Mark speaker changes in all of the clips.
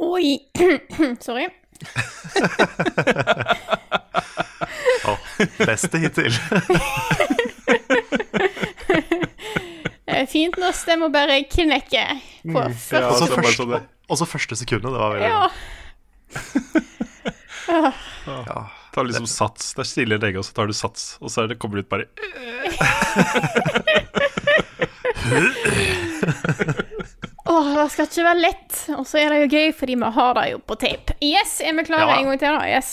Speaker 1: Oi. Sorry.
Speaker 2: Beste hittil.
Speaker 1: Eh, Fint når stemma bare knekker på
Speaker 2: Og
Speaker 1: første
Speaker 2: så
Speaker 3: det første,
Speaker 2: først-
Speaker 3: sånn det.
Speaker 2: første sekundet. Det var veldig
Speaker 1: Ja.
Speaker 3: Ta liksom sats. Det er stille lege, og så tar du sats, og så er det, kommer det ut bare
Speaker 1: Åh, det skal ikke være lett. Og så er det jo gøy, fordi vi har det jo på tape. Yes, er vi klare
Speaker 2: Ja.
Speaker 1: en gang til, da? Yes.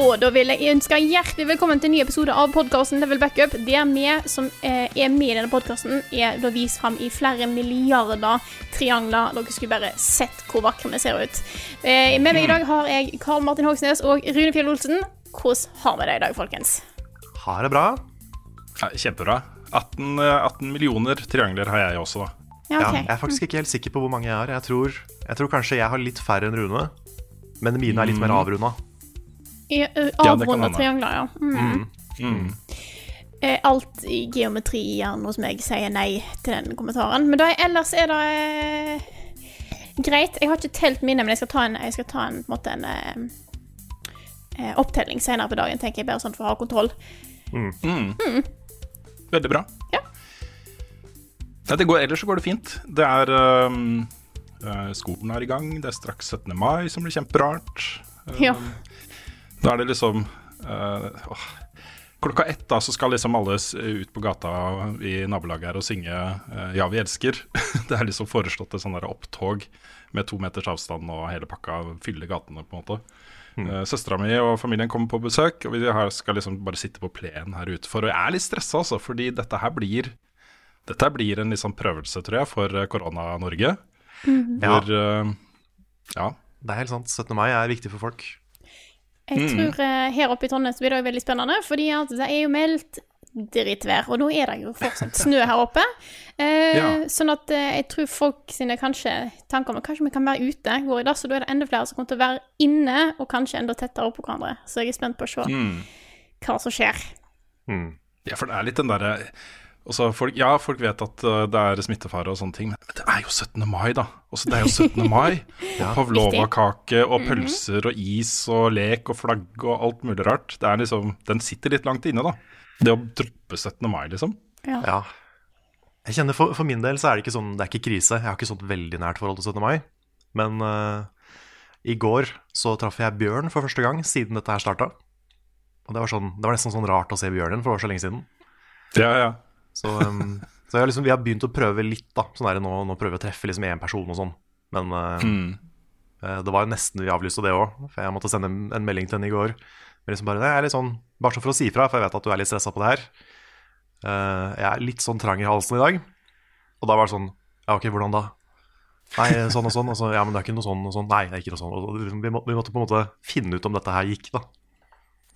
Speaker 1: Og da vil jeg ønske hjertelig velkommen til en ny episode av podkasten Level Backup. Der vi som eh, er med i denne podkasten, er da vist fram i flere milliarder triangler. Dere skulle bare sett hvor vakre vi ser ut. Eh, med meg i dag har jeg Karl Martin Hogsnes og Rune Fjell Olsen. Hvordan har vi det i dag, folkens?
Speaker 2: Har det bra.
Speaker 3: ja, Kjempebra. 18, eh, 18 millioner triangler har jeg også, da.
Speaker 1: Ja,
Speaker 2: Ja, jeg er faktisk ikke helt sikker på hvor mange jeg har. Jeg tror, jeg tror kanskje jeg har litt færre enn Rune. Men mine er litt mer avrunda.
Speaker 1: Avrunda
Speaker 3: hende.
Speaker 1: triangler, ja. Mm.
Speaker 3: Mm.
Speaker 1: Mm. alt i geometrihjernen hos meg sier nei til den kommentaren. Men da, ellers er det eh, greit. Jeg har ikke telt mine, men jeg skal ta en, jeg skal ta en, på en, måte en eh, eh, opptelling senere på dagen, tenker jeg, bare sånn for å ha kontroll.
Speaker 3: Veldig bra.
Speaker 1: Ja.
Speaker 3: Nei, det går, ellers så går det fint. Det er um, eh, Skolen er i gang. Det er straks 17. mai, som blir kjemperart.
Speaker 1: Ja.
Speaker 3: Da er det liksom eh, åh. Klokka ett da, så skal liksom alle ut på gata i nabolaget her og synge eh, 'Ja, vi elsker'. Det er liksom foreslått et sånn opptog med to meters avstand og hele pakka fylle gatene, på en måte. Mm. Søstera mi og familien kommer på besøk, og vi skal liksom bare sitte på plenen her utenfor. Og jeg er litt stressa, altså, fordi dette her blir Dette her blir en liksom prøvelse, tror jeg, for eh, Korona-Norge.
Speaker 2: Ja,
Speaker 3: Hvor eh, Ja.
Speaker 2: det er helt sant. 17. mai er viktig for folk.
Speaker 1: Jeg tror eh, her oppe i Trondheim så blir det veldig spennende, fordi det er jo meldt drittvær, og nå er det jo fortsatt snø her oppe. Eh,
Speaker 3: Ja.
Speaker 1: Sånn at eh, jeg tror folk sine kanskje tanker om at kanskje vi kan være ute går i dass, og da er det enda flere som kommer til å være inne, og kanskje enda tettere oppå hverandre. Så jeg er spent på å se
Speaker 3: Mm.
Speaker 1: hva som skjer.
Speaker 2: Mm.
Speaker 3: Ja, for det er litt den derre folk, Ja, folk vet at uh, det er smittefare og sånne ting, men, det er jo 17. mai, da. Også, det er jo 17. mai. Pavlova-kake og pølser og is og lek og flagg og alt mulig rart. Det er liksom, Den sitter litt langt inne, da. Det å droppe 17. mai, liksom.
Speaker 2: Ja. Jeg kjenner for, for min del så er det ikke sånn, det er ikke krise. Jeg har ikke sånn veldig nært forhold til 17. mai. Men uh, i går så traff jeg Bjørn for første gang siden dette her starta. Og det var, sånn, det var nesten sånn rart å se Bjørnen, for det var så lenge siden.
Speaker 3: Ja, ja.
Speaker 2: Så, um, så liksom, vi har begynt å prøve litt, da. Sånn der, nå, nå prøver vi å treffe liksom én person og sånn. Men uh,
Speaker 3: Mm.
Speaker 2: eh, det var jo nesten vi avlyste det òg, for jeg måtte sende en, melding til henne i går. Men liksom bare, jeg er litt sånn, bare så for å si fra, for jeg vet at du er litt stressa på det her. Uh, jeg er litt sånn trang i halsen i dag. Og da var det sånn Ja, ok, hvordan da? Nei, sånn og sånn. Og så, ja, men det er ikke noe sånn og sånn. Nei, det er ikke noe sånn. Og liksom, vi, må, vi måtte på en måte finne ut om dette her gikk, da.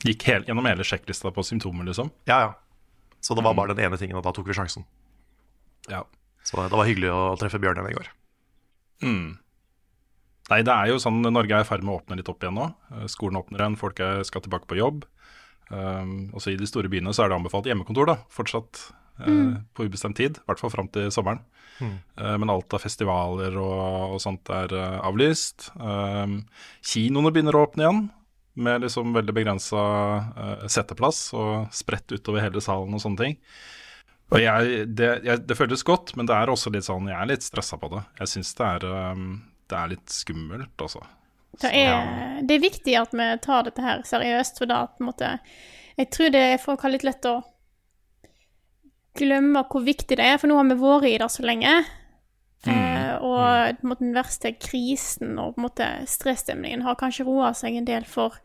Speaker 3: Gikk hel, gjennom hele sjekklista på symptomer, liksom.
Speaker 2: Ja, ja. Så det var bare den ene tingen, og da tok vi sjansen.
Speaker 3: Ja.
Speaker 2: Så det var hyggelig å treffe Bjørn igjen i går.
Speaker 3: Mm. Nei, det er jo sånn Norge er i ferd med å åpne litt opp igjen nå. Eh, Skolen åpner igjen, folk er, skal tilbake på jobb. Um, også i de store byene så er det anbefalt hjemmekontor, da, fortsatt eh, på ubestemt tid. I hvert fall fram til sommeren. Eh, men alt av festivaler og, og sånt er avlyst. Um, kinoene begynner å åpne igjen, med liksom veldig begrensa setteplass og spredt utover hele salen og sånne ting. Og jeg, det, jeg, det føles godt, men det er også litt sånn, jeg er litt stressa på det. Jeg syns det, um, det er litt skummelt, altså.
Speaker 1: Det er, det er viktig at vi tar dette her seriøst, for da på en måte Jeg tror det er folk har litt lett å glemme hvor viktig det er, for nå har vi vært i det så lenge. Eh, og på en måte, den verste krisen og på en måte stresstemningen har kanskje roa seg en del for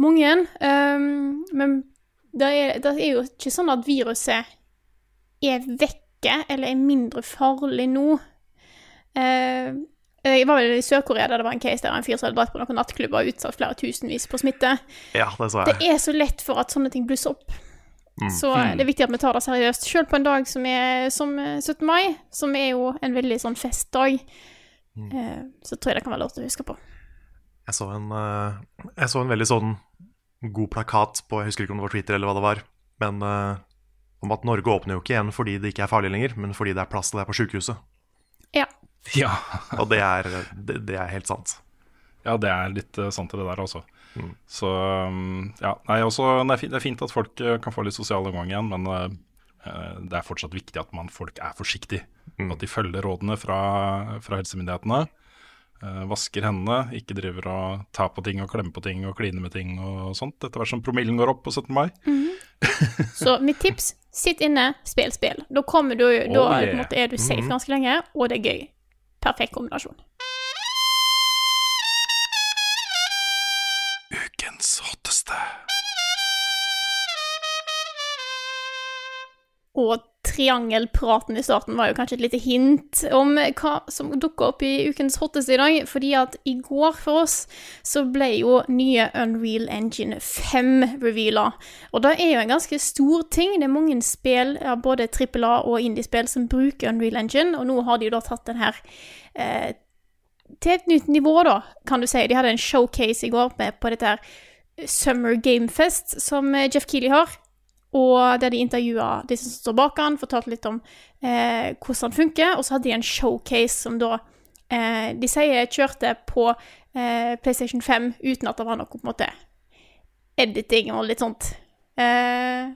Speaker 1: mange. Um, men det er, det er jo ikke sånn at viruset er vekke eller er mindre farlig nå. Uh, jeg var vel i Sør-Korea der det var en case der en fyr som hadde dratt på noen nattklubber og utsatt flere tusenvis på smitte.
Speaker 2: Ja, det så
Speaker 1: Det er så lett for at sånne ting blusser opp.
Speaker 2: Mm.
Speaker 1: Så det er viktig at vi tar det seriøst. Selv på en dag som er som eh, 17. mai, som er jo en veldig sånn festdag,
Speaker 2: Mm.
Speaker 1: eh, så tror jeg det kan være lov til å huske på.
Speaker 2: Jeg så en, eh, jeg så en veldig sånn god plakat på Jeg husker ikke om det var Twitter eller hva det var. Men eh, om at Norge åpner jo ikke igjen fordi det ikke er farlig lenger, men fordi det er plass til deg på sykehuset.
Speaker 1: Ja.
Speaker 3: Ja.
Speaker 2: Og det er, det, det er helt sant.
Speaker 3: Ja, det er litt eh, sant i det der også.
Speaker 2: Mm.
Speaker 3: Så um, ja, nei, også, det, er fint, det er fint at folk eh, kan få litt sosial omgang igjen, men eh, eh, det er fortsatt viktig at man, folk er forsiktige.
Speaker 2: Mm.
Speaker 3: At de følger rådene fra, fra helsemyndighetene. eh, vasker hendene, ikke driver og tar på ting og klemmer på ting og kliner med ting og sånt, etter hvert som promillen går opp på 17. mai.
Speaker 1: Så mitt tips, sitt inne, spill spill. Da kommer du, da
Speaker 3: Oh,
Speaker 1: på en
Speaker 3: yeah.
Speaker 1: måte, er du safe
Speaker 2: Mhm.
Speaker 1: ganske lenge, og det er gøy. Perfekt kombinasjon. Og triangelpraten i starten var jo kanskje et lite hint om hva som dukka opp i ukens hotteste i dag. Fordi at i går for oss så ble jo nye Unreal Engine 5 reveala. Og det er jo en ganske stor ting. Det er mange spill, både trippel A og indiespill, som bruker Unreal Engine. Og nå har de jo da tatt den her eh, til et nytt nivå, da, kan du si. De hadde en showcase i går med på dette her Summer Game Fest som eh, Jeff Keeley har. Og der de intervjua de som står bak han, fortalte litt om eh, hvordan han funker. Og så hadde de en showcase som da eh, de sier kjørte på eh, PlayStation 5 uten at det var noe på en måte editing og litt sånt. Eh,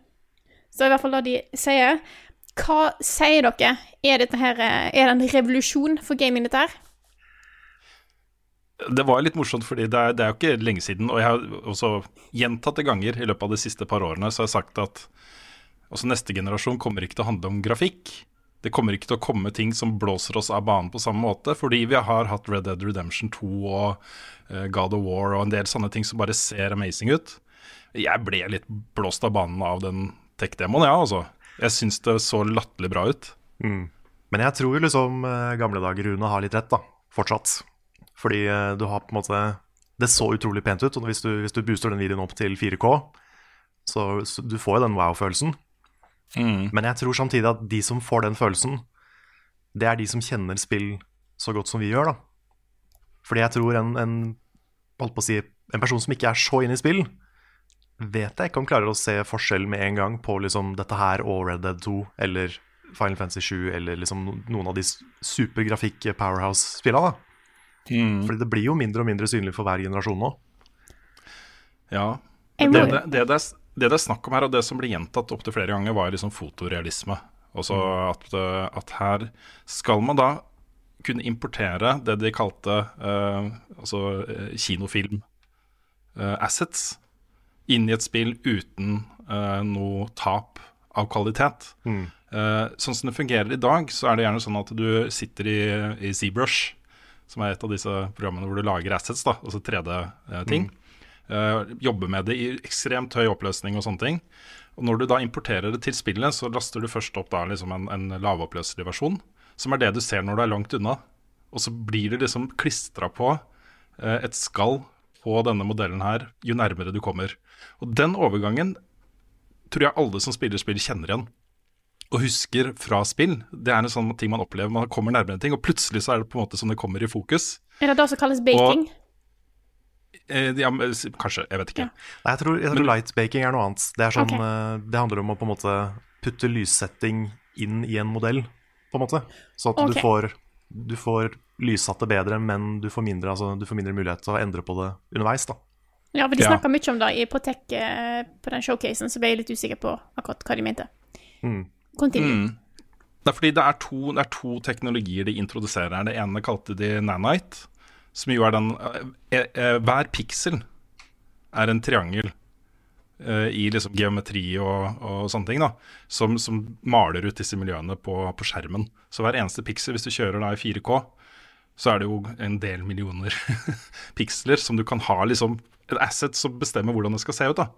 Speaker 1: så i hvert fall det de sier. Hva sier dere? Er, dette her, eh, er det en revolusjon for gaming, dette her?
Speaker 3: Det var litt morsomt, fordi det er, det er jo ikke lenge siden. Og jeg har også gjentatte ganger i løpet av de siste par årene så har jeg sagt at også neste generasjon kommer ikke til å handle om grafikk. Det kommer ikke til å komme ting som blåser oss av banen på samme måte, fordi vi har hatt Red Dead Redemption 2 og eh, God of War og en del sånne ting som bare ser amazing ut. Jeg ble litt blåst av banen av den tech-demoen, ja, altså. Jeg syns det så latterlig bra ut.
Speaker 2: Mm. Men jeg tror jo liksom eh, gamle dager Rune har litt rett, da. Fortsatt. Fordi eh, du har på en måte Det så utrolig pent ut, og hvis du, hvis du booster den videoen opp til 4K, så, så du får jo den wow-følelsen. Men jeg tror samtidig at de som får den følelsen, det er de som kjenner spill så godt som vi gjør, da. Fordi jeg tror en, en holdt på å si, en person som ikke er så inne i spill, vet jeg ikke om klarer å se forskjell med en gang på liksom dette her og Red Dead 2 eller Final Fantasy 7 eller liksom noen av de supergrafikk-powerhouse-spillene. Da. Fordi det blir jo mindre og mindre synlig for hver generasjon nå.
Speaker 3: Ja. Det det, det, det, er, det det er snakk om her, og det som blir gjentatt opptil flere ganger, var liksom fotorealisme. Også at, eh, at her skal man da kunne importere det de kalte uh, altså eh, kinofilm eh, assets inn i et spill uten uh, noe tap av kvalitet. Eh, sånn som det fungerer i dag, så er det gjerne sånn at du sitter i, i ZBrush, som er et av disse programmene hvor du lager assets, da, altså 3D-ting. Eh, jobber med det i ekstremt høy oppløsning og sånne ting. Og når du da importerer det til spillet, så laster du først opp da liksom en, en lavoppløselig versjon, som er det du ser når du er langt unna. Og så blir det liksom klistra på uh, et skall på denne modellen her jo nærmere du kommer. Og den overgangen tror jeg alle som spiller spill, kjenner igjen. Og husker fra spill. Det er en sånn ting man opplever. Man kommer nærmere en ting, og plutselig så er det på en måte som det kommer i fokus.
Speaker 1: Er det det som kalles baking?
Speaker 3: Eh, ja, kanskje, jeg vet ikke.
Speaker 2: Nei, jeg tror, jeg tror lightbaking er noe annet. Det, er sånn,
Speaker 1: Ok.
Speaker 2: eh, det handler om å på en måte putte lyssetting inn i en modell, på en måte. Så at
Speaker 1: okay.
Speaker 2: du, får, du får lyssatt det bedre, men du får, mindre, altså, du får mindre mulighet til å endre på det underveis. da.
Speaker 1: Ja, for de
Speaker 3: Ja.
Speaker 1: mye om det i, på tech eh, på den showcasen, så ble jeg litt usikker på akkurat hva de mente.
Speaker 2: Mm.
Speaker 1: Continue.
Speaker 3: Det er fordi det er, to, det er to teknologier de introduserer. Det ene kalte de nanite, som jo er den eh, eh, Hver piksel er en triangel eh, i liksom geometri og, og sånne ting, da, som, som, maler ut disse miljøene på, på, skjermen. Så hver eneste piksel, hvis du kjører da i 4K, så er det jo en del millioner piksler som du kan ha liksom et asset som bestemmer hvordan det skal se ut. da.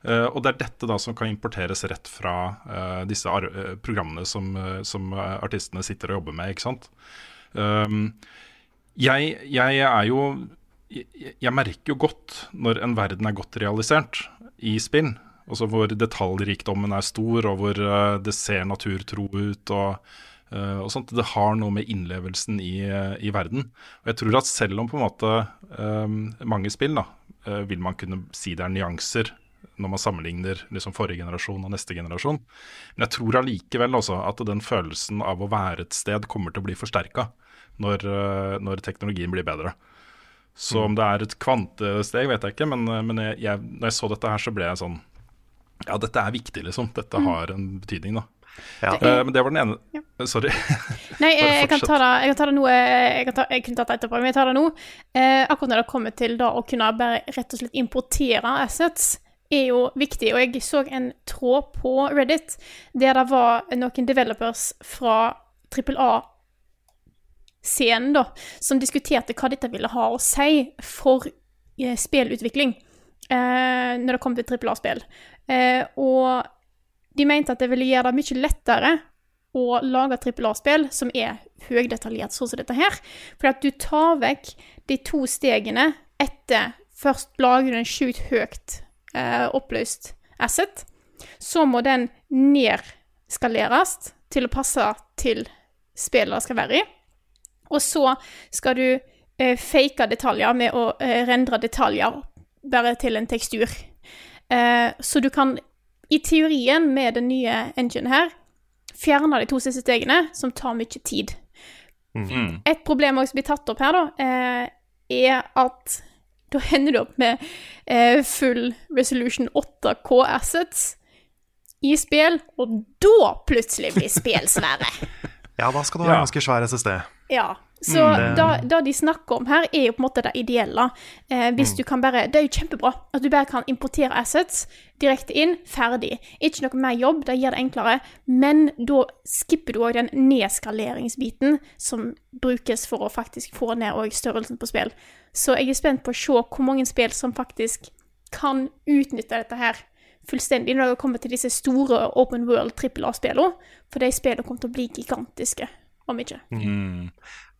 Speaker 3: Uh, og det er dette da som kan importeres rett fra uh, disse uh, programmene som, som, artistene sitter og jobber med. ikke sant? Um, jeg, jeg, er jo jeg, merker jo godt når en verden er godt realisert i spill. Altså hvor detaljrikdommen er stor, og hvor det ser naturtro ut. og og sånt. Det har noe med innlevelsen i, i, verden. Og jeg tror at selv om på en måte um, mange spill da, vil man kunne si det er nyanser når man sammenligner liksom forrige generasjon og neste generasjon. Men jeg tror allikevel at den følelsen av å være et sted kommer til å bli forsterka når, eh, når, teknologien blir bedre. Så om det er et kvantesteg, vet jeg ikke, men, eh, men jeg, jeg, når jeg så dette her, så ble jeg sånn Ja, dette er viktig, liksom. Dette mm. har en betydning, da. Ja. Uh, men det var den ene ja. Sorry.
Speaker 1: Nei, jeg, jeg, kan ta det, jeg kan ta det nå Jeg, ta, jeg kunne tatt det etterpå, men jeg tar det nå. Eh, akkurat når det kommer til da å kunne bare rett og slett importere assets, er jo viktig. Og jeg så en tråd på Reddit der det var noen developers fra trippel A-scenen, da, som diskuterte hva dette ville ha å si for eh, spillutvikling eh, når det kom til trippel A-spill. Eh, og de mente at det ville gjøre det mye lettere å lage trippel A-spill som er høydetaljert, sånn som dette her. For at du tar vekk de to stegene etter først lager du en sjukt høyt eh, oppløst asset, så må den nedskaleres til å passe til spillet det skal være i. Og så skal du eh, fake detaljer med å eh, rendre detaljer bare til en tekstur. Eh, så du kan i teorien med den nye engine her fjerne de to siste stegene, som tar mye tid. Mm. Et problem som blir tatt opp her, da, eh, er at da hender du opp med eh, full resolution 8K assets i spill, og da plutselig blir spill svære.
Speaker 2: ja, da skal du ha ganske svær SSD.
Speaker 1: Ja. Så mm. da, da, de snakker om her, er jo på en måte det ideelle. Eh, hvis mm. du kan bare, Det er jo kjempebra at du bare kan importere assets direkte inn, ferdig. Ikke noe mer jobb, det gjør det enklere. Men da skipper du òg den nedskaleringsbiten som brukes for å faktisk få ned størrelsen på spill. Så jeg er spent på å se hvor mange spill som faktisk kan utnytte dette her fullstendig når det kommer til disse store open world trippel A-spillene. For de spillene kommer til å bli gigantiske om ikke.
Speaker 2: Mm.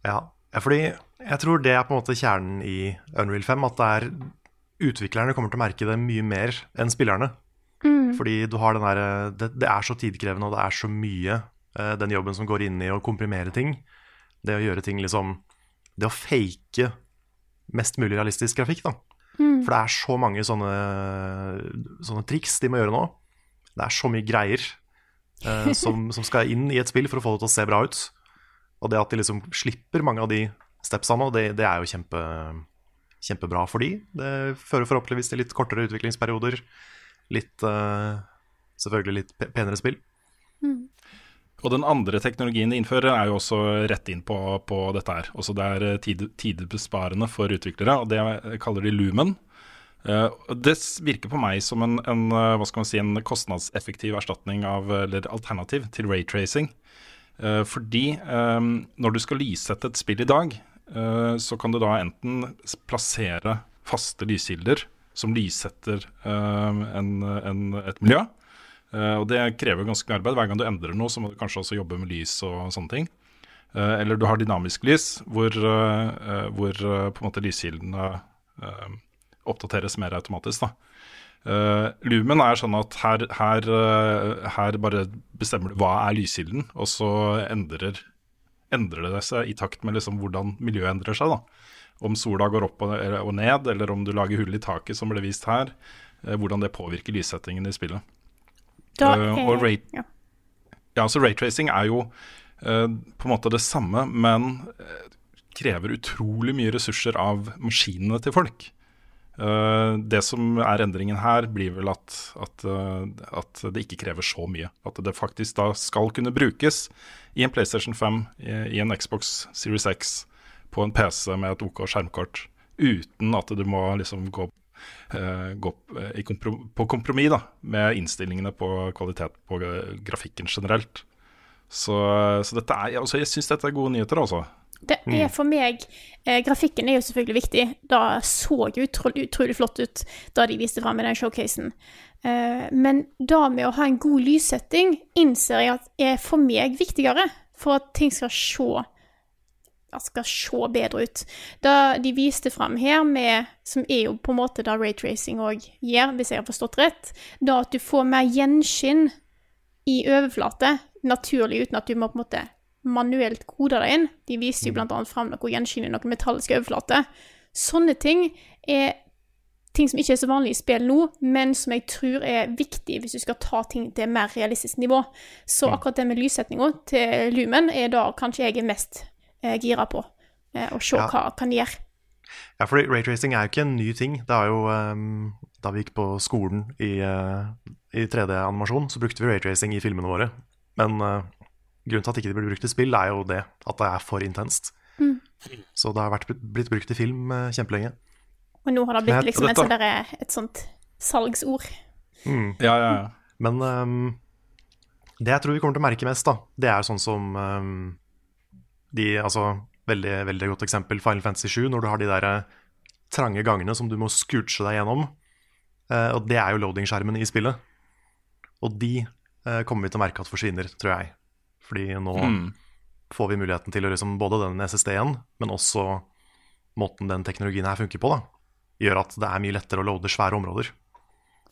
Speaker 2: Ja. fordi jeg tror det er på en måte kjernen i Unreal 5. At det er utviklerne kommer til å merke det mye mer enn spillerne. Mm. Fordi du har den der, det, det, er så tidkrevende, og det er så mye uh, den jobben som går inn i å komprimere ting. Det å gjøre ting liksom Det å fake mest mulig realistisk grafikk, da. Mm. For det er så mange sånne, sånne triks de må gjøre nå. Det er så mye greier eh, som, som, skal inn i et spill for å få det til å se bra ut. Og det at de liksom slipper mange av de stepsene, det, det er jo kjempe, kjempebra for de. Det fører forhåpentligvis til litt kortere utviklingsperioder. Litt uh, Selvfølgelig litt penere spill. Mm.
Speaker 3: Og den andre teknologien de innfører, er jo også rett inn på, på dette her. Også det er tidebesparende tid, for utviklere, og det kaller de Lumen. Uh, det virker på meg som en, en, si, en kostnadseffektiv erstatning av, eller alternativ til raytracing. Uh, fordi um, når du skal lyssette et spill i dag, uh, så kan du da enten plassere faste lyskilder som lyssetter en, en, et miljø. og det krever ganske arbeid. Hver gang du endrer noe, så må du kanskje også jobbe med lys og sånne ting. eller du har dynamisk lys, hvor, hvor på en måte lyskildene oppdateres mer automatisk. da. Uh, Lumen er sånn at her, her, uh, her, bare bestemmer du hva er lyskilden, og så endrer, endrer det seg i takt med liksom hvordan miljøet endrer seg. da. Om sola går opp og, og, ned, eller om du lager hull i taket, som ble vist her. Uh, hvordan det påvirker lyssettingen i spillet. Da, og rate, ja. ja, så raytracing er jo på en måte det samme, men krever utrolig mye ressurser av maskinene til folk. Uh, det som er endringen her, blir vel at, at, uh, at, det ikke krever så mye. At det faktisk da skal kunne brukes i en PlayStation 5, i, en Xbox Series X, på en PC med et OK skjermkort, uten at du må liksom gå uh, gå komprom på kompromiss med innstillingene på kvalitet på grafikken generelt. Så, så dette er, altså, jeg syns dette er gode nyheter, altså.
Speaker 1: Det er for meg eh, Grafikken er jo selvfølgelig viktig. Det så utro, utrolig, utrolig flott ut da de viste fram i den showcasen. Eh, men det med å ha en god lyssetting innser jeg at er for meg viktigere for at ting skal se skal se bedre ut. Det de viste fram her, med, som er jo på en måte det raytracing òg gjør, hvis jeg har forstått rett, da at du får mer gjenskinn i overflate, naturlig, uten at du må på en måte manuelt kode det inn. De viser jo mm. bl.a. fram noe gjenskinn i noen metalliske overflater. Sånne ting er ting som ikke er så vanlig i spill nå, men som jeg tror er viktig hvis du skal ta ting til mer realistisk nivå. Så mm. akkurat det med lyssetninga til Lumen er da kanskje jeg er mest eh, gira på. Eh, å se ja. hva kan gjøre.
Speaker 2: Ja, for raytracing er jo ikke en ny ting. Det er jo um, Da vi gikk på skolen i, uh, i 3D-animasjon, så brukte vi raytracing i filmene våre. Men uh, grunnen til at ikke det blir brukt i spill, er jo det at det er for intenst. Mm. Så det har vært, blitt brukt i film uh, kjempelenge.
Speaker 1: Og nå har det blitt liksom et, sånt et sånt salgsord.
Speaker 3: Mm. Ja, ja, ja.
Speaker 2: Men um, det jeg tror vi kommer til å merke mest, da, det er sånn som um, de Altså, veldig, veldig godt eksempel Final Fantasy 7, når du har de der eh, trange gangene som du må scooche deg gjennom. Uh, og det er jo loading-skjermen i spillet. Og de uh, kommer vi til å merke at forsvinner, tror jeg. Fordi nå mm. får vi muligheten til å liksom både den SSD-en, men også måten den teknologien her funker på, da, gjør at det er mye lettere å loade svære områder.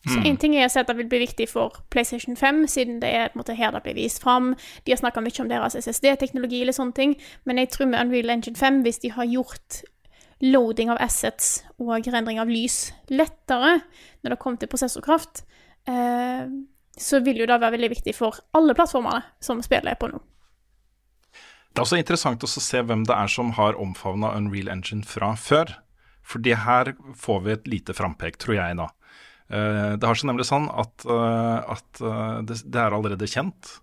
Speaker 1: Så En ting er å si at det vil bli viktig for PlayStation 5, siden det er på en måte her det blir vist fram. De har snakka mye om deres SSD-teknologi, eller sånne ting, men jeg tror med Unreal Engine 5, hvis de har gjort loading av assets og rendring av lys lettere når det kommer til prosessorkraft, eh, så vil jo det være veldig viktig for alle plattformene som spillet er på nå.
Speaker 3: Det er også interessant å se hvem det er som har omfavna Unreal Engine fra før. For det her får vi et lite frampek, tror jeg, da. Eh, det har seg nemlig sånn at, eh, at eh, det, det, er allerede kjent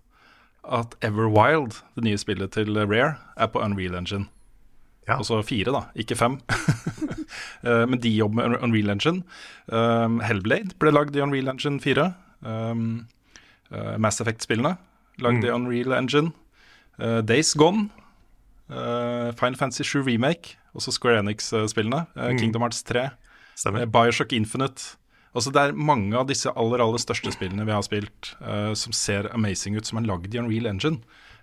Speaker 3: at Everwild, det nye spillet til Rare, er på Unreal Engine. Ja. Altså fire, da, ikke fem. Men de jobber med Unreal Engine. Hellblade ble lagd i Unreal Engine 4. Mass Effect-spillene lagd mm. i Unreal Engine. Days Gone. Final Fantasy 7 Remake, også Square Enix-spillene. Mm. Kingdom Hearts 3. Stemmer. Bioshock Infinite. Altså Det er mange av disse aller aller største spillene vi har spilt uh, som ser amazing ut, som er lagd i Unreal engine.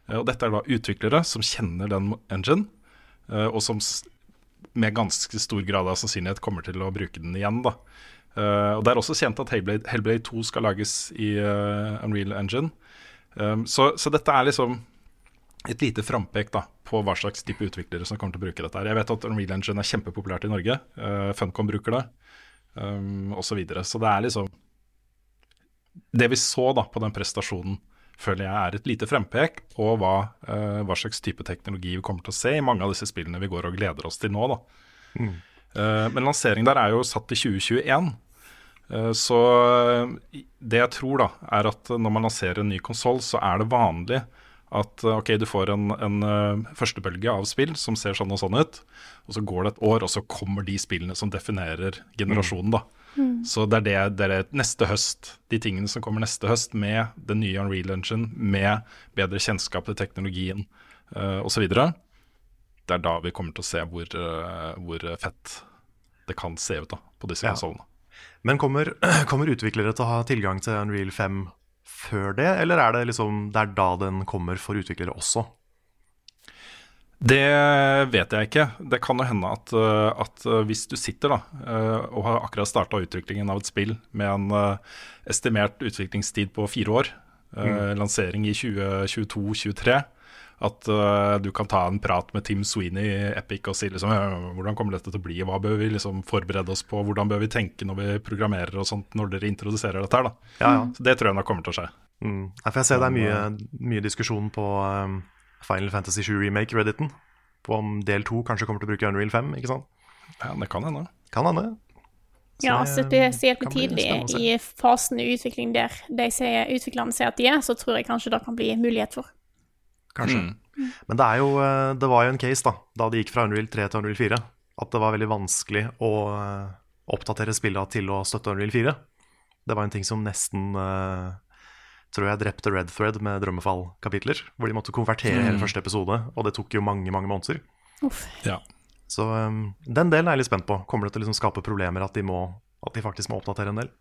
Speaker 3: Uh, og Dette er da utviklere som kjenner den engine, uh, og som med ganske stor grad av sannsynlighet kommer til å bruke den igjen. da. Og Det er også kjent at Hellblade, Hellblade 2 skal lages i Unreal Engine. Um, så, så, dette er liksom et lite frampek da, på hva slags type utviklere som kommer til å bruke dette. her. Jeg vet at Unreal Engine er kjempepopulært i Norge. Funcom bruker det um, osv. Så, videre. så det er liksom Det vi så da på den prestasjonen, føler jeg er et lite frempek på hva, uh, hva, slags type teknologi vi kommer til å se i mange av disse spillene vi går og gleder oss til nå. da. Mm. Uh, men lanseringen der er jo satt til 2021. Uh, så det jeg tror, da, er at når man lanserer en ny konsoll, så er det vanlig at ok, du får en, en førstebølge av spill som ser sånn og sånn ut, og så går det et år, og så kommer de spillene som definerer generasjonen, da. Mm. Så det er det, det er neste høst, de tingene som kommer neste høst med den nye Unreal Engine, med bedre kjennskap til teknologien uh, osv. Det er da vi kommer til å se hvor, uh, hvor fett det kan se ut da, på disse ja. konsollene.
Speaker 2: Men kommer, kommer utviklere til å ha tilgang til Unreal 5 før det, eller er det liksom det er da den kommer for utviklere også?
Speaker 3: Det vet jeg ikke. Det kan jo hende at, eh, at eh, hvis du sitter da, eh, og har akkurat starta utviklingen av et spill med en estimert utviklingstid på fire år, mm. lansering i 2022-2023, at uh, du kan ta en prat med Tim Sweeney i Epic og si liksom, hvordan kommer dette til å bli, hva bør vi liksom forberede oss på, hvordan bør vi tenke når vi programmerer og sånt når dere introduserer dette her. da. Ja, ja. Så Det tror jeg nok kommer til å skje.
Speaker 2: Mm. For jeg ser det er mye, mye diskusjon på um, Final Fantasy 7 Remake-Redditen på om del 2 kanskje kommer til å bruke Unreal 5, ikke sant?
Speaker 3: Ja, det kan hende.
Speaker 2: Kan hende.
Speaker 1: Så ja, spesielt tidlig i fasen i utvikling der de sier, utviklerne sier at de er, så tror jeg kanskje det kan bli mulighet for
Speaker 2: kanskje. Mm. Men det, jo, eh, det, var jo en case da da det gikk fra Unreal 3 til Unreal 4, at det var veldig vanskelig å, oppdatere spillene til å støtte Unreal 4. Det var en ting som nesten eh, tror jeg drepte Red Thread med Drømmefall-kapitler. Hvor de måtte konvertere hele første episode, og det tok jo mange mange måneder.
Speaker 1: Uff.
Speaker 3: Ja.
Speaker 2: Så um, den delen er jeg litt spent på. Kommer det til å liksom skape problemer at de, må, at de faktisk må oppdatere en del?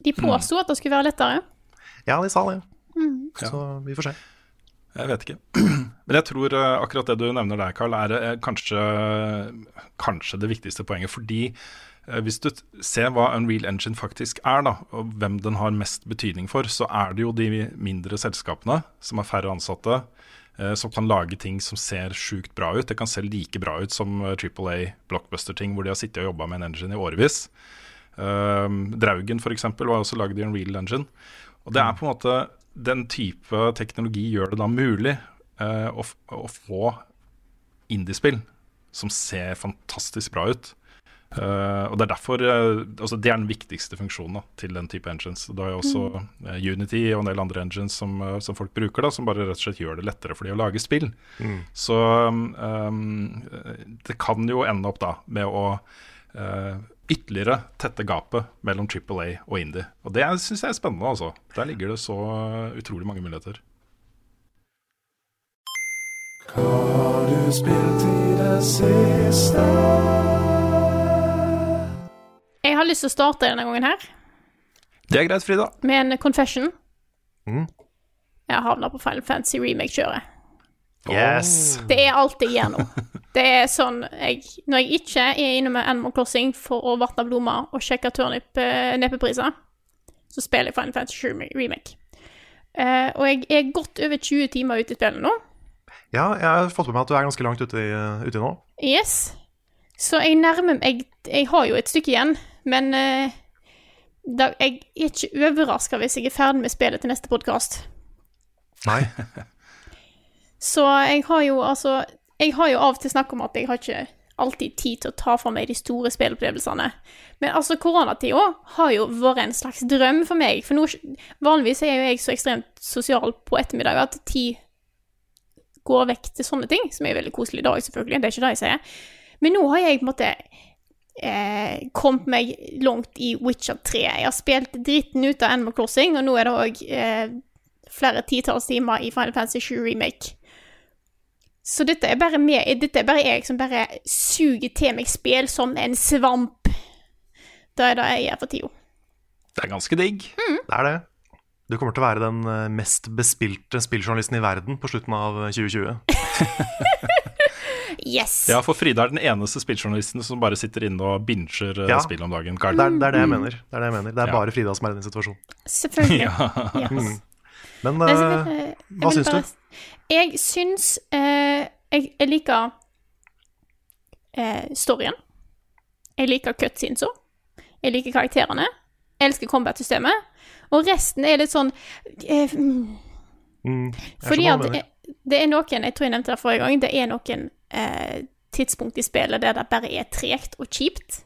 Speaker 1: De påsto at det skulle være lettere.
Speaker 2: Ja, de sa det. Så vi får se.
Speaker 3: Jeg vet ikke. Men jeg tror eh, akkurat det du nevner der, Carl, er eh, kanskje, kanskje det viktigste poenget. Fordi eh, hvis du ser hva Unreal Engine faktisk er, da, og hvem den har mest betydning for, så er det jo de mindre selskapene som har færre ansatte, som kan lage ting som ser sjukt bra ut. Det kan se like bra ut som Triple A blockbuster-ting hvor de har sittet og jobba med en engine i årevis. Draugen f.eks. var også lagd i Unreal Engine. Og det er på en måte den type teknologi gjør det da mulig uh, å, å få indiespill som ser fantastisk bra ut. Uh, og Det er derfor uh, altså det er den viktigste funksjonen da, til den type engines. Da er jo også eh, Unity og en del andre engines som, som folk bruker, da, som bare rett og slett gjør det lettere for de å lage spill. Så um, det kan jo ende opp da med å eh, ytterligere tette gapet mellom Triple A og Indie. Og det syns jeg er spennende, altså. Der ligger det så utrolig mange muligheter.
Speaker 1: Jeg har lyst til å starte denne gangen her
Speaker 3: Det er greit, Frida.
Speaker 1: med en confession.
Speaker 2: Mm.
Speaker 1: Jeg havna på Final Fantasy Remake-kjøret.
Speaker 2: Yes!
Speaker 1: Det er alt jeg gjør nå. Det er sånn jeg, Når jeg ikke er inne med Animal Crossing for å vatne blomster og sjekke turnip-neppepriser, så spiller jeg Final Fantasy Remake. Uh, og jeg er godt over 20 timer ute i spillet nå.
Speaker 2: Ja, jeg har fått med meg at du er ganske langt ute i, ute nå.
Speaker 1: Yes. Så jeg nærmer meg jeg, jeg har jo et stykke igjen, men uh, da, jeg er ikke overraska hvis jeg er ferdig med spillet til neste podkast.
Speaker 2: Nei.
Speaker 1: Så jeg har jo altså Jeg har jo av og til snakk om at jeg har ikke alltid tid til å ta for meg de store spillopplevelsene. Men altså, koronatida har jo vært en slags drøm for meg. For nå, vanligvis er jo jeg så ekstremt sosial på ettermiddag at tid går vekk til sånne ting, som er veldig koselig i dag, selvfølgelig. Det er ikke det jeg sier. Men nå har jeg på en måte eh, kommet meg langt i Witcher 3. Jeg har spilt dritten ut av Animal Crossing, og nå er det òg eh, flere titalls timer i Final Fantasy 7 Remake. Så dette er bare meg, dette er bare jeg som bare suger til meg spill som en svamp. Det er det jeg gjør for tida.
Speaker 3: Det er ganske digg.
Speaker 2: Det er det. Du kommer til å være den eh, mest bespilte spilljournalisten i verden på slutten av 2020.
Speaker 1: Yes!
Speaker 3: Ja, for Frida er den eneste spilljournalisten som bare sitter inne og binger eh,
Speaker 2: Ja.
Speaker 3: spill om dagen.
Speaker 2: Det er, det er det jeg mener. Det er, det jeg mener. Det er
Speaker 3: Ja.
Speaker 2: bare Frida som er i den situasjonen.
Speaker 1: Selvfølgelig.
Speaker 3: Ja.
Speaker 1: Yes.
Speaker 2: Men eh,
Speaker 1: vil jeg- jeg
Speaker 2: hva syns du?
Speaker 1: Jeg syns eh, jeg, jeg liker eh, storyen. Jeg liker cutscenesa. Jeg liker karakterene. Jeg elsker combat-systemet. Og resten er litt sånn eh, mm,
Speaker 2: Mm,
Speaker 1: Fordi at det, det er noen Jeg tror jeg nevnte det forrige gang. Det er noen eh, tidspunkt i spillet der det bare er tregt og kjipt.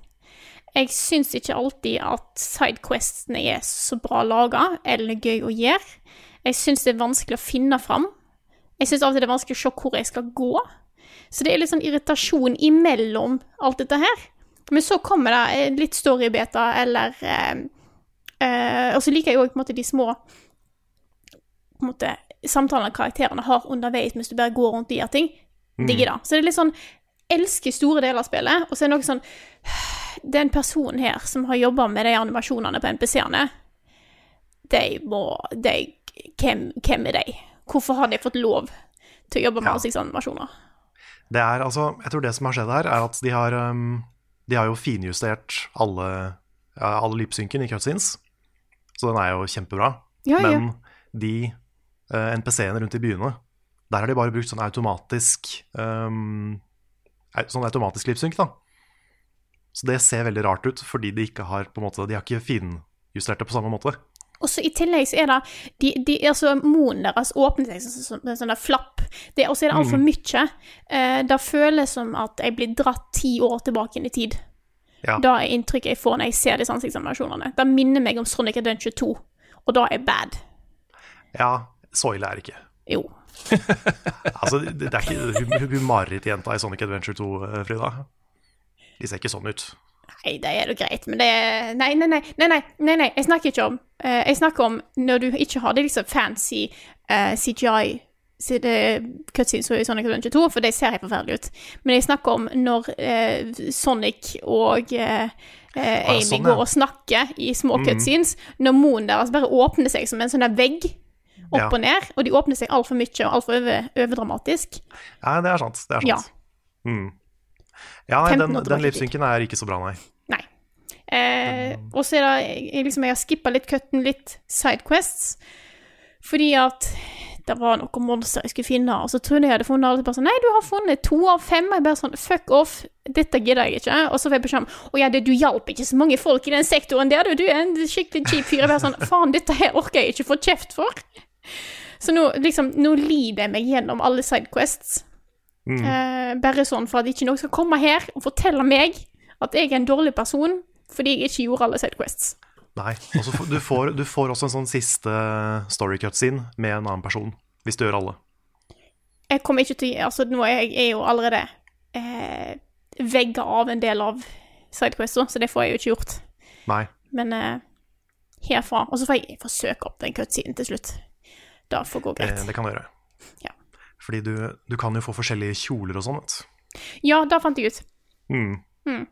Speaker 1: Jeg syns ikke alltid at sidequestene er så bra laga eller gøy å gjøre. Jeg syns det er vanskelig å finne fram. Jeg syns av og til det er vanskelig å se hvor jeg skal gå. Så det er litt sånn irritasjon imellom alt dette her. Men så kommer det eh, litt storybeta eller eh, eh, Og så liker jeg òg de små på en måte, samtalene karakterene har underveis mens du bare går rundt og gjør ting. Digger det. Så det er litt sånn Elsker store deler av spillet, og så er det noe sånn Den personen her som har jobba med de animasjonene på NPC-ene, de må de, hvem, hvem er de? Hvorfor har de fått lov til å jobbe med
Speaker 2: Ja.
Speaker 1: ansiktsanimasjoner?
Speaker 2: Det er altså Jeg tror det som har skjedd her, er at de har um, De har jo finjustert alle alle lypsynken i cutscenes, så den er jo kjempebra.
Speaker 1: Ja, ja.
Speaker 2: Men de eh, NPC-ene rundt i byene, der har de bare brukt sånn automatisk um, Sånn automatisk lipsynk, da. Så det ser veldig rart ut, fordi de ikke har på en måte De har ikke finjustert det på samme måte.
Speaker 1: Og så i tillegg så er det de, de, altså Monen deres åpner seg som en sånn flapp. Det- Og så er det altfor mye. Eh, det føles som at jeg blir dratt ti år tilbake inn i tid.
Speaker 2: Ja.
Speaker 1: Da er inntrykket jeg får når jeg ser disse ansiktsanimasjonene. Det minner meg om Sonic Adventure 2, og da er bad.
Speaker 2: Ja, så ille er det ikke.
Speaker 1: Jo.
Speaker 2: Altså, det, det er ikke hun marerittjenta i Sonic Adventure 2, eh, Frida. De ser ikke sånn ut.
Speaker 1: Nei, det er jo greit, men det er Nei, nei, nei, nei, nei, nei, nei. jeg snakker ikke om uh, Jeg snakker om når du ikke har det liksom fancy uh, CGI så det cutscenes i Sonic Adventure 2, for de ser helt forferdelige ut. Men jeg snakker om når eh, Sonic og eh, eh, Amy
Speaker 2: sånn, ja.
Speaker 1: går og snakker i små cutscenes, når moen deres bare åpner seg som en sånn der vegg opp
Speaker 2: Ja.
Speaker 1: og ned, og de åpner seg altfor mye og altfor over, overdramatisk.
Speaker 2: Ja, det er sant. Det er
Speaker 1: Ja.
Speaker 2: sant. Mm. Ja, nei, den, den lipsynken er ikke så bra, nei.
Speaker 1: Nei. Eh, og så er det liksom, jeg har skippa litt cutten, litt sidequests, fordi at det var noen monster jeg skulle finne, og så trodde jeg jeg hadde funnet alle bare sånn Nei, du har funnet to av fem. Og jeg bare sånn Fuck off, dette gidder jeg ikke. Og så får jeg beskjed om Å ja, det, du hjalp ikke så mange folk i den sektoren der, du. Du er en skikkelig kjip fyr. Jeg bare sånn Faen, dette her orker jeg ikke få kjeft for. Så nå, liksom, nå lider jeg meg gjennom alle sidequests. Eh, bare sånn for at ikke noen skal komme her og fortelle meg at jeg er en dårlig person fordi jeg ikke gjorde alle sidequests.
Speaker 2: Nei. Og du, får, du får også en sånn siste storycut-scene med en annen person, hvis du gjør alle.
Speaker 1: Jeg kommer ikke til Altså, nå er jeg er jo allerede eh, vegga av en del av Sidequests, så det får jeg jo ikke gjort.
Speaker 2: Nei.
Speaker 1: Men eh, herfra Og så får jeg forsøke opp den cutscenen til slutt. Det får gå
Speaker 2: Det,
Speaker 1: greit.
Speaker 2: det kan du gjøre.
Speaker 1: Ja.
Speaker 2: Fordi du, du kan jo få forskjellige kjoler og sånn. vet.
Speaker 1: Ja, da fant jeg ut.
Speaker 2: Mm.
Speaker 1: Mm.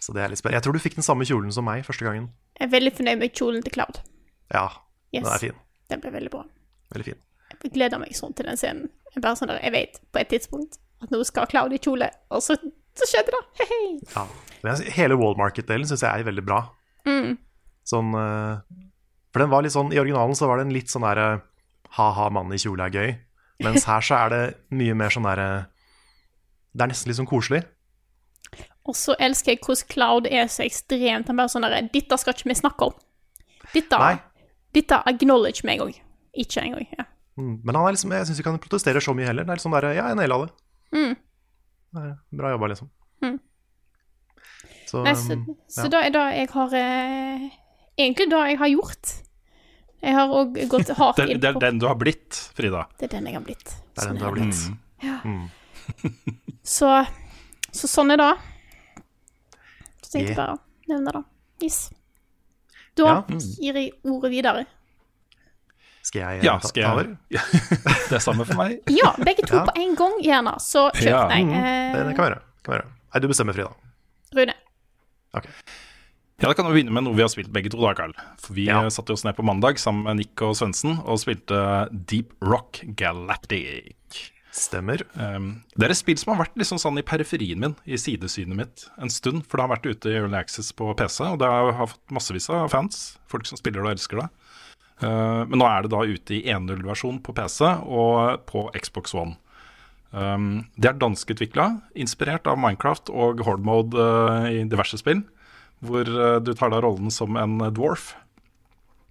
Speaker 2: Så det er litt spennende. Jeg tror du fikk den samme kjolen som meg første gangen.
Speaker 1: Jeg er veldig fornøyd med kjolen til Cloud.
Speaker 2: Ja,
Speaker 1: Yes.
Speaker 2: den er fin.
Speaker 1: Den ble veldig bra.
Speaker 2: Veldig fin.
Speaker 1: Jeg gleder meg sånn til den scenen. Jeg, bare sånn der, jeg vet på et tidspunkt at nå skal Cloud i kjole, og så, så skjedde det. Hei, hei.
Speaker 2: Ja. Men hele Wall Market-delen syns jeg er veldig bra.
Speaker 1: Mm.
Speaker 2: Sånn eh, For den var litt sånn I originalen så var den litt sånn derre ha-ha, mann i kjole er gøy. Mens her så er det mye mer sånn derre Det er nesten litt sånn koselig.
Speaker 1: Og så elsker jeg hvordan Cloud er så ekstremt Han bare sånn der Dette skal ikke vi snakke om. Dette, dette acknowledge meg òg. Ikke engang. Ja.
Speaker 2: Mm. Men han er liksom, jeg syns ikke han protesterer så mye heller. Det er liksom sånn derre Ja, jeg naila det.
Speaker 1: Mm.
Speaker 2: det er bra jobba, liksom.
Speaker 1: Mm.
Speaker 2: Så,
Speaker 1: Nei, så,
Speaker 2: um,
Speaker 1: så da er det jeg har eh, Egentlig det jeg har gjort. Jeg har òg gått hardt inn på
Speaker 3: det er den du har blitt, Frida.
Speaker 1: Det er den jeg har blitt.
Speaker 2: det er den du har blitt. Mm.
Speaker 1: Så, så sånn er det. Så tenkte jeg
Speaker 2: Yeah.
Speaker 1: bare å nevne det. Yes. Da
Speaker 2: Ja.
Speaker 1: gir jeg ordet videre.
Speaker 2: Skal jeg
Speaker 3: Ja,
Speaker 2: ta,
Speaker 3: skal
Speaker 2: ta over?
Speaker 3: jeg Det er samme for meg.
Speaker 1: Ja, begge to
Speaker 2: Ja.
Speaker 1: på en gang, gjerne. Så kjør.
Speaker 3: Ja.
Speaker 1: Nei,
Speaker 2: Mm,
Speaker 1: eh,
Speaker 2: det, det kan være. Det Kan være. Nei, du bestemmer, Frida.
Speaker 1: Rune.
Speaker 2: Ok.
Speaker 3: Ja, Da kan vi begynne med noe vi har spilt begge to, da, Carl. For vi
Speaker 2: Ja.
Speaker 3: eh, satte oss ned på mandag sammen med Nick og Svendsen og spilte Deep Rock Galactic.
Speaker 2: Stemmer.
Speaker 3: Um, det er et spill som har vært liksom sånn i periferien min, i sidesynet mitt, en stund. For det har vært ute i Early Access på PC, og det har fått massevis av fans. Folk som spiller det og elsker det. Uh, men nå er det da ute i 1.0-versjon på PC og på Xbox One. Um, det er danskutvikla, inspirert av Minecraft og Horde Mode uh, i diverse spill. Hvor uh, du tar da rollen som en uh, dwarf.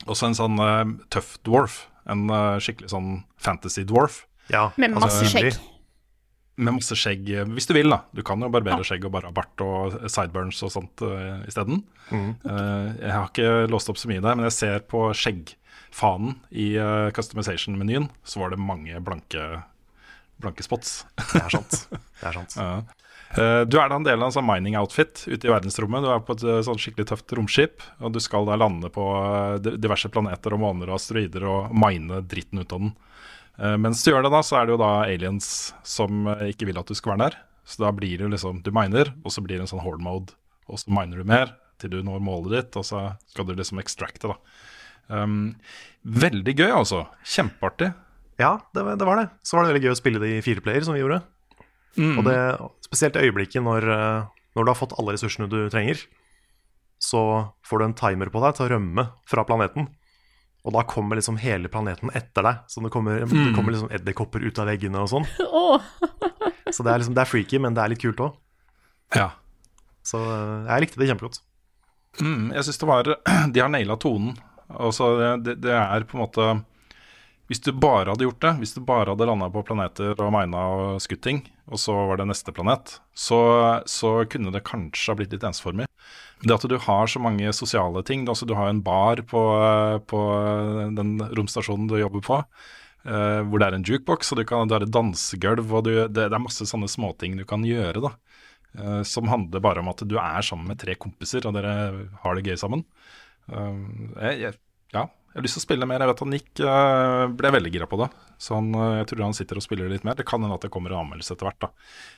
Speaker 3: Også en sånn uh, tøff dwarf. En uh, skikkelig sånn fantasy dwarf.
Speaker 2: Ja,
Speaker 1: Med
Speaker 2: altså,
Speaker 1: masse skjegg.
Speaker 3: Med masse skjegg, eh, hvis du vil, da. Du kan jo barbere skjegg og bare ha bart og sideburns og sånt uh, isteden. Eh, jeg har ikke låst opp så mye der, men jeg ser på skjeggfanen i uh, customization-menyen, så var det mange blanke, blanke spots.
Speaker 2: Det er sant. Det er sant.
Speaker 3: Ja. Eh, Du er da en del av en sånn mining outfit ute i verdensrommet. Du er på et eh, sånn skikkelig tøft romskip, og du skal da lande på eh, diverse planeter og måner og asteroider og mine dritten ut av den. Mens du gjør det, da, så er det jo da aliens som ikke vil at du skal være der. Så da blir det liksom Du miner, og så blir det en sånn horde mode, og så miner du mer til du når målet ditt, og så skal du liksom extracte, da. Um, veldig gøy, altså. Kjempeartig.
Speaker 2: Ja, det, det var det. Så var det veldig gøy å spille det i fireplayer, som vi gjorde. Og det, spesielt i øyeblikket når, eh, når du har fått alle ressursene du trenger, så får du en timer på deg til å rømme fra planeten. Og da kommer liksom hele planeten etter deg. Så det kommer, det kommer liksom edderkopper ut av veggene og sånn.
Speaker 1: Oh.
Speaker 2: Så det er, liksom, det er freaky, men det er litt kult òg.
Speaker 3: Ja.
Speaker 2: Så eh, jeg likte det kjempegodt.
Speaker 3: Mm, jeg syns det var De har naila tonen. Altså, det, det er på en måte Hvis du bare hadde gjort det, hvis du bare hadde landa på planeter og mina og skutt ting, og så var det neste planet, så, så kunne det kanskje ha blitt litt ensformig. Men det at du har så mange sosiale ting altså Du har en bar på, på den romstasjonen du jobber på. eh, hvor det er en jukebox, og du kan, du har et dansegulv, og du, det, det er masse sånne småting du kan gjøre. da eh, som handler bare om at du er sammen med tre kompiser, og dere har det gøy sammen. Eh, jeg, ja, jeg har lyst til å spille mer. Jeg vet at Nick eh, ble veldig gira på det. Så han, eh, jeg tror han sitter og spiller litt mer. Det kan hende at det kommer en anmeldelse etter hvert. da.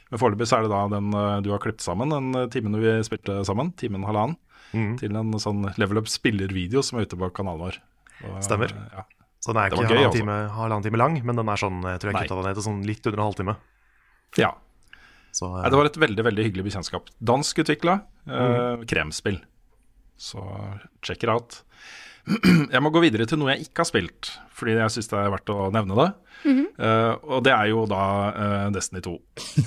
Speaker 3: Men foreløpig så er det da den eh, du har klippet sammen, den timen vi spilte sammen, timen halvannen,
Speaker 2: mm.
Speaker 3: til en sånn Level Up spiller-video som er ute på kanalen vår. Og,
Speaker 2: Stemmer.
Speaker 3: Ja.
Speaker 2: Så den er ikke halvannen
Speaker 3: altså.
Speaker 2: time, halvannen time lang, men den er sånn, jeg tror jeg kutta den ned til sånn litt under en halvtime.
Speaker 3: ja.
Speaker 2: Så
Speaker 3: uh... Det var et veldig veldig hyggelig bekjentskap. Dansk utvikla, mm. kremspill. Så check it out. Jeg må gå videre til noe jeg ikke har spilt, fordi jeg syns det er verdt å nevne det. Eh, og det er jo da uh, Destiny 2.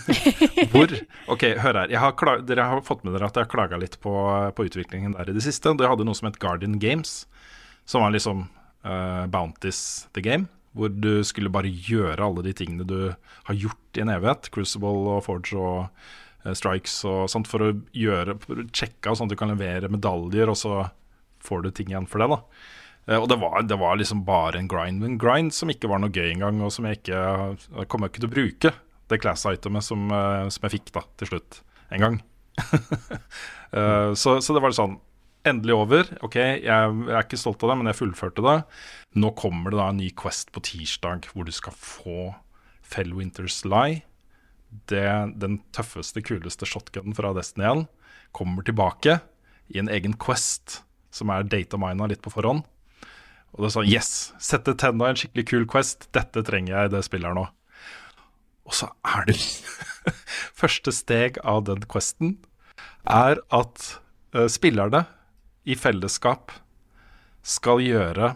Speaker 3: Hvor Ok, hør her. Jeg har klag, dere har fått med dere at jeg har klaga litt på, på utviklingen der i det siste. Det hadde noe som het Guardian Games, som var liksom uh, Bounties the game. Hvor du skulle bare gjøre alle de tingene du har gjort i en evighet. Crucible og Forge og Strikes og sånt for å gjøre for å sjekke av sånn at du kan levere medaljer, og så får du ting igjen for det. da Eh, Og det var, det var liksom bare en grind, en grind som ikke var noe gøy engang, og som jeg ikke jeg kommer ikke til å bruke. Det class-itemet som, eh, som jeg fikk da til slutt en gang. mm. så, så det var sånn Endelig over. Ok, jeg, jeg er ikke stolt av det, men jeg fullførte det. Nå kommer det da en ny Quest på tirsdag hvor du skal få Fellwinters Lie. Det, den tøffeste, kuleste shotgunen fra Destiny 1 kommer tilbake i en egen Quest som er datamina litt på forhånd. Og det er sånn Yes! Sette tenna i en skikkelig kul Quest. Dette trenger jeg i det spillet her nå. Og så er det Første steg av den questen er at uh, spillerne i fellesskap skal gjøre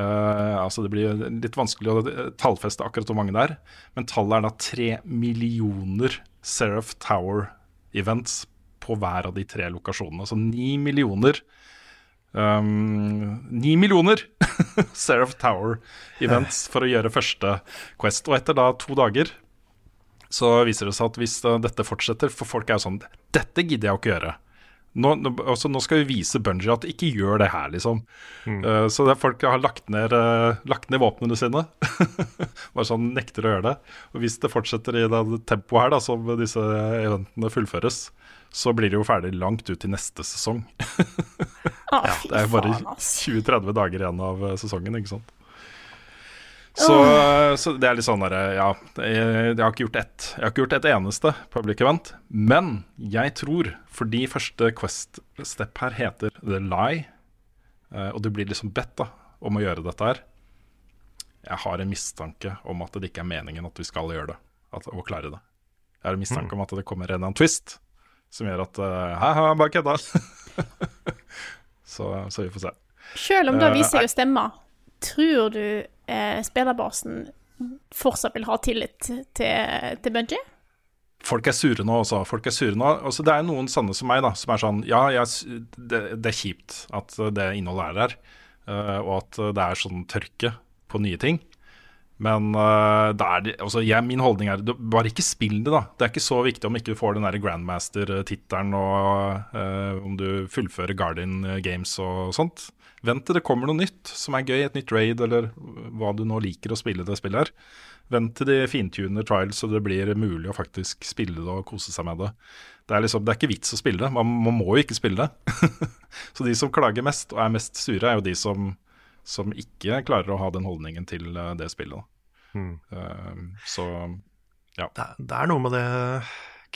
Speaker 3: uh, Altså det blir litt vanskelig å eh, tallfeste akkurat hvor mange det er, men tallet er da tre millioner Seraph Tower-events på hver av de tre lokasjonene. Altså ni millioner um, millioner Seraph Tower-events for å gjøre første Quest. Og etter da to dager så viser det seg at hvis uh, dette fortsetter For folk er jo sånn Dette gidder jeg jo ikke gjøre. Nå, altså, nå skal vi vise Bungie at ikke gjør det her, liksom. Uh, så det er folk har lagt ned, uh, lagt ned våpnene sine. Bare sånn nekter å gjøre det. Og hvis det fortsetter i det tempoet her, da, som disse eventene fullføres, så blir det jo ferdig langt ut til neste sesong.
Speaker 1: Fy
Speaker 3: Det er bare 20-30 dager igjen av eh, sesongen, ikke sant. Så, så det er litt sånn derre Ja, jeg, jeg har ikke gjort ett. Jeg har ikke gjort et eneste public event. Men jeg tror, fordi første Quest-step her heter The Lie, eh, og du blir liksom bedt da om å gjøre dette her Jeg har en mistanke om at det ikke er meningen at vi skal gjøre det. At, å klare det. Jeg har en mistanke om at det kommer en eller annen twist som gjør at Hæ, bare kødda. så, så vi får se.
Speaker 1: Selv om det
Speaker 3: Eh,
Speaker 1: viser seg å stemme, tror du eh, spillerbasen fortsatt vil ha tillit til, til Bungie?
Speaker 3: Folk er sure nå også. Folk er sure nå. Altså, det er noen sanne som meg da, som er sånn Ja, jeg, det, det er kjipt at det innholdet er der, eh, og at det er sånn tørke på nye ting. Men eh, da er altså, jeg, min holdning er bare ikke spill det, da. Det er ikke så viktig om ikke du får den der Grandmaster-tittelen, og uh, om du fullfører Guardian Games og sånt. Vent til det kommer noe nytt som er gøy, et nytt raid, eller hva du nå liker å spille det spillet her. Vent til de fintuner trials så det blir mulig å faktisk spille det og kose seg med det. Det er, liksom, det er ikke vits å spille det. Man, man må jo ikke spille det. så de som klager mest og er mest sure, er jo de som, som ikke klarer å ha den holdningen til eh, det spillet. Mm. Eh, så ja.
Speaker 2: Det, er- det er noe med det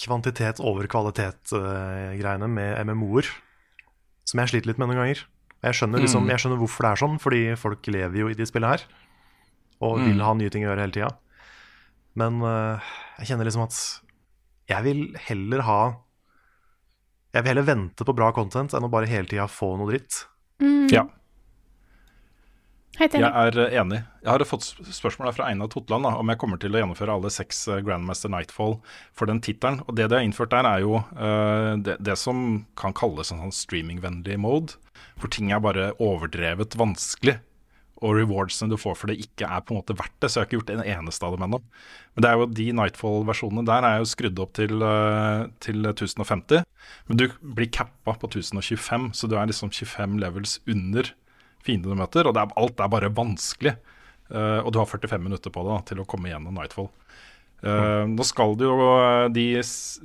Speaker 2: kvantitet over kvalitet-greiene med MMO-er som jeg sliter litt med noen ganger. Jeg skjønner, liksom, jeg skjønner hvorfor det er sånn, fordi folk lever jo i de spillene her. Og vil ha nye ting å gjøre hele tida. Men uh, jeg kjenner liksom at jeg vil heller ha Jeg vil heller vente på bra content enn å bare hele tida få noe dritt.
Speaker 3: ja. Jeg er eh, enig. Jeg har fått sp- spørsmål fra Einar Totland da, om jeg kommer til å gjennomføre alle seks eh, Grandmaster Nightfall for den tittelen. Og det de har innført der, er jo uh, det, det som kan kalles en sånn streamingvennlig mode. Hvor ting er bare overdrevet vanskelig. Og rewardsene du får for det, ikke er på en måte verdt det. Så jeg har ikke gjort en eneste av dem ennå. Men det er jo de Nightfall-versjonene der er jo skrudd opp til, uh, til 1050. Men du blir cappa på 1025, så du er liksom 25 levels under fiendene du møter, og er, alt er bare vanskelig. Uh, og du har 45 minutter på deg til å komme gjennom Nightfall. Uh, nå skal det jo uh, de,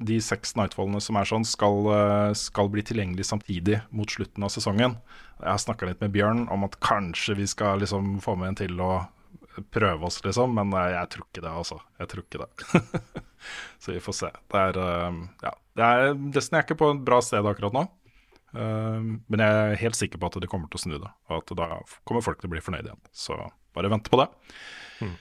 Speaker 3: de seks Nightfallene som er sånn, skal, skal bli tilgjengelig samtidig mot slutten av sesongen. Jeg har snakka litt med Bjørn om at kanskje vi skal liksom få med en til og prøve oss, liksom. Men jeg tror ikke det, altså. Jeg tror ikke det. Så vi får se. Det er, ja. det er, Destiny er ikke på et bra sted akkurat nå. Men jeg er helt sikker på at de kommer til å snu det, og at da kommer folk til å bli fornøyd igjen. Så bare vente på det. Mm.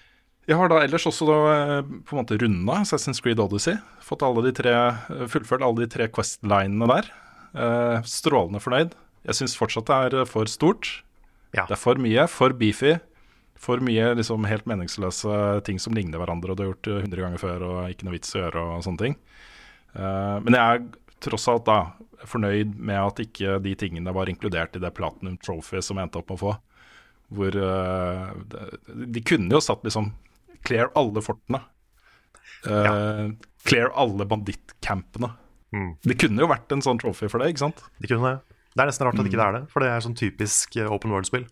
Speaker 3: Jeg har da ellers også da, eh, på en måte runda Assassin's Creed Odyssey. Fått alle de tre, eh, fullført alle de tre Quest-linene der. Eh, strålende fornøyd. Jeg syns fortsatt det er for stort. Ja. Det er for mye, for beefy. For mye liksom helt meningsløse ting som ligner hverandre og du har gjort 100 ganger før og ikke noe vits å gjøre og sånne ting. men jeg er tross alt da fornøyd med at ikke de tingene var inkludert i det Platinum Trophy som jeg endte opp med å få. Hvor de, de kunne jo satt liksom clear alle fortene. Uh, ja. Clear alle bandittcampene. Mm. Det kunne jo vært en sånn trophy for det, ikke sant?
Speaker 2: Det kunne det. Det er nesten rart at det ikke er det, for det er sånn typisk eh, open world-spill.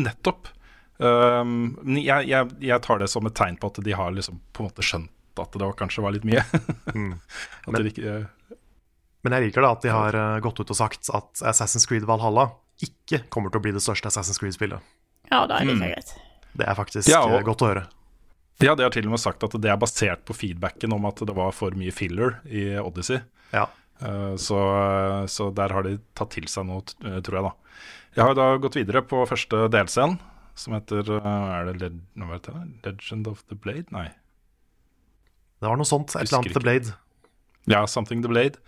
Speaker 3: Nettopp. Um, jeg, jeg, jeg, tar det som et tegn på at de har liksom på en måte skjønt at det var, kanskje var litt mye. mm.
Speaker 2: men, ikke, uh, men, jeg liker da at de har uh, gått ut og sagt at Assassin's Creed Valhalla ikke kommer til å bli det største Assassin's Creed-spillet.
Speaker 1: Ja, det er like mm. greit.
Speaker 2: Det er faktisk ja, og, godt å høre.
Speaker 3: Ja, de har til og med sagt at det er basert på feedbacken om at det var for mye filler i Odyssey. Ja. Uh, så, så, der har de tatt til seg noe, tror jeg, da. Jeg har da gått videre på første delscenen, som heter uh, Er det det, Legend of the Blade? Nei.
Speaker 2: Det var noe sånt. Et eller annet The Blade.
Speaker 3: Ja, Something The Blade.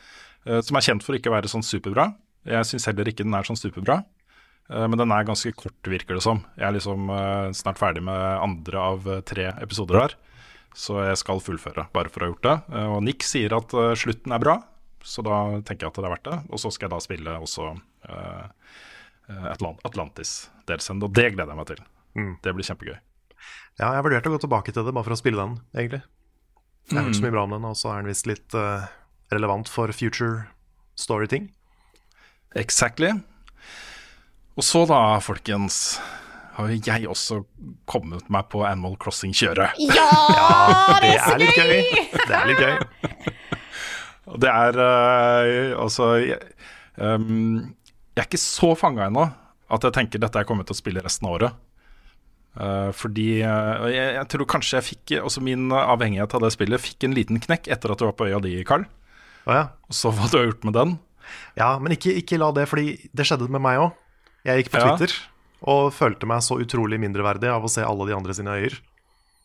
Speaker 3: som er kjent for ikke å være sånn superbra. Jeg syns heller ikke den er sånn superbra. Eh, men den er ganske kort, virker det som. Jeg er liksom uh, snart ferdig med andre av tre episoder her. Så jeg skal fullføre, bare for å ha gjort det. Og Nick sier at slutten er bra, så da tenker jeg at det er verdt det. Og så skal jeg da spille også Atlant Atlantis-delsend, og det gleder jeg meg til. Mm. Det blir kjempegøy.
Speaker 2: Ja, jeg vurderte å gå tilbake til det, bare for å spille den, egentlig. Jeg har hørt så mm. mye bra om den, og så er den visst litt relevant for future story-ting.
Speaker 3: Exactly. Og så da, folkens, har jo jeg også kommet meg på Animal Crossing-kjøret.
Speaker 1: Ja,
Speaker 2: det er litt gøy! Det er litt gøy.
Speaker 3: det er uh, altså jeg, um, jeg, er ikke så fanga ennå at jeg tenker dette er kommet til å spille resten av året. Uh, fordi uh, jeg, jeg, tror kanskje jeg fikk Også min avhengighet av det spillet fikk en liten knekk etter at du var på øya di, Carl.
Speaker 2: Oh, ja.
Speaker 3: Og så hva du har gjort med den.
Speaker 2: Ja, men ikke, ikke la det, fordi det skjedde med meg òg. Jeg gikk på ja. Twitter og følte meg så utrolig mindreverdig av å se alle de andre sine øyer.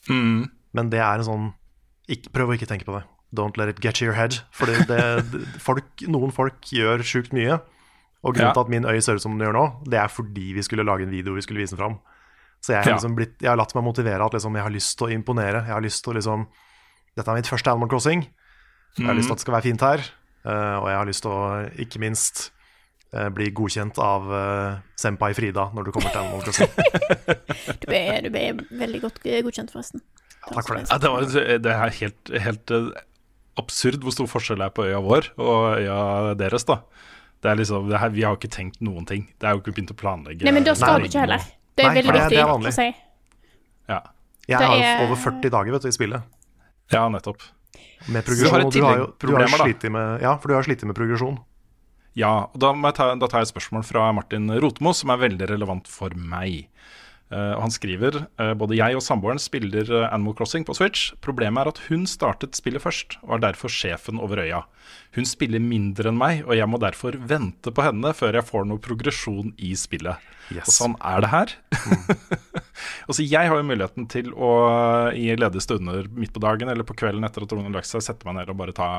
Speaker 2: Mm. Men det er en sånn ikke, Prøv å ikke tenke på det. Don't let it get to your head. Folk, noen folk gjør sjukt mye. Og grunnen ja. til at min øy ser ut som den gjør nå, det er fordi vi skulle lage en video vi skulle vise den fram. Så jeg har, liksom blitt, jeg har latt meg motivere at liksom, jeg har lyst til å imponere. Jeg har lyst til å liksom Dette er mitt første Animal Crossing. Jeg har lyst til at det skal være fint her. Uh, og jeg har lyst til å, ikke minst Eh, bli godkjent av uh, Senpai Frida når du kommer til Animal Crossing.
Speaker 1: du, ble, du ble veldig godt godkjent, forresten.
Speaker 2: Takk for det.
Speaker 3: Ja, det, var, det, er helt, helt absurd hvor stor forskjell det er på øya vår og øya deres. da det er liksom, det her, Vi har ikke tenkt noen ting. Det er jo ikke begynt å planlegge.
Speaker 1: Nei, men da skal du ikke heller. Det er Nei, veldig viktig å si.
Speaker 3: Ja.
Speaker 2: Jeg har er... over 40 dager vet du, i spillet.
Speaker 3: Ja, nettopp.
Speaker 2: Med progresjon. Du har, jo, du har slitt med, ja, for du har slitt med progresjon.
Speaker 3: Ja, og da, ta, da, tar jeg et spørsmål fra Martin Rotmo, som er veldig relevant for meg. Uh, han skriver uh, både jeg og samboeren spiller uh, Animal Crossing på Switch. Problemet er at hun startet spillet først, og er derfor sjefen over øya. Hun spiller mindre enn meg, og jeg må derfor vente på henne før jeg får noe progresjon i spillet. Yes. Og sånn er det her. Mm. altså, jeg har jo muligheten til å i ledige stunder midt på dagen eller på kvelden etter at hun har lagt seg, sette meg ned og bare ta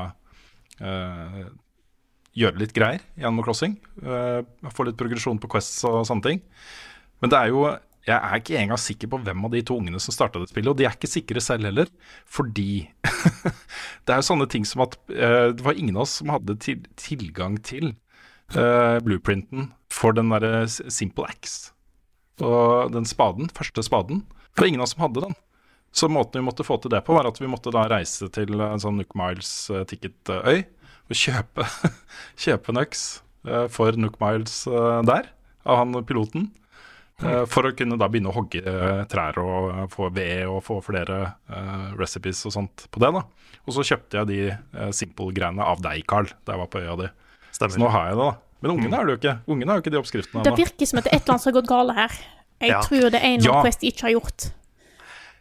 Speaker 3: gjøre litt greier i Animal Crossing. Uh, få litt progresjon på Quests og sånne ting. Men det er jo jeg er ikke engang sikker på hvem av de to ungene som starta det spillet. Og de er ikke sikre selv heller, fordi det er jo sånne ting som at uh, det var ingen av oss som hadde til, tilgang til uh, blueprinten for den derre Simple Axe. Og den spaden, første spaden. Det var ingen av oss som hadde den. Så måten vi måtte få til det på, var at vi måtte da reise til en sånn Nook Miles ticket-øy og kjøpe, kjøpe en øks for Nook Miles der, av han piloten. Eh, For å kunne da begynne å hogge eh, trær og eh, få ved og få flere recipes og sånt på det. da Og så kjøpte jeg de uh, Simple-greiene av deg, Carl, da jeg var på øya di. Så nå har jeg det, da. Men ungene har det jo ikke. Ungene har jo ikke de oppskriftene
Speaker 1: Det virker som at det er et eller annet som har gått galt her. Jeg
Speaker 2: Ja.
Speaker 1: tror det er en
Speaker 3: Ja.
Speaker 1: Quest ikke har gjort.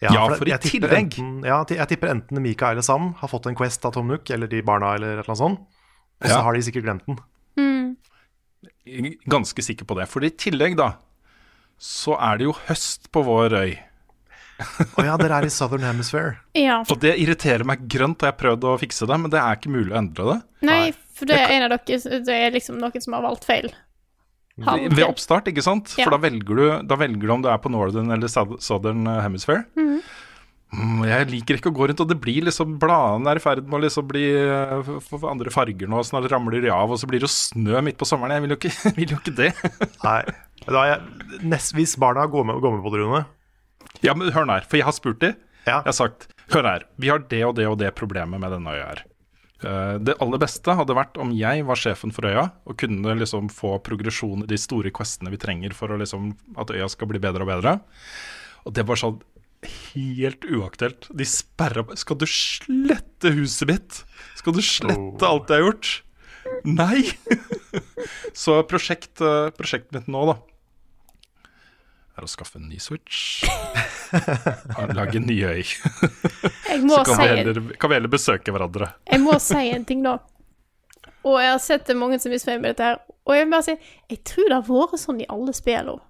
Speaker 3: Ja,
Speaker 2: ja
Speaker 3: for i
Speaker 2: jeg tipper
Speaker 3: tillegg-
Speaker 2: enten, ja, jeg tipper enten Mika eller Sam har fått en Quest av Tom Nook, eller de barna, eller et eller annet sånt. Og så
Speaker 3: Ja.
Speaker 2: har de sikkert glemt den.
Speaker 3: Ganske sikker på det. For i tillegg, da, så er det jo høst på vår øy.
Speaker 2: Å ja, dere er i Southern Hemisphere.
Speaker 1: Ja.
Speaker 3: Og det irriterer meg grønt, og jeg har prøvd å fikse det, men det er ikke mulig å endre det.
Speaker 1: Nei, for det er en av dere Det er liksom noen som har valgt feil.
Speaker 3: Ved oppstart, ikke sant?
Speaker 1: Ja.
Speaker 3: For da velger, du, da velger du om du er på Northern eller Southern Hemisphere. Mm, Jeg liker ikke å gå rundt, og det blir liksom Bladene er i ferd med å liksom bli eh, andre farger nå, snart ramler de av, og så blir det jo snø midt på sommeren. Jeg vil jo ikke, vil jo ikke det.
Speaker 2: Nei. Da er jeg, nest, hvis barna går med, går med på det, Rune
Speaker 3: Ja, men hør her, for jeg har spurt de.
Speaker 2: Ja.
Speaker 3: Jeg har sagt Hør her, vi har det og det og det problemet med denne øya her. Eh, Det aller beste hadde vært om jeg var sjefen for øya og kunne liksom få progresjon i de store questene vi trenger for liksom, at øya skal bli bedre og bedre. Og det var sånn helt uaktuelt. De sperra Skal du slette huset mitt? Skal du slette
Speaker 2: Oh.
Speaker 3: alt jeg har gjort? Nei! Så prosjekt, eh, prosjektet mitt nå, da, er å skaffe en ny Switch. Lage en ny øy. Så kan vi, heller, kan vi heller besøke hverandre.
Speaker 1: jeg må si en ting, da. Og jeg har sett det mange som misfornøyd med dette her. Og jeg vil bare si jeg tror det har vært sånn i alle spillene.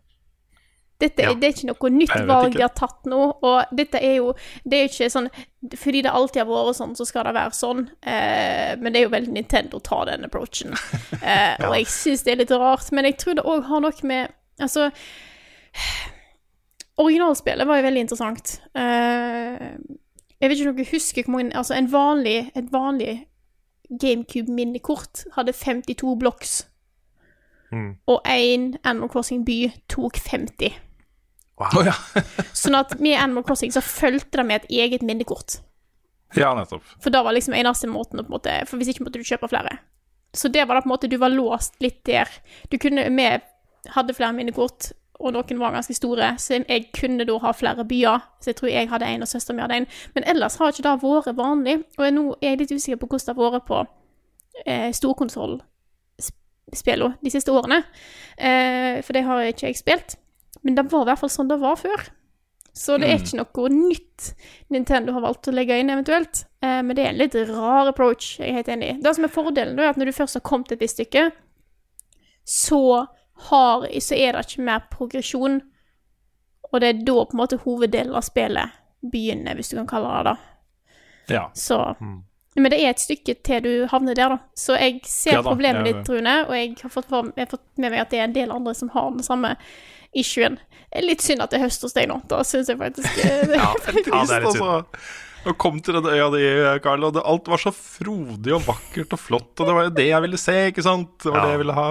Speaker 1: Dette
Speaker 2: Ja.
Speaker 1: Det er ikke noe nytt valg de har tatt nå. Og dette er jo Det er jo ikke sånn Fordi det alltid har vært sånn, så skal det være sånn. Eh, men det er jo veldig Nintendo ta den approachen. Eh, Og jeg syns det er litt rart. Men jeg tror det òg har noe med Altså Originalspillet var jo veldig interessant. Eh, jeg vet ikke om dere husker hvor mange Altså, en vanlig, et vanlig GameCube-minnekort hadde 52 blocks.
Speaker 2: Mm.
Speaker 1: Og én Animal Crossing-by tok 50.
Speaker 3: Å ja.
Speaker 1: Sånn at med Animal Crossing så fulgte det med et eget minnekort.
Speaker 3: ja, nettopp.
Speaker 1: For da var liksom eneste måten å på en måte For hvis ikke måtte du kjøpe flere. Så det var da på en måte Du var låst litt der. Du kunne Vi hadde flere minnekort, og noen var ganske store, så jeg kunne da ha flere byer. Så jeg tror jeg hadde en, og søsteren min hadde en. Men ellers har ikke det vært vanlig. Og nå er jeg litt usikker på hvordan det har vært på eh, storkonsollspillene de siste årene. Eh, for det har ikke jeg spilt. Men det var i hvert fall sånn det var før. Så det er ikke noe nytt Nintendo har valgt å legge inn eventuelt. Eh, men det er en litt rar approach, jeg er helt enig i. Det som er fordelen, da, er at når du først har kommet et visst stykke, så, har, så er det ikke mer progresjon. Og det er da på en måte hoveddelen av spillet begynner, hvis du kan kalle det det.
Speaker 3: Ja.
Speaker 1: Så Men det er et stykke til du havner der, da. Så jeg ser
Speaker 3: Ja da,
Speaker 1: problemet ditt, Rune, og jeg har, fått, jeg har fått med meg at det er en del andre som har den samme issuen. Litt synd at det er høst hos deg nå. Da syns jeg faktisk eh, det,
Speaker 2: Ja, ja, det er litt synd.
Speaker 3: Og kom til den øya di, Carl, og det, alt var så frodig og vakkert og flott. Og det var jo det jeg ville se, ikke sant? Det var
Speaker 2: Ja.
Speaker 3: det jeg ville ha.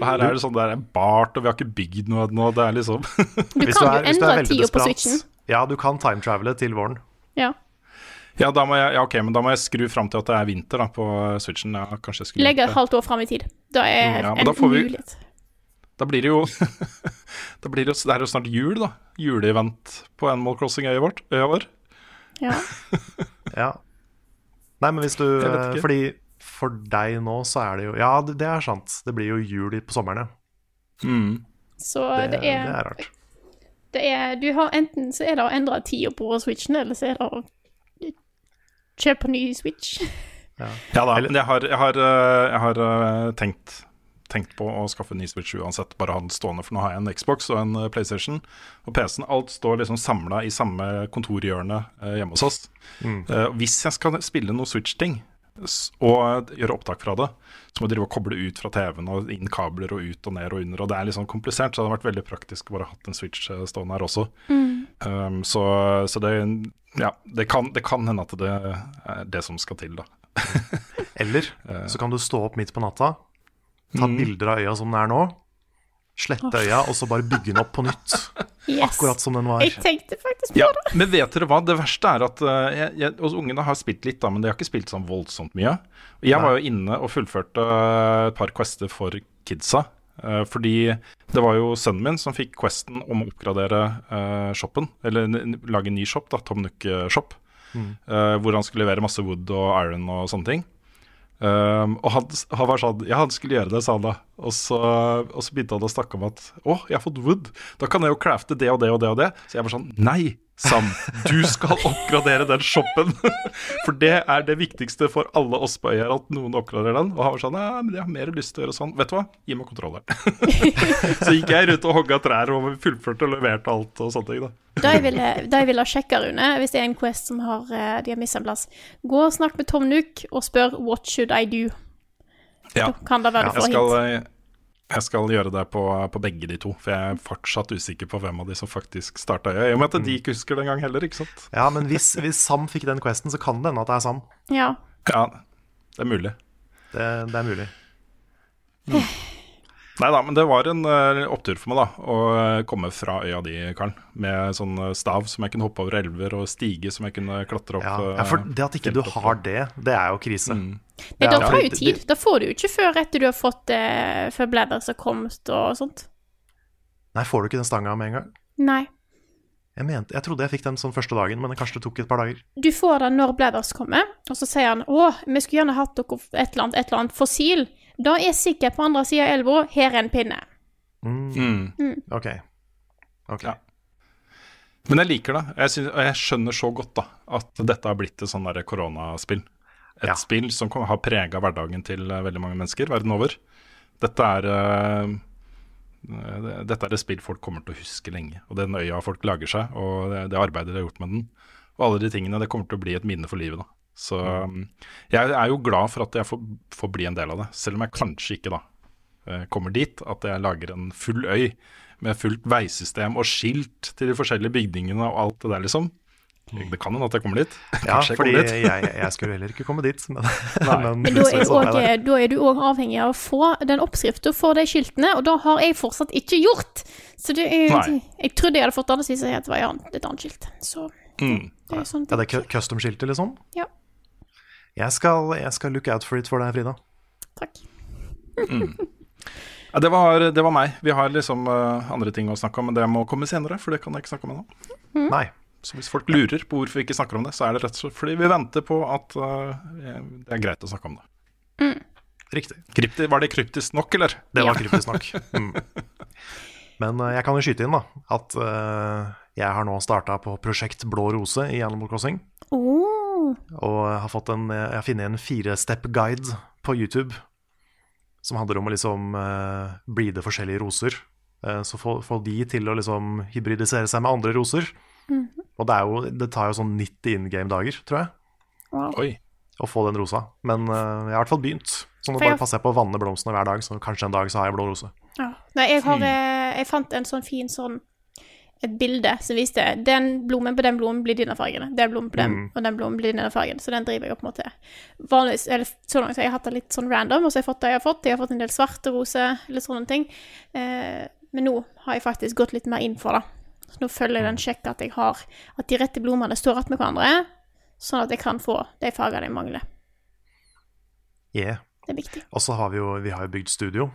Speaker 3: Og her er det sånn det er bart, og vi har ikke bygd noe ennå. Det er liksom
Speaker 1: Du kan jo
Speaker 2: er
Speaker 1: endre tida på switchen.
Speaker 2: Ja, du kan time-travele til våren.
Speaker 1: Ja.
Speaker 3: Ja, da må jeg, ja, ok, men da må jeg skru fram til at det er vinter da, på Switchen. Ja, kanskje jeg skulle
Speaker 1: Legge et halvt år fram i tid. Da er
Speaker 3: Mm, ja,
Speaker 1: en
Speaker 3: da vi-
Speaker 1: mulighet.
Speaker 3: Da blir det jo da blir det, jo- Det er jo snart jul, da. Juleevent på Animal Crossing-øya vårt. Vår.
Speaker 1: Ja.
Speaker 2: Ja. Nei, men hvis du. Fordi for deg nå så er det jo Ja, det, er sant. Det blir jo jul på sommeren, ja.
Speaker 3: Mm.
Speaker 1: Så
Speaker 2: Det,
Speaker 1: det,
Speaker 2: det
Speaker 1: er,
Speaker 2: er rart.
Speaker 1: det er Du har enten så er det å endre tida på switchen, eller så er det å kjøpe ny switch.
Speaker 3: Ja da, jeg har, jeg har, eh, jeg har eh, tenkt, tenkt på å skaffe en ny Switch uansett, bare ha den stående, for nå har jeg en Xbox og en eh, PlayStation. Og PC-en, alt står liksom samla i samme kontorhjørne eh, hjemme hos oss. Eh, hvis jeg skal spille noe Switch-ting og gjøre opptak fra det, så må jeg drive og koble ut fra TV-en og inn kabler og ut og ned og under, og det er litt sånn komplisert, så det hadde vært veldig praktisk å bare hatt en Switch stående her også. Um, så, så det ja, det kan, det kan hende at det er det som skal til, da.
Speaker 2: Eller så kan du stå opp midt på natta, ta bilder av øya som den er nå, slette øya, og så bare bygge den opp på nytt.
Speaker 1: Yes.
Speaker 2: Akkurat som den var.
Speaker 1: Jeg tenkte faktisk på
Speaker 3: Ja,
Speaker 1: det.
Speaker 3: men vet dere hva? Det verste er at eh, jeg, jeg, ungene har spilt litt, da, men de har ikke spilt sånn voldsomt mye. Jeg jeg var jo inne og fullførte eh, et par quester for kidsa Eh, fordi det var jo sønnen min som fikk questen om å oppgradere eh, shoppen, eller lage en ny shop, da, Tom Nook-shop, Mm. hvor han skulle levere masse wood og iron og sånne ting. Um, og han, han var sånn Ja, han skulle gjøre det, sa han da. Og så, og så begynte han å snakke om at Å, jeg har fått wood. Da kan jeg jo crafte det og det og det og det. Så jeg var sånn Nei, Sam. Du skal oppgradere den shoppen. For det er det viktigste for alle oss på øya, at noen oppgraderer den. Og han var sånn Ja, men jeg har mer lyst til å gjøre sånn. Vet du hva, gi meg kontrolleren. så gikk jeg rundt og hogga trær og fullførte og leverte alt og sånne ting, da.
Speaker 1: Da jeg ville, det jeg ville sjekke, Rune, hvis det er en Quest som har, eh, de har mista en plass, gå og snakk med Tom Nook og spør 'What should I do?'
Speaker 3: Ja.
Speaker 1: Da kan det være du får hint.
Speaker 3: Jeg skal gjøre det på, på begge de to, for jeg er fortsatt usikker på hvem av de som faktisk starta øya. I og med at de ikke husker det engang heller, ikke sant.
Speaker 2: Ja, men hvis, hvis Sam fikk den questen, så kan det hende at det er Sam.
Speaker 1: Ja.
Speaker 3: Ja, det er mulig.
Speaker 2: Det, det er mulig.
Speaker 3: Nei da, men det var en uh, opptur for meg, da, å uh, komme fra øya di, Karen. Med sånn eh, stav som jeg kunne hoppe over elver, og stige som jeg kunne klatre opp.
Speaker 2: Ja, ja, for det at ikke du har det, det er jo krise.
Speaker 3: Mm.
Speaker 1: Nei, det tar jo tid. Da får du jo ikke før etter du har fått uh, Før Bladders har kommet og sånt.
Speaker 2: Nei, får du ikke den stanga med en gang?
Speaker 1: Nei.
Speaker 2: Jeg, mente, jeg trodde jeg fikk den sånn første dagen, men kanskje det tok et par dager.
Speaker 1: Du får den når Bladders kommer, og så sier han 'Å, vi skulle gjerne hatt dere et eller annet, et eller annet fossil'. Da er sikkert på andre sida av elva, her er en pinne.
Speaker 2: Mm.
Speaker 3: Mm.
Speaker 2: Ok. Ok.
Speaker 3: Ja. Men jeg liker det. Jeg, synes, og jeg skjønner så godt da at dette har blitt et sånn koronaspill. Et
Speaker 2: Ja.
Speaker 3: spill som har prega hverdagen til eh, veldig mange mennesker verden over. Dette er eh, Dette er et spill folk kommer til å huske lenge. Og den øya folk lager seg, og det, det arbeidet de har gjort med den, og alle de tingene, det kommer til å bli et minne for livet. da. Så um, jeg er jo glad for at jeg får, får bli en del av det, selv om jeg kanskje ikke da eh, kommer dit. At jeg lager en full øy med fullt veisystem og skilt til de forskjellige bygningene og alt det der, liksom. Det kan hende at jeg kommer dit.
Speaker 2: Ja,
Speaker 3: jeg
Speaker 2: fordi
Speaker 3: kommer dit.
Speaker 2: jeg, jeg skulle heller ikke komme dit. Men, men,
Speaker 1: Men da er, du også, da er du òg avhengig av å få den oppskriften for de skiltene, og det har jeg fortsatt ikke gjort. Så det er, jeg trodde jeg hadde fått det, hvis det seg var et et annet skilt. Så
Speaker 3: Mm.
Speaker 1: det er sånn
Speaker 2: Ja, det er custom-skiltet, liksom?
Speaker 1: Ja.
Speaker 2: Jeg skal, jeg skal look out for it for deg, Frida.
Speaker 1: Takk.
Speaker 3: Ja, det, var, det var meg. Vi har liksom uh, andre ting å snakke om, men det må komme senere, for det kan jeg ikke snakke om ennå.
Speaker 2: Nei.
Speaker 3: Så hvis folk lurer på hvorfor vi ikke snakker om det, så er det rett og slett fordi vi venter på at uh, det er greit å snakke om det.
Speaker 2: Riktig.
Speaker 3: Krypti, var det kryptisk nok, eller?
Speaker 2: Det var
Speaker 1: Ja.
Speaker 2: kryptisk nok. Mm. Men uh, jeg kan jo skyte inn da at jeg har nå starta på prosjekt Blå rose i Animal Crossing.
Speaker 1: Oh.
Speaker 2: Og jeg har, fått en, jeg har funnet en fire-step-guide på YouTube som handler om å liksom uh, breede forskjellige roser. Uh, så få, få de til å liksom hybridisere seg med andre roser. Og det, er jo, det tar jo sånn 90 in game-dager, tror jeg,
Speaker 1: Wow.
Speaker 3: Oi.
Speaker 2: å få den rosa. Men uh, jeg har i hvert fall begynt. Så nå
Speaker 1: jeg-
Speaker 2: bare passer jeg på å vanne blomstene hver dag, så kanskje en dag så har jeg blå rose.
Speaker 1: Ja. Nei, jeg, har, jeg fant en sånn fin sånn et bilde som viste den blomen på den blomen blir denne fargen, den blomen på den, og den blomen blir denne fargen. Så den driver jeg opp mot det. Vanligvis, eller så langt har jeg hatt det litt sånn random, og så har jeg fått det jeg har fått. Jeg har fått en del svarte roser, eller sånne ting. Eh, men nå har jeg faktisk gått litt mer inn for det. Så nå følger jeg den sjekker at jeg har at de rette blomstene står rett med hverandre, sånn at jeg kan få de fargene jeg mangler.
Speaker 2: Yeah.
Speaker 1: Det er viktig.
Speaker 2: Og så har vi jo, vi har jo bygd studio.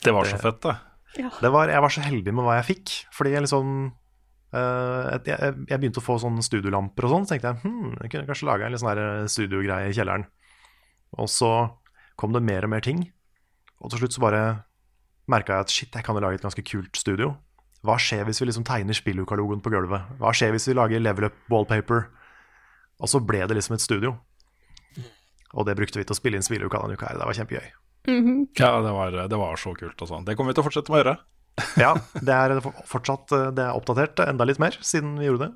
Speaker 3: Det var så fett, det.
Speaker 2: Det var, jeg var så heldig med hva jeg fikk, fordi jeg liksom Uh, jeg, jeg begynte å få sånne studiolamper og sånn, så tenkte jeg hm, jeg kunne kanskje lage en litt sånn studiogreie i kjelleren. Og så kom det mer og mer ting, og til slutt så bare merka jeg at shit, jeg kan jo lage et ganske kult studio. Hva skjer hvis vi liksom tegner spilluka-logoen på gulvet? Hva skjer hvis vi lager level up wallpaper? Og så ble det liksom et studio. Og det brukte vi til å spille inn spilluka denne uka her. Det var kjempegøy.
Speaker 3: Ja, det var, det var så kult. Altså. Det kommer vi til å fortsette med å gjøre.
Speaker 2: Ja, det er fortsatt eh, det er oppdatert enda litt mer siden vi gjorde det.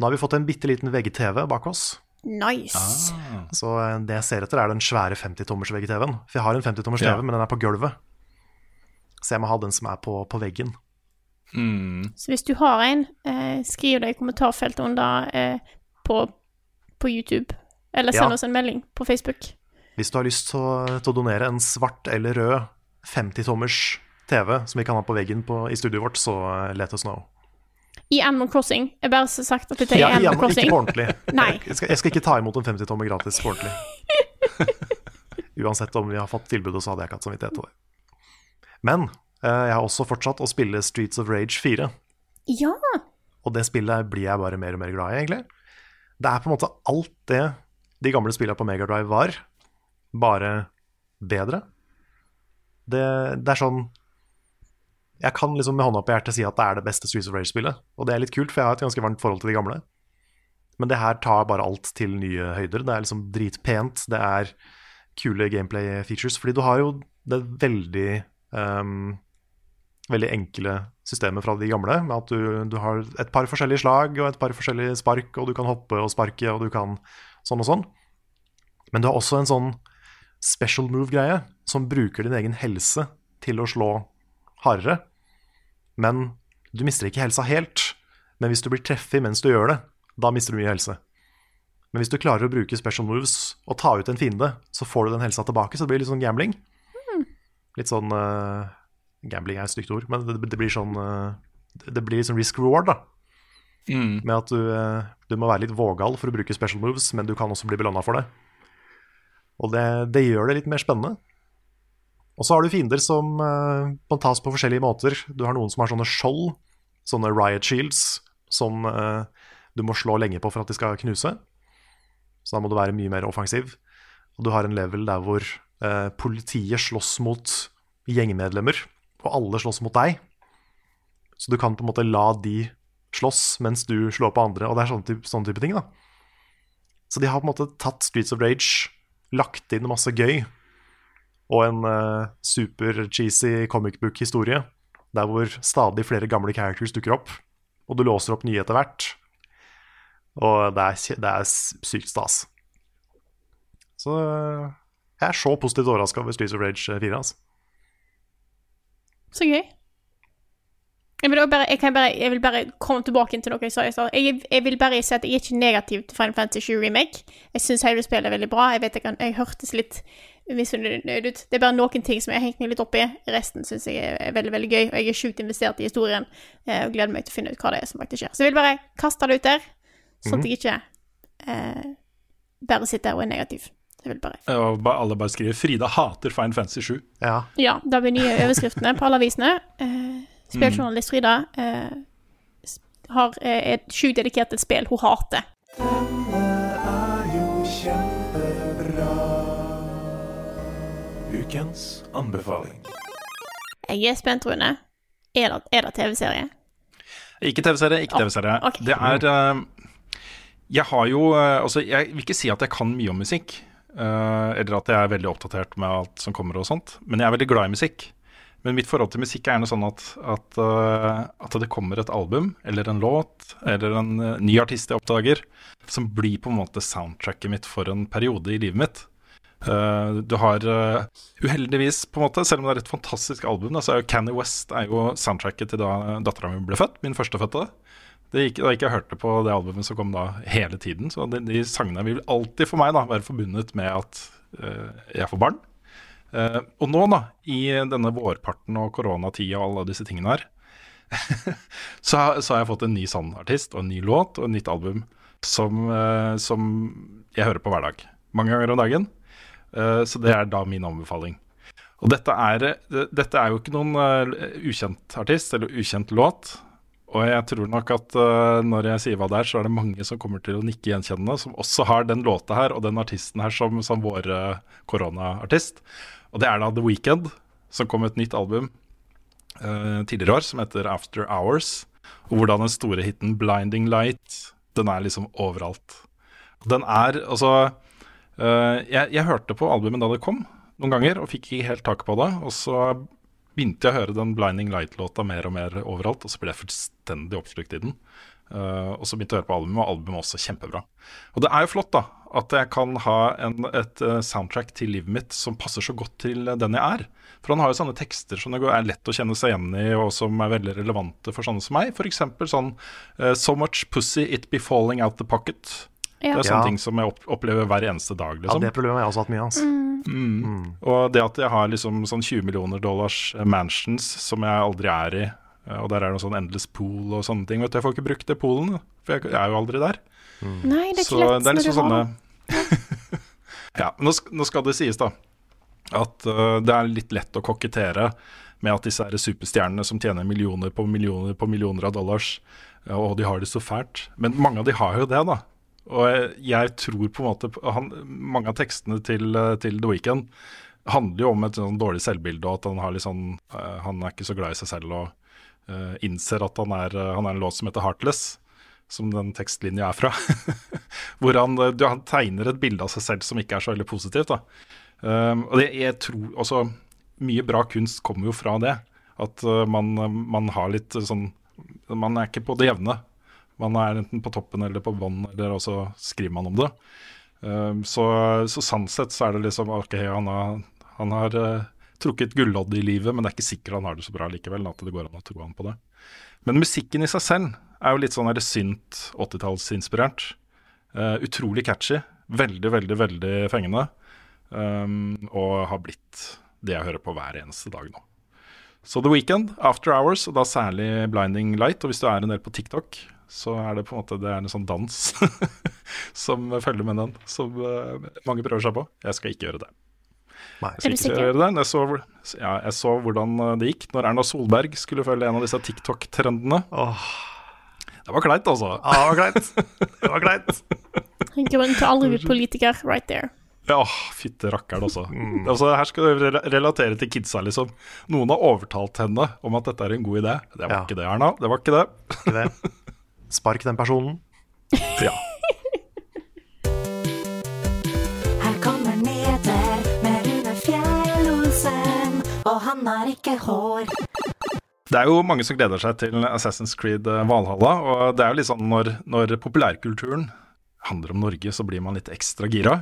Speaker 2: Nå har vi fått en bitte liten VGTV bak oss.
Speaker 1: Nice.
Speaker 2: Så eh, det jeg ser etter, er den svære 50-tommers VGTV-en. For jeg har en 50-tommers
Speaker 3: Ja.
Speaker 2: Men den er på gulvet. Så jeg må ha den som er på, på veggen.
Speaker 3: Mm.
Speaker 1: Så hvis du har en, eh, skriv det i kommentarfeltet under eh, på, på YouTube. Eller send
Speaker 2: Ja.
Speaker 1: oss en melding på Facebook.
Speaker 2: Hvis du har lyst til å, donere en svart eller rød 50-tommers TV som vi kan ha på veggen på, i studioet vårt, så eh, let us know.
Speaker 1: I Animal Crossing. Jeg bare har sagt at dette er
Speaker 2: Ja,
Speaker 1: Animal Crossing.
Speaker 2: ikke på ordentlig. Jeg skal, jeg skal ikke ta imot en 50-tommer gratis på ordentlig. Uansett om vi har fått tilbudet, så hadde jeg ikke hatt samvittighet til det. Men eh, jeg har også fortsatt å spille Streets of Rage 4.
Speaker 1: Ja.
Speaker 2: Og det spillet blir jeg bare mer og mer glad i, egentlig. Det er på en måte alt det de gamle spillene på Megadrive var, bare bedre. Det, det er sånn Jeg kan liksom med hånda på hjertet si at det er det beste Streets of Rage-spillet. Og det er litt kult, for jeg har et ganske varmt forhold til de gamle. Men det her tar bare alt til nye høyder. Det er liksom dritpent. Det er kule gameplay features. Fordi du har jo det veldig um, veldig enkle systemet fra de gamle. Med at du, du, har et par forskjellige slag og et par forskjellige spark, og du kan hoppe og sparke, og du kan sånn og sånn. Men du har også en sånn special move-greie som bruker din egen helse til å slå hardere. Men du mister ikke helsa helt. Men hvis du blir treffet mens du gjør det, da mister du mye helse. Men hvis du klarer å bruke special moves og ta ut en fiende, så får du den helsa tilbake, så det blir litt sånn gambling. Litt sånn uh, Gambling er et stygt ord, men det, det blir sånn uh, Det blir sånn risk reward, da.
Speaker 3: Mm.
Speaker 2: Med at du, uh, du, må være litt vågal for å bruke special moves, men du kan også bli belønna for det. Og det, det, gjør det litt mer spennende. Og så har du fiender som uh, tas på forskjellige måter. Du har noen som har sånne skjold, sånne riot shields, som uh, du må slå lenge på for at de skal knuse. Så da må du være mye mer offensiv. Og du har en level der hvor uh, politiet slåss mot gjengmedlemmer, og alle slåss mot deg. Så du kan på en måte la de slåss mens du slår på andre, og det er sånne type, sånne type ting. da. Så de har på en måte tatt Streets of Rage, lagt inn masse gøy, og en uh, super cheesy comic book-historie, der hvor stadig flere gamle characters dukker opp, og du låser opp nye etter hvert. Og det er, det er sykt stas. Så jeg er så positivt overraska over Streets of Rage 4. altså.
Speaker 1: Så gøy. Jeg vil, bare, jeg, bare, jeg vil, bare, komme tilbake til noe jeg sa i stad. Jeg, jeg, vil bare si at jeg er ikke negativ til Final Fantasy 7 Remake. Jeg syns hele spillet er veldig bra. Jeg vet jeg, kan, jeg hørtes litt misunnelig ut. Det er bare noen ting som jeg har hengt meg litt opp i. Resten syns jeg er veldig veldig gøy, og jeg er sjukt investert i historien eh, og gleder meg til å finne ut hva det er som faktisk skjer. Så jeg vil bare kaste det ut der, sånn at jeg ikke eh, bare sitter her og er negativ. Jeg vil bare
Speaker 3: Og alle bare skriver 'Frida hater Fine Fantasy 7'.
Speaker 2: Ja.
Speaker 1: ja da blir nye overskriftene på alle avisene. Eh, Spilljournalist Frida eh, har, eh, er sjukt dedikert til et spill hun hater.
Speaker 4: Denne er jo kjempebra. Ukens anbefaling.
Speaker 1: Jeg er spent, Rune. Er det, er det TV-serie?
Speaker 3: Ikke TV-serie, ikke TV-serie.
Speaker 1: Oh, okay.
Speaker 3: Det er uh, Jeg har jo uh, Altså, jeg vil ikke si at jeg kan mye om musikk. Uh, eller at jeg er veldig oppdatert med alt som kommer og sånt. Men jeg er veldig glad i musikk. Men mitt forhold til musikk er noe sånn at, at, at det kommer et album eller en låt eller en ny artist jeg oppdager, som blir på en måte soundtracket mitt for en periode i livet mitt. Uh, du har uh, uheldigvis, på en måte, selv om det er et fantastisk album, så er jo Canny West er jo soundtracket til da dattera mi ble født, min førstefødte. Det gikk, da ikke jeg hørte på det albumet som kom da hele tiden. Så de, de sangene vil alltid for meg da være forbundet med at jeg får barn. Og nå, da, i denne vårparten og koronatida og alle disse tingene her, så, så, har jeg fått en ny sånn artist og en ny låt og et nytt album som, som jeg hører på hver dag. Mange ganger om dagen. Uh, så det er da min anbefaling. Og dette er, dette er jo ikke noen uh, ukjent artist eller ukjent låt. Og jeg tror nok at uh, når jeg sier hva det er, så er det mange som kommer til å nikke gjenkjennende, som også har den låta her og den artisten her som, som vår koronaartist. Og det er da The Weekend, som kom med et nytt album tidligere i år som heter After Hours. Og hvordan den store hiten Blinding Light, den er liksom overalt. Den er altså Uh, jeg, jeg, hørte på albumet da det kom, noen ganger, og fikk ikke helt tak på det. Og så begynte jeg å høre den Blinding Light-låta mer og mer overalt, og så ble jeg fullstendig oppslukt i den. Uh, og så begynte jeg å høre på albumet, og albumet også kjempebra. Og det er jo flott, da, at jeg kan ha en, et uh, soundtrack til livet mitt som passer så godt til den jeg er. For han har jo sånne tekster som det er lett å kjenne seg igjen i, og som er veldig relevante for sånne som meg. F.eks. sånn So much pussy it be falling out the pocket. Ja. Det er sånne ja. ting som jeg opplever hver eneste dag. Liksom.
Speaker 2: Ja, Det problemet har jeg også hatt mye av.
Speaker 1: Mm.
Speaker 3: Mm. Mm. Og det at jeg har liksom sånn 20 millioner dollars mansions som jeg aldri er i, og der er det noe sånn endless pool og sånne ting. Vet du, Jeg får ikke brukt det poolen, for jeg er jo aldri der.
Speaker 1: Nei, det er ikke
Speaker 3: Så
Speaker 1: lett
Speaker 3: det er liksom sånne Ja, nå, nå, skal det sies, da. At uh, det er litt lett å kokettere med at disse her superstjernene som tjener millioner på millioner på millioner av dollars, ja, og de har det så fælt. Men mange av de har jo det, da. Og jeg, jeg tror på en måte han, Mange av tekstene til, eh, til The Weekend handler jo om et sånn dårlig selvbilde, og at han, sånn, uh, han er ikke så glad i seg selv og uh, innser at han er, han er en låt som heter 'Heartless', som den tekstlinja er fra. Hvor han, eh, du, han tegner et bilde av seg selv som ikke er så veldig positivt. Um, og det, jeg tror også Mye bra kunst kommer jo fra det. At uh, man, man har litt uh, sånn Man er ikke på det jevne. Man er enten på toppen eller på bånn, eller også skriver man om det. Um, så, så sånn sett så er det liksom OK, han har, han har uh, trukket gullodd i livet, men det er ikke sikkert han har det så bra likevel. At det går an å tro han på det. Men musikken i seg selv er jo litt sånn synt 80-tallsinspirert. Uh, utrolig catchy. Veldig, veldig, veldig fengende. Um, og har blitt det jeg hører på hver eneste dag nå. Så The Weekend, After Hours, og da særlig Blinding Light. Og hvis du er en del på TikTok, så er det på en måte det er en sånn dans som følger med den, som uh, mange prøver seg på. Jeg skal ikke gjøre det.
Speaker 2: Nei,
Speaker 3: Jeg du sikker? det. Jeg så, ja, jeg så hvordan uh, det gikk når Erna Solberg skulle følge en av disse TikTok-trendene. Det var kleint, altså.
Speaker 2: Ja, det var kleint. Det var kleint.
Speaker 1: Grunn til å aldri bli politiker, right there.
Speaker 3: Ja, fytte rakkeren, altså. altså. Her skal du relatere til kidsa, liksom. Noen har overtalt henne om at dette er en god idé. Det var
Speaker 2: Ja.
Speaker 3: ikke det, Erna. Det var ikke det.
Speaker 2: Ikke det. Spark den personen.
Speaker 3: Ja.
Speaker 5: Han har ikke hår.
Speaker 3: Det er jo mange som gleder seg til Assassin's Creed eh, Valhalla. Og det er jo litt sånn når, når populærkulturen handler om Norge, så blir man litt ekstra gira.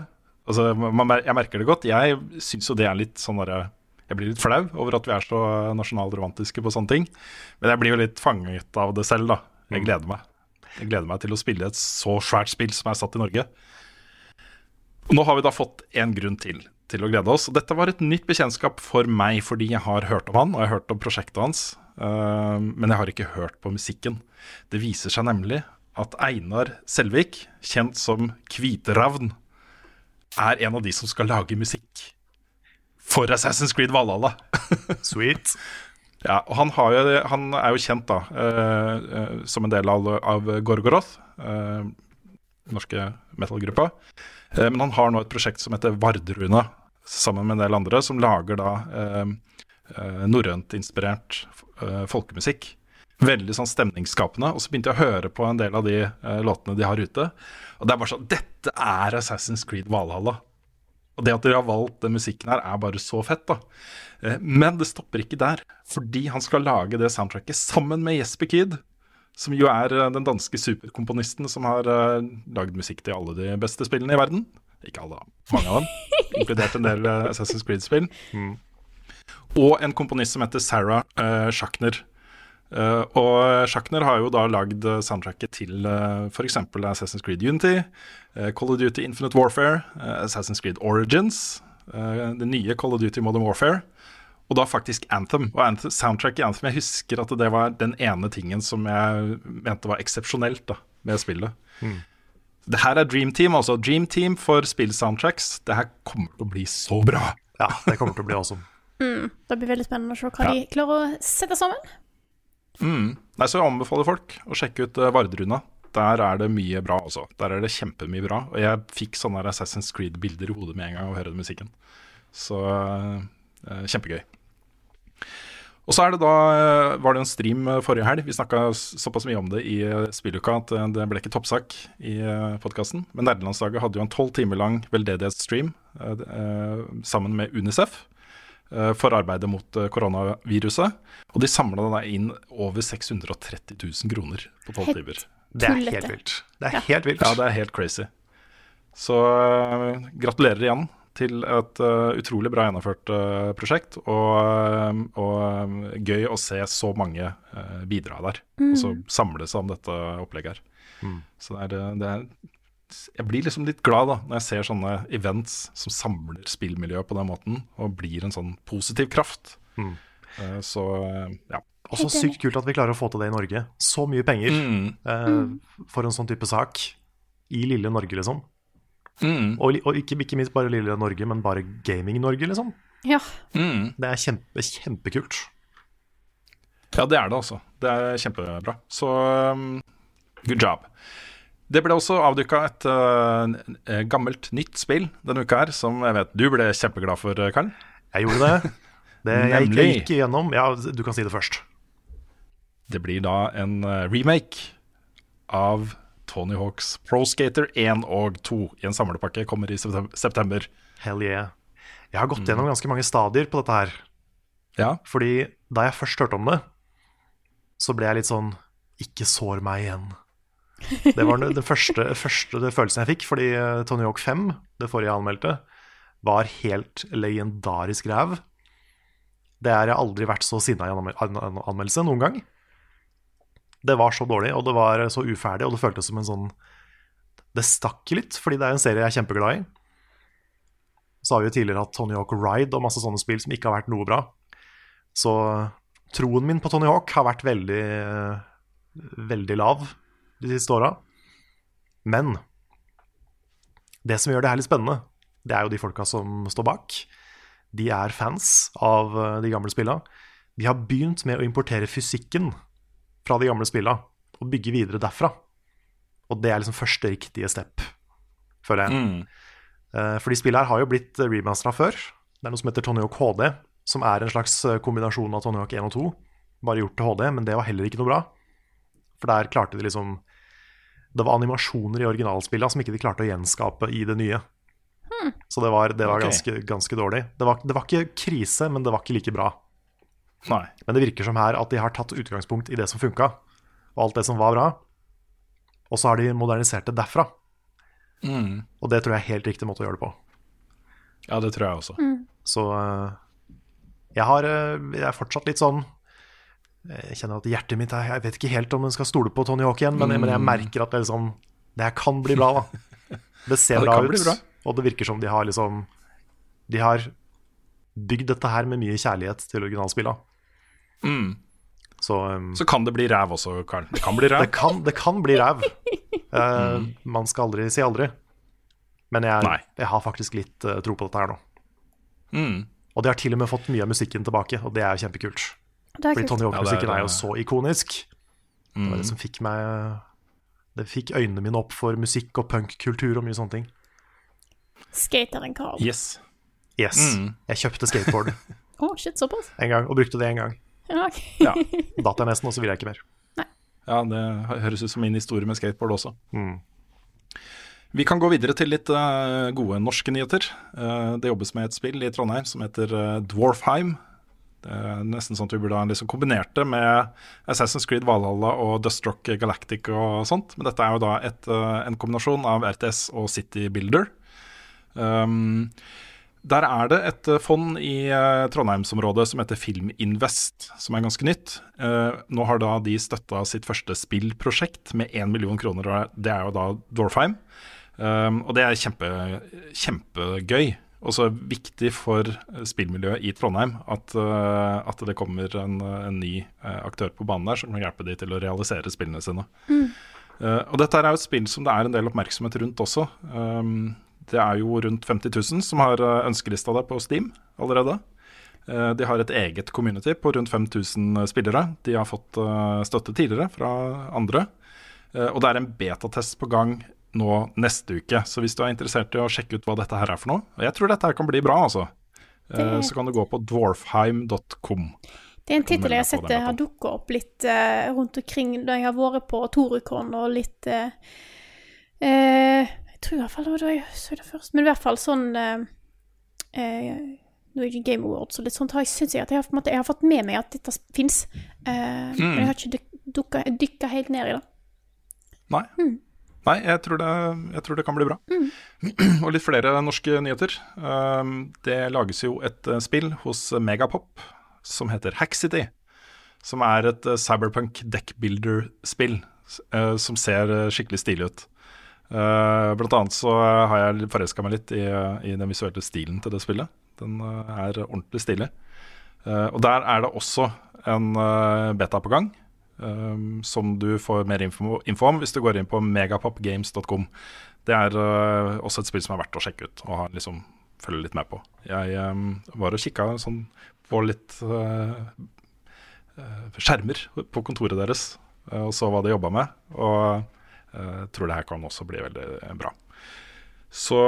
Speaker 3: Altså, man, jeg merker det godt. Jeg syns jo det er litt sånn derre Jeg blir litt flau over at vi er så nasjonalromantiske på sånne ting. Men jeg blir jo litt fanget av det selv, da. Jeg gleder meg. Jeg gleder meg til å spille et så svært spill som er satt i Norge. Og nå har vi da fått en grunn til til å glede oss. Og dette var et nytt bekjentskap for meg, fordi jeg har hørt om han, og jeg har hørt om prosjektet hans. uh, men jeg har ikke hørt på musikken. Det viser seg nemlig at Einar Selvik, kjent som Kviteravn, er en av de som skal lage musikk for Assassin's Creed Valhalla.
Speaker 2: Sweet.
Speaker 3: Ja, og han, har jo, han er jo kjent da uh, som en del av, av Gorgoroth, uh, norske metal-gruppa. Eh, men han har nå et prosjekt som heter Vardruna, sammen med en del andre, som lager da eh, eh, norrønt inspirert eh, folkemusikk. Veldig sånn stemningsskapende. Og så begynte jeg å høre på en del av de eh, låtene de har ute. Og det er bare sånn Dette er Assassin's Creed Valhalla. Og det at de har valgt den musikken her, er bare så fett, da. Eh, Men det stopper ikke der, fordi han skal lage det soundtracket sammen med Jesper Kyd, som jo er eh, den danske superkomponisten som har uh, lagd musikk til alle de beste spillene i verden. Ikke alle, mange av dem. Inkludert en del uh, Assassin's Creed-spill. Og en komponist som heter Sarah uh, Schachner. Uh, og Schachner har jo da lagd soundtracket til uh, f.eks. Assassin's Creed Unity, Call of Duty Infinite Warfare, Assassin's Creed Origins, det nye Call of Duty Modern Warfare, og da faktisk Anthem. Og Anthem, soundtrack i Anthem, jeg husker at det var den ene tingen som jeg mente var eksepsjonelt da, med spillet. Det her er Dream Team, altså. Dream Team for spillsoundtracks. Det her kommer til å bli så bra.
Speaker 2: Ja, det kommer til å bli awesome.
Speaker 1: Mm, det blir veldig spennende å se hva
Speaker 3: Ja.
Speaker 1: de klarer å sette sammen.
Speaker 3: Mm. Nei, så jeg anbefaler folk å sjekke ut uh, Vardruna. Der er det mye bra, altså. Der er det kjempemye bra. Og jeg fikk sånne Assassin's Creed-bilder i hodet med en gang av å høre den musikken. Så uh, kjempegøy. Og så er det da, uh, var det en stream uh, forrige helg. Vi snakka såpass mye om det i uh, spilluka at det ble ikke toppsak i podkasten. Men Nerdelandslaget hadde jo en tolv timer lang veldedighetsstream sammen med Unicef eh, for arbeidet mot eh, koronaviruset. Og de samla da inn over 630 000 kroner på tolv timer.
Speaker 2: Det er helt vilt. Det er helt vilt.
Speaker 3: Ja, det er helt crazy. Så eh, gratulerer igjen til et uh, utrolig bra gjennomført uh, prosjekt. Og, eh, og gøy å se så mange uh, bidra der. Og så samle seg om dette opplegget her. Så det er, det er Jeg blir liksom litt glad da når jeg ser sånne events som samler spillmiljøet på den måten, og blir en sånn positiv kraft. Eh, så ja.
Speaker 2: Og så sykt kult at vi klarer å få til det i Norge. Så mye penger eh, for en sånn type sak i lille Norge, liksom.
Speaker 3: Mm.
Speaker 2: Og, og ikke, ikke minst bare lille Norge, men bare Gaming-Norge, liksom.
Speaker 1: Ja.
Speaker 2: Det er kjempe, kjempekult.
Speaker 3: Ja, det er det altså. Det er kjempebra. Så um, good job. Det ble også avdukka et uh, gammelt, nytt spill denne uka her, som jeg vet du ble kjempeglad for, Karl.
Speaker 2: Jeg gjorde det. det jeg, jeg
Speaker 3: Nemlig.
Speaker 2: gikk igjennom Ja, du kan si det først.
Speaker 3: Det blir da en uh, remake av Tony Hawks Pro Skater 1 og 2 i en samlepakke. Kommer i september.
Speaker 2: Hell yeah. Jeg har gått gjennom ganske mange stadier på dette her.
Speaker 3: Ja.
Speaker 2: Fordi da jeg først hørte om det, så ble jeg litt sånn Ikke sår meg igjen. Det var den første, første det følelsen jeg fikk, fordi eh, Tony Hawk 5, det forrige jeg anmeldte, var helt legendarisk ræv. Det har jeg aldri vært så sinna i en anmel- an- an- anmeldelse noen gang. Det var så dårlig, og det var så uferdig, og det føltes som en sånn Det stakk litt, fordi det er en serie jeg er kjempeglad i. Så har vi jo tidligere hatt Tony Hawk Ride og masse sånne spill som ikke har vært noe bra. Så troen min på Tony Hawk har vært veldig, veldig lav de siste åra. Men det som gjør det her litt spennende, det er jo de folka som står bak. De er fans av eh, de gamle spilla. De har begynt med å importere fysikken fra de gamle spilla og bygge videre derfra. Og det er liksom første riktige step, føler jeg. Eh, For de spillene her har jo blitt remastera før. Det er noe som heter Tony Hawk HD, som er en slags eh, kombinasjon av Tony Hawk 1 og 2. Bare gjort til HD, men det var heller ikke noe bra. For der klarte de liksom Det var animasjoner i originalspillene som ikke de klarte å gjenskape i det nye. Så det var, det var
Speaker 3: okay.
Speaker 2: ganske, ganske dårlig. Det var, det var ikke krise, men det var ikke like bra.
Speaker 3: Nei.
Speaker 2: Men det virker som her at de har tatt utgangspunkt i det som funka, og alt det som var bra. Og så har de modernisert det derfra.
Speaker 3: Mm.
Speaker 2: Og det tror jeg er helt riktig måte å gjøre det på.
Speaker 3: Ja, det tror jeg også.
Speaker 2: Så eh, jeg har eh, Jeg er fortsatt litt sånn Jeg kjenner at hjertet mitt er Jeg vet ikke helt om en skal stole på Tony Hawk igjen, men, men jeg merker at det, liksom, det her kan bli bra, da. Det ser
Speaker 3: Ja, det
Speaker 2: bra ut,
Speaker 3: bra.
Speaker 2: og det virker som de har liksom De har bygd dette her med mye kjærlighet til originalspilla. Så, um,
Speaker 3: Så kan det bli ræv også, Karl. Det kan bli ræv.
Speaker 2: det, kan, det kan bli ræv. Eh, Man skal aldri si aldri. Men jeg, jeg har faktisk litt uh, tro på dette her nå.
Speaker 3: Mm.
Speaker 2: Og de har til og med fått mye av musikken tilbake, og det er jo kjempekult.
Speaker 1: Det er
Speaker 2: Fordi. Tony Hawk-musikken
Speaker 3: Ja, er-
Speaker 2: er jo så ikonisk. Det var det som fikk meg Det fikk øynene mine opp for musikk og punkkultur og mye sånne ting.
Speaker 1: Skateren Carl.
Speaker 3: Yes.
Speaker 2: Yes,
Speaker 3: Mm.
Speaker 2: Jeg kjøpte skateboard
Speaker 1: oh, shit, såpass?
Speaker 2: en gang, og brukte det en gang.
Speaker 1: Ja, ok.
Speaker 3: Ja.
Speaker 2: Datt jeg nesten, og så vil jeg ikke mer. Nei.
Speaker 3: ja, det høres ut som min historie med skateboard også.
Speaker 2: Mm.
Speaker 3: Vi kan gå videre til litt uh, gode norske nyheter. Uh, det jobbes med et spill i Trondheim som heter uh, Dwarfheim. Det er nesten sånn at vi burde ha liksom kombinert det med Assassin's Creed Valhalla og Dustrock Galactic og sånt. Men dette er jo da et, en kombinasjon av RTS og City Builder. Um, der er det et eh, fond i eh, Trondheimsområdet som heter Filminvest, som er ganske nytt. Eh, nå har da de støtta sitt første spillprosjekt med én million kroner, og det er jo da Dwarfheim. Og det er kjempe, kjempegøy. Også viktig for spillmiljøet i Trondheim at, at det kommer en, en ny aktør på banen der som kan hjelpe de til å realisere spillene sine. Eh, og dette er jo et spill som det er en del oppmerksomhet rundt også. Um, det er jo rundt 50 000 som har eh, ønskelista det på Steam allerede. Eh, de har et eget community på rundt 5000 spillere. De har fått eh, støtte tidligere fra andre. Eh, og det er en betatest på gang nå neste uke. Så hvis du er interessert i å sjekke ut hva dette her er for noe, og jeg tror dette her kan bli bra, altså, eh,
Speaker 1: Det-
Speaker 3: så kan du gå på dwarfheim.com.
Speaker 1: Det er en tittel jeg har sett det har dukka opp litt eh, rundt omkring da jeg har vært på Torukon og litt eh, eh, Jeg tror i hvert fall det var da jeg så det først, men i hvert fall sånn eh, eh, Norwegian Game Awards og litt sånt har jeg, synes jeg at jeg har, måte, jeg har fått med meg at dette fins. Eh, Men jeg har ikke dyk- dykka helt ned i det.
Speaker 3: Nei. Nei, jeg tror, det, jeg tror det kan bli bra. Og litt flere norske nyheter. Um, det lages jo et eh, spill hos Megapop som heter Hackcity. Som er et eh, cyberpunk deckbuilder-spill eh, som ser skikkelig stilig ut. Eh, blant annet så har jeg forelska meg litt i, i den visuelle stilen til det spillet. Den eh, er ordentlig stilig. Eh, og der er det også en beta på gang. Um, som du får mer info, info om hvis du går inn på megapopgames.com. Det er uh, også et spill som er verdt å sjekke ut, og liksom følge litt med på. Jeg um, var og kikka sånn på litt uh, uh, skjermer på kontoret deres, og så hva de jobba med. Og eh, tror det her kan også bli veldig eh, bra. Så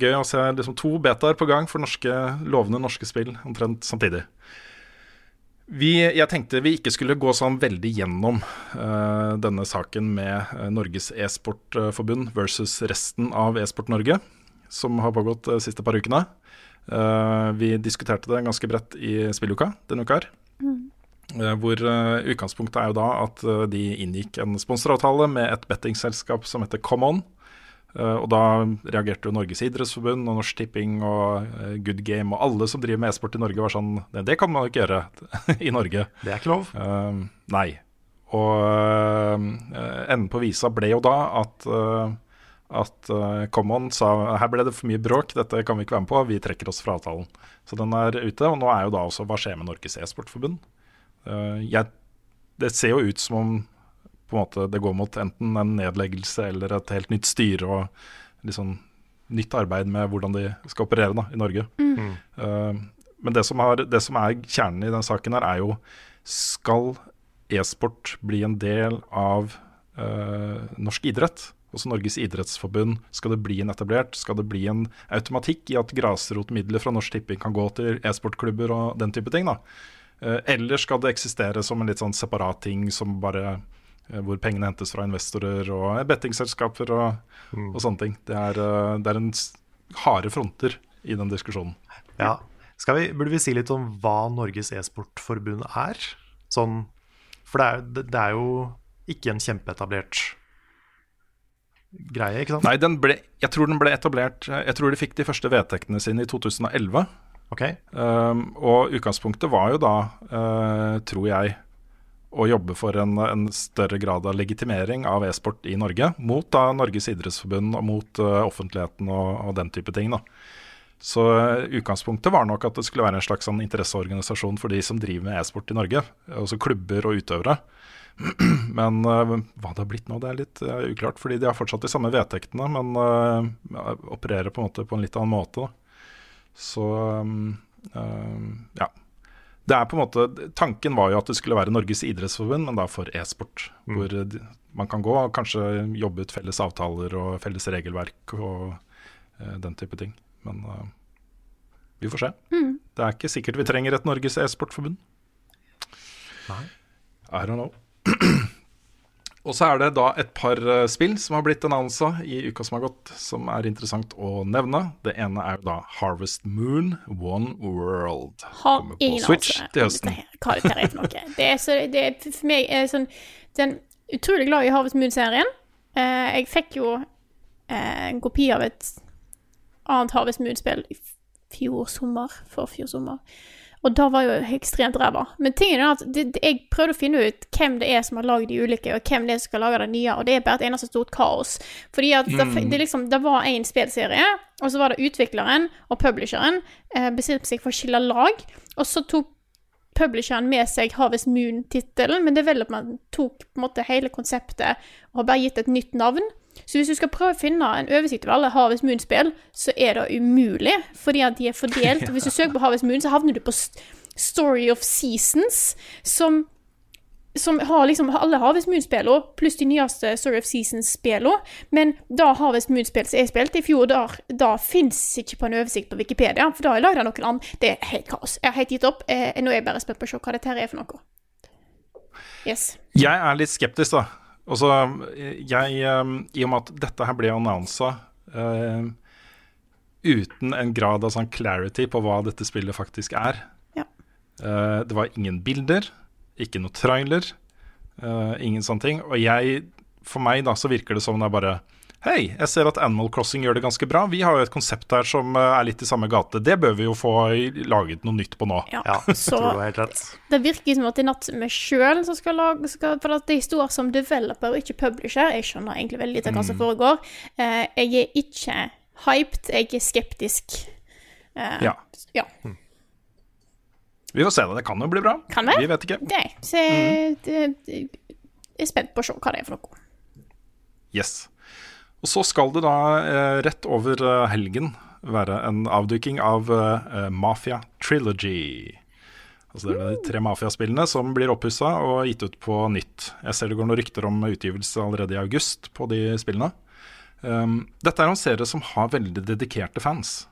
Speaker 3: gøy å se liksom to betaer på gang for norske, lovende norske spill omtrent samtidig. Vi, jeg tenkte vi ikke skulle gå sånn veldig gjennom uh, denne saken med Norges e-sportforbund versus resten av e-sport Norge, som har pågått de siste par ukene. Uh, vi diskuterte det ganske bredt i spilluka denne uka. her. Eh, hvor eh, utgangspunktet er jo da at eh, de inngikk en sponsoravtale med et bettingselskap som heter Common. Eh, og da reagerte jo Norges idrettsforbund og Norsk Tipping og eh, Good Game og alle som driver med e-sport i Norge, var sånn Det, det kan man jo ikke gjøre i Norge.
Speaker 2: Det er ikke lov.
Speaker 3: Uh, nei. Og uh, enden på visa ble jo da at uh, at Common sa her ble det for mye bråk, dette kan vi ikke være med på, vi trekker oss fra avtalen. Så den er ute, og nå er jo da også hva skjer med Norges e-sportforbund? Uh, jeg- det ser jo ut som om på en måte det går mot enten en nedleggelse eller et helt nytt styre og liksom nytt arbeid med hvordan de skal operere da, i Norge.
Speaker 1: Mm.
Speaker 3: Uh, men det som, har, det som er kjernen i den saken her, er jo skal e-sport bli en del av uh, norsk idrett? Også Norges idrettsforbund. Skal det bli en etablert? Skal det bli en automatikk i at grasrotmidler fra Norsk Tipping kan gå til e-sportklubber og den type ting? da? Eh, Eller skal det eksistere som en litt sånn separat ting som bare eh, hvor pengene hentes fra investorer og eh, bettingselskaper og, og sånne ting. Det er, det er en harde fronter i den diskusjonen.
Speaker 2: Ja. Skal vi, burde vi si litt om hva Norges e-sportforbund er? Sånn, for det er, det, er jo ikke en kjempeetablert greie, ikke sant?
Speaker 3: Nei, den ble, jeg tror den ble etablert Jeg tror de fikk de første vedtektene sine i 2011.
Speaker 2: Ok.
Speaker 3: Um, og utgangspunktet var jo da, uh, tror jeg, å jobbe for en, en større grad av legitimering av e-sport i Norge. Mot da Norges idrettsforbund og mot uh, offentligheten og, og den type ting. da. Så uh, utgangspunktet var nok at det skulle være en slags sånn interesseorganisasjon for de som driver med e-sport i Norge. Altså klubber og utøvere. Men uh, hva det har blitt nå, det er litt uklart. Fordi de har fortsatt de samme vedtektene, men opererer på en måte på en litt annen måte. da. Så um, um, ja. Det er på en måte, Tanken var jo at det skulle være Norges idrettsforbund, men da for e-sport.
Speaker 2: Mm.
Speaker 3: Hvor man kan gå og kanskje jobbe ut felles avtaler og felles regelverk og eh, den type ting. Men uh, vi får se.
Speaker 1: Mm.
Speaker 3: Det er ikke sikkert vi trenger et Norges e-sportforbund.
Speaker 2: Nei.
Speaker 3: I don't know. Og så er det da et par eh, spill som har blitt annonsa i uka som har gått, som er interessant å nevne. Det ene er jo da Harvest Moon One World.
Speaker 1: Har ingen
Speaker 3: Switch til høsten.
Speaker 1: hva dette er for noe. Det er, så, det er for meg er sånn Den utrolig glad i Harvest Moon-serien. Eh, jeg fikk jo eh, en kopi av et annet Harvest Moon-spill i fjor sommer, for fjor sommer. Og da var jo ekstremt ræva. Men tingen er at det, det, jeg prøvde å finne ut hvem det er som har lagd de ulike, og hvem det er som skal lage det nye, og det er bare et eneste stort kaos. Fordi at det,
Speaker 6: Mm.
Speaker 1: det, liksom, det var en spillserie, og så var det utvikleren og publisheren eh, bestemte seg for å skille lag, og så tok publisheren med seg Harvest Moon-tittelen, men development tok på en måte hele konseptet og har bare gitt et nytt navn. Så hvis du skal prøve å finne en oversikt over alle Havets Moon-spill, så er det umulig, fordi at de er fordelt. Og Hvis du søker på Havets Moon, så havner du på Story of Seasons, som som har liksom alle Havets Moon-spillene, pluss de nyeste Story of Seasons-spillene. Men da Havets Moon-spill som jeg spilte i fjor, da, da fins ikke på en oversikt på Wikipedia, for da har jeg lagd noen andre. Det er helt kaos. Jeg har helt gitt opp. Eh, nå er jeg bare spent på å se hva dette her er for noe. Yes.
Speaker 3: Jeg er litt skeptisk, da. Også, jeg, eh, I og med at dette her ble annonsa uh, uten en grad av sånn clarity på hva dette spillet faktisk er.
Speaker 1: Ja.
Speaker 3: uh, det var ingen bilder, ikke noe trailer, uh, ingen sånne ting. Og jeg, for meg da, så virker det som det er bare Hei, jeg ser at Animal Crossing gjør det ganske bra. Vi har jo et konsept her som eh, er litt i samme gate. Det bør vi jo få laget noe nytt på nå.
Speaker 1: Ja, så det virker som at det er natt meg sjøl som skal lage skal, For at de står som developer og ikke publisher. Jeg skjønner egentlig veldig lite av hva som
Speaker 3: Mm.
Speaker 1: foregår. Uh, jeg er ikke hyped, jeg er skeptisk. Uh,
Speaker 3: Ja.
Speaker 1: ja.
Speaker 3: Vi får se det. Det kan jo bli bra.
Speaker 1: Kan det?
Speaker 3: Vi vet ikke.
Speaker 1: Det, så jeg, det, jeg er spent på å se hva det er for noe.
Speaker 3: Yes. Og så skal det da eh, rett over eh, helgen være en avduking av eh, Mafia Trilogy. Altså Det er de tre mafiaspillene som blir oppussa og gitt ut på nytt. Jeg ser det går noen rykter om utgivelse allerede i august på de spillene. Um, dette er en serie som har veldig dedikerte fans.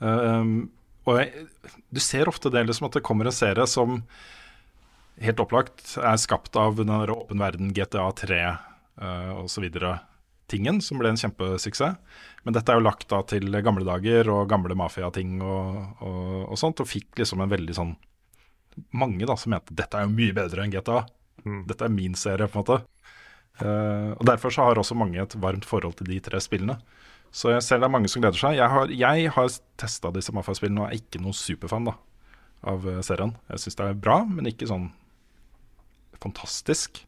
Speaker 3: Um, og jeg, du ser ofte det liksom at det kommer en serie som helt opplagt er skapt av den åpen verden, GTA 3 uh, osv. tingen, som ble en kjempesuksess. Men dette er jo lagt da til gamle dager og gamle mafiating og, og, og sånt, og fikk liksom en veldig sånn Mange da som mente dette er jo mye bedre enn GTA. Dette er min serie, på en måte. Uh, og Derfor så har også mange et varmt forhold til de tre spillene. Så jeg ser det er mange som gleder seg. Jeg har, jeg har testa disse Mafia-spillene og er ikke noen superfan da, av eh, serien. Jeg syns det er bra, men ikke sånn fantastisk.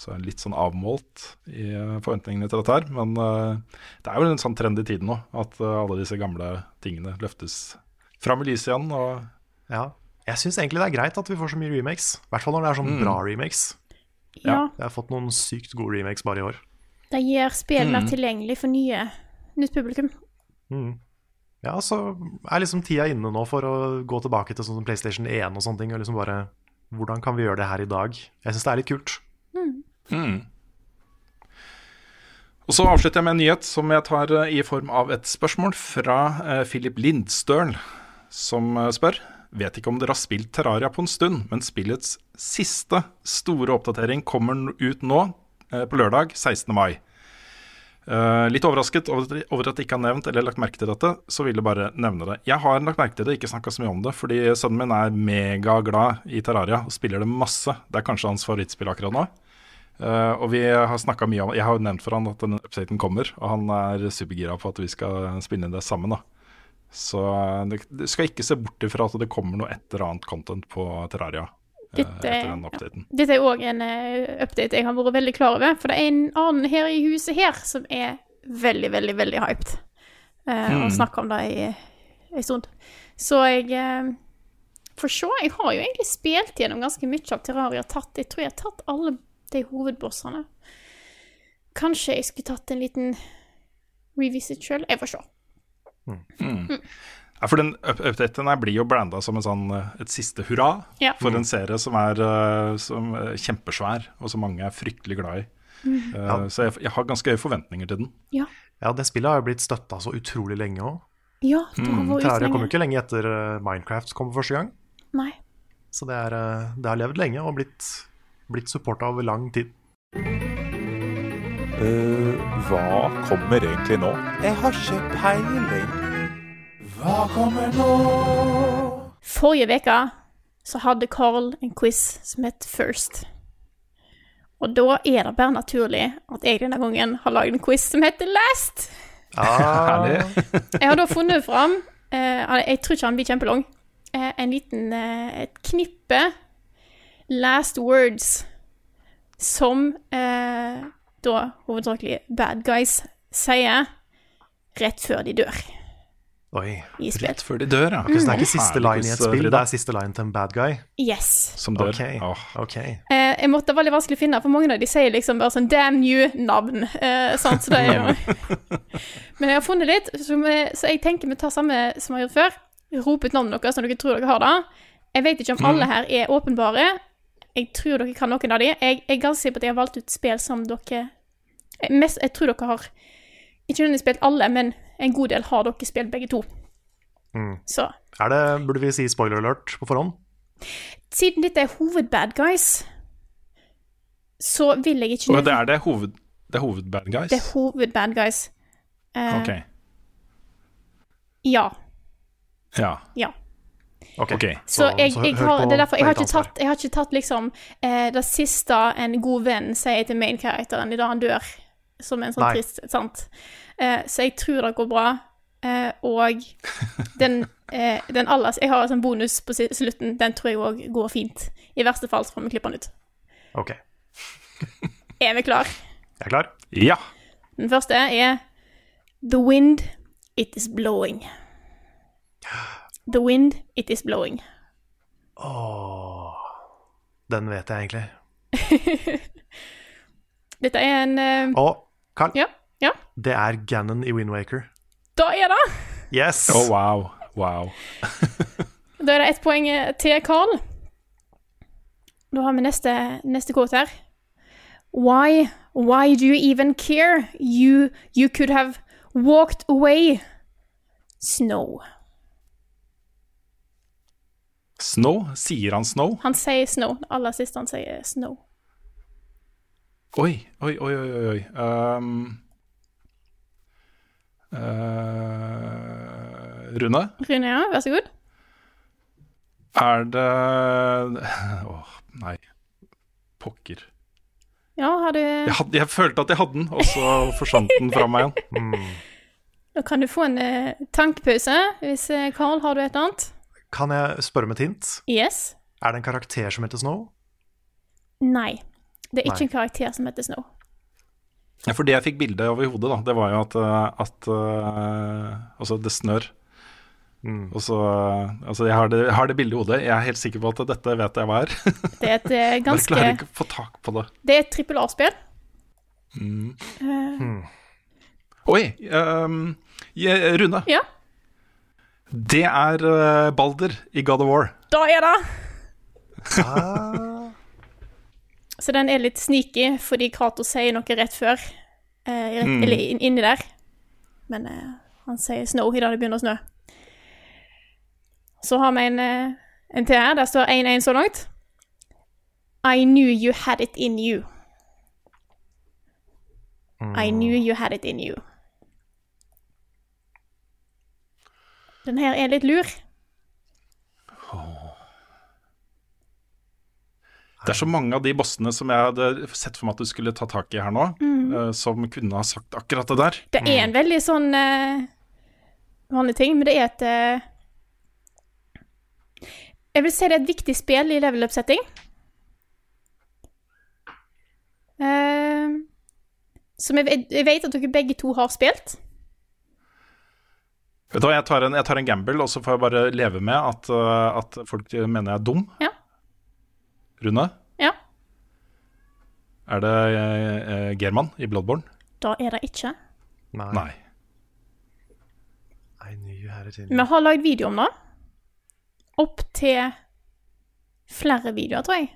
Speaker 3: Så jeg er litt sånn avmålt i eh, forventningene til dette her. Men uh, det er jo en sånn trend i tiden nå, at uh, alle disse gamle tingene løftes fram i lyset igjen. Og
Speaker 2: Ja. Jeg syns egentlig det er greit at vi får så mye remakes. I hvert fall når det er sånn
Speaker 3: Mm.
Speaker 2: bra remakes.
Speaker 1: Ja.
Speaker 2: Jeg har fått noen sykt gode remakes bare i år.
Speaker 1: Det gjør spill mer
Speaker 2: Mm.
Speaker 1: tilgjengelig for nye, nytt publikum.
Speaker 2: Mm. Ja, så er liksom tida inne nå for å gå tilbake til sånn PlayStation 1 og sånne ting. Og liksom bare Hvordan kan vi gjøre det her i dag? Jeg syns det er litt kult.
Speaker 3: Mm. Og så avslutter jeg med en nyhet som jeg tar eh, i form av et spørsmål fra eh, Philip Lindstøl, som eh, spør Vet ikke om dere har spilt Terraria på en stund, men spillets siste store oppdatering kommer ut nå, på lørdag 16. mai. Eh, litt overrasket over at, jeg ikke har nevnt eller lagt merke til dette, så vil jeg bare nevne det. Jeg har lagt merke til det, ikke snakka så mye om det, fordi sønnen min er megaglad i Terraria og spiller det masse. Det er kanskje hans favorittspill akkurat nå. Eh, og vi har snakket mye om Jeg har jo nevnt for han at denne updaten kommer, og han er supergira på at vi skal spille inn det sammen. da Så eh, du skal ikke se bort ifra at det kommer noe et eller annet content på Terraria eh,
Speaker 1: Dette,
Speaker 3: etter den updaten.
Speaker 1: dette er òg en uh, update jeg har vært veldig klar over. For det er en annen her i huset her som er veldig, veldig, veldig hyped. Uh,
Speaker 3: Mm.
Speaker 1: Og snakker om det i stund. Så jeg får se. Jeg har jo egentlig spilt gjennom ganske mye av Terraria. Tatt, jeg tror jeg har tatt alle de hovedbossene. Kanskje jeg skulle tatt en liten revisit sjøl. Jeg får se.
Speaker 3: Mm. Ja, for den up- updaten her blir jo blanda som en sånn, eh, et siste hurra
Speaker 1: Ja.
Speaker 3: for en serie som er eh, som er kjempesvær, og som mange er fryktelig glad i.
Speaker 1: Mm.
Speaker 3: Uh,
Speaker 2: Ja.
Speaker 3: Så jeg, jeg har ganske høye forventninger til den.
Speaker 1: Ja.
Speaker 2: Ja, det spillet har jo blitt støtta så utrolig lenge òg.
Speaker 1: Ja, det har ute
Speaker 2: Terraria kom jo ikke lenge etter Minecraft kom for første gang.
Speaker 1: Nei.
Speaker 2: Så det, er, det har levd lenge og blitt, blitt supporta over lang tid.
Speaker 6: Uh, hva kommer egentlig nå? Jeg har ikke peiling.
Speaker 4: Hva kommer nå?
Speaker 1: Forrige uke så hadde Carl en quiz som het First. Og da er det bare naturlig at jeg denne gangen har lagd en quiz som heter Last.
Speaker 2: Ah,
Speaker 1: Jeg har da funnet fram eh, Jeg tror ikke han blir kjempelang. Eh, en liten eh, Et knippe last words som eh, da hovedsakelig bad guys sier rett før de dør.
Speaker 2: Oi.
Speaker 3: Rett før de dør, ja.
Speaker 2: Det er ikke siste line i et spill, det er siste line til en bad guy?
Speaker 1: Yes.
Speaker 3: Som dør.
Speaker 2: Okay. Oh. okay.
Speaker 1: Eh, jeg måtte, det var veldig vanskelig å finne, for mange av de sier liksom bare sånn damn you-navn. Eh, sant, så det er jo Men jeg har funnet litt, så, vi, så jeg tenker vi tar samme som vi har gjort før. Rop ut navnet deres når dere tror dere har det. Jeg vet ikke om alle her er åpenbare. Jeg tror dere kan noen av de. Jeg, jeg er ganske sikker på at jeg har valgt ut spill som dere mest, jeg tror dere har Ikke nødvendigvis spilt alle, men en god del har dere spilt begge to.
Speaker 2: Mm.
Speaker 1: Så
Speaker 2: Er det, burde vi si spoiler alert på forhånd?
Speaker 1: siden dette er hovedbad guys, så vil jeg ikke
Speaker 3: Og det er det hoved, det er hovedbad guys?
Speaker 1: Det er hovedbad guys. Uh,
Speaker 3: Ok.
Speaker 1: Ja.
Speaker 3: Ja.
Speaker 1: Ja.
Speaker 2: Ok,
Speaker 3: Okay.
Speaker 1: Så, jeg, jeg
Speaker 2: hør
Speaker 1: har, det er derfor jeg har, ikke tatt, jeg har ikke tatt liksom eh, det siste en god venn sier til main-karakteren idet han dør, som en sånn
Speaker 2: Nei.
Speaker 1: trist Sant? Eh, så jeg tror det går bra. Eh, og den, eh, den aller Jeg har en sånn bonus på slutten. Den tror jeg òg går fint. I verste fall så får vi klippe den ut.
Speaker 2: Ok,
Speaker 1: Er vi klar?
Speaker 2: jeg er klar.
Speaker 3: Ja.
Speaker 1: Den første er The wind, it is blowing. The wind, it is blowing.
Speaker 2: Åh, den vet jeg egentlig.
Speaker 1: Dette er en eh,
Speaker 2: Og Carl,
Speaker 1: Ja, ja.
Speaker 2: det er Gannon i Windwaker.
Speaker 1: Da er det!
Speaker 2: Yes!
Speaker 3: Å, wow. Wow.
Speaker 1: Da er det ett poeng eh, til Carl. Da har vi neste, neste kort her. Why, why do you even care? You, you could have walked away. Snow.
Speaker 3: Snow? Sier han snow?
Speaker 1: Han sier snow. Aller siste han sier snow.
Speaker 3: Oi, oi, oi, oi, oi. Um, uh, Rune,
Speaker 1: Rune, ja, vær så god.
Speaker 3: er det Åh, nei. Pokker.
Speaker 1: Ja, har du
Speaker 3: Jeg, had, jeg følte at jeg hadde den, og så forsvant den fra meg igjen.
Speaker 1: Da kan du få en uh, tankepause. Hvis eh, Carl, har du et annet?
Speaker 2: Kan jeg spørre om et hint?
Speaker 1: Yes?
Speaker 2: Er det en karakter som heter Snow?
Speaker 1: Nei. Det er ikke
Speaker 2: Nei.
Speaker 1: en karakter som heter Snow.
Speaker 3: Ja, For det jeg fikk bilde over i hodet, da, det var jo at, eh, at uh, Altså, det snør. Og så Altså, jeg har det, jeg har det bildet i hodet. Jeg er helt sikker på at dette vet jeg hva er.
Speaker 1: Det er et ganske...
Speaker 3: Bare klarer ikke å få tak på det.
Speaker 1: Det er et trippel A-spill.
Speaker 3: Mm.
Speaker 1: Eh,
Speaker 3: Oi! Um, Rune.
Speaker 1: Ja?
Speaker 3: Det er uh, Balder i God of War.
Speaker 1: Da er det! Så den er litt sneaky, fordi Cato sier noe rett før. Eh, rett,
Speaker 3: Mm.
Speaker 1: Eller in, inni der. Men eh, han sier snow idet det begynner å snø. Så har vi en, eh, en til her. Der står 1-1 så langt. I knew you had it in you. I knew you had it in you. Den her er litt lur.
Speaker 3: Det er så mange av de bossene som jeg hadde sett for meg at du skulle ta tak i her nå,
Speaker 1: Mm.
Speaker 3: eh, som kunne ha sagt akkurat det der.
Speaker 1: Det er en veldig sånn uh, vanlig ting, men det er et uh, Jeg vil si det er et viktig spill i level up-setting. Uh, som jeg, jeg vet at dere begge to har spilt.
Speaker 3: Vet du hva, jeg tar, en, jeg tar en gamble, og så får jeg bare leve med at, eh, at folk mener jeg er dum.
Speaker 1: Ja.
Speaker 3: Rune?
Speaker 1: Ja.
Speaker 3: Er det eh, eh, German i Bloodborne?
Speaker 1: Da er det ikke.
Speaker 3: Nei.
Speaker 2: I knew you had it in
Speaker 1: Vi har lagd video om det. Opp til flere videoer, tror jeg.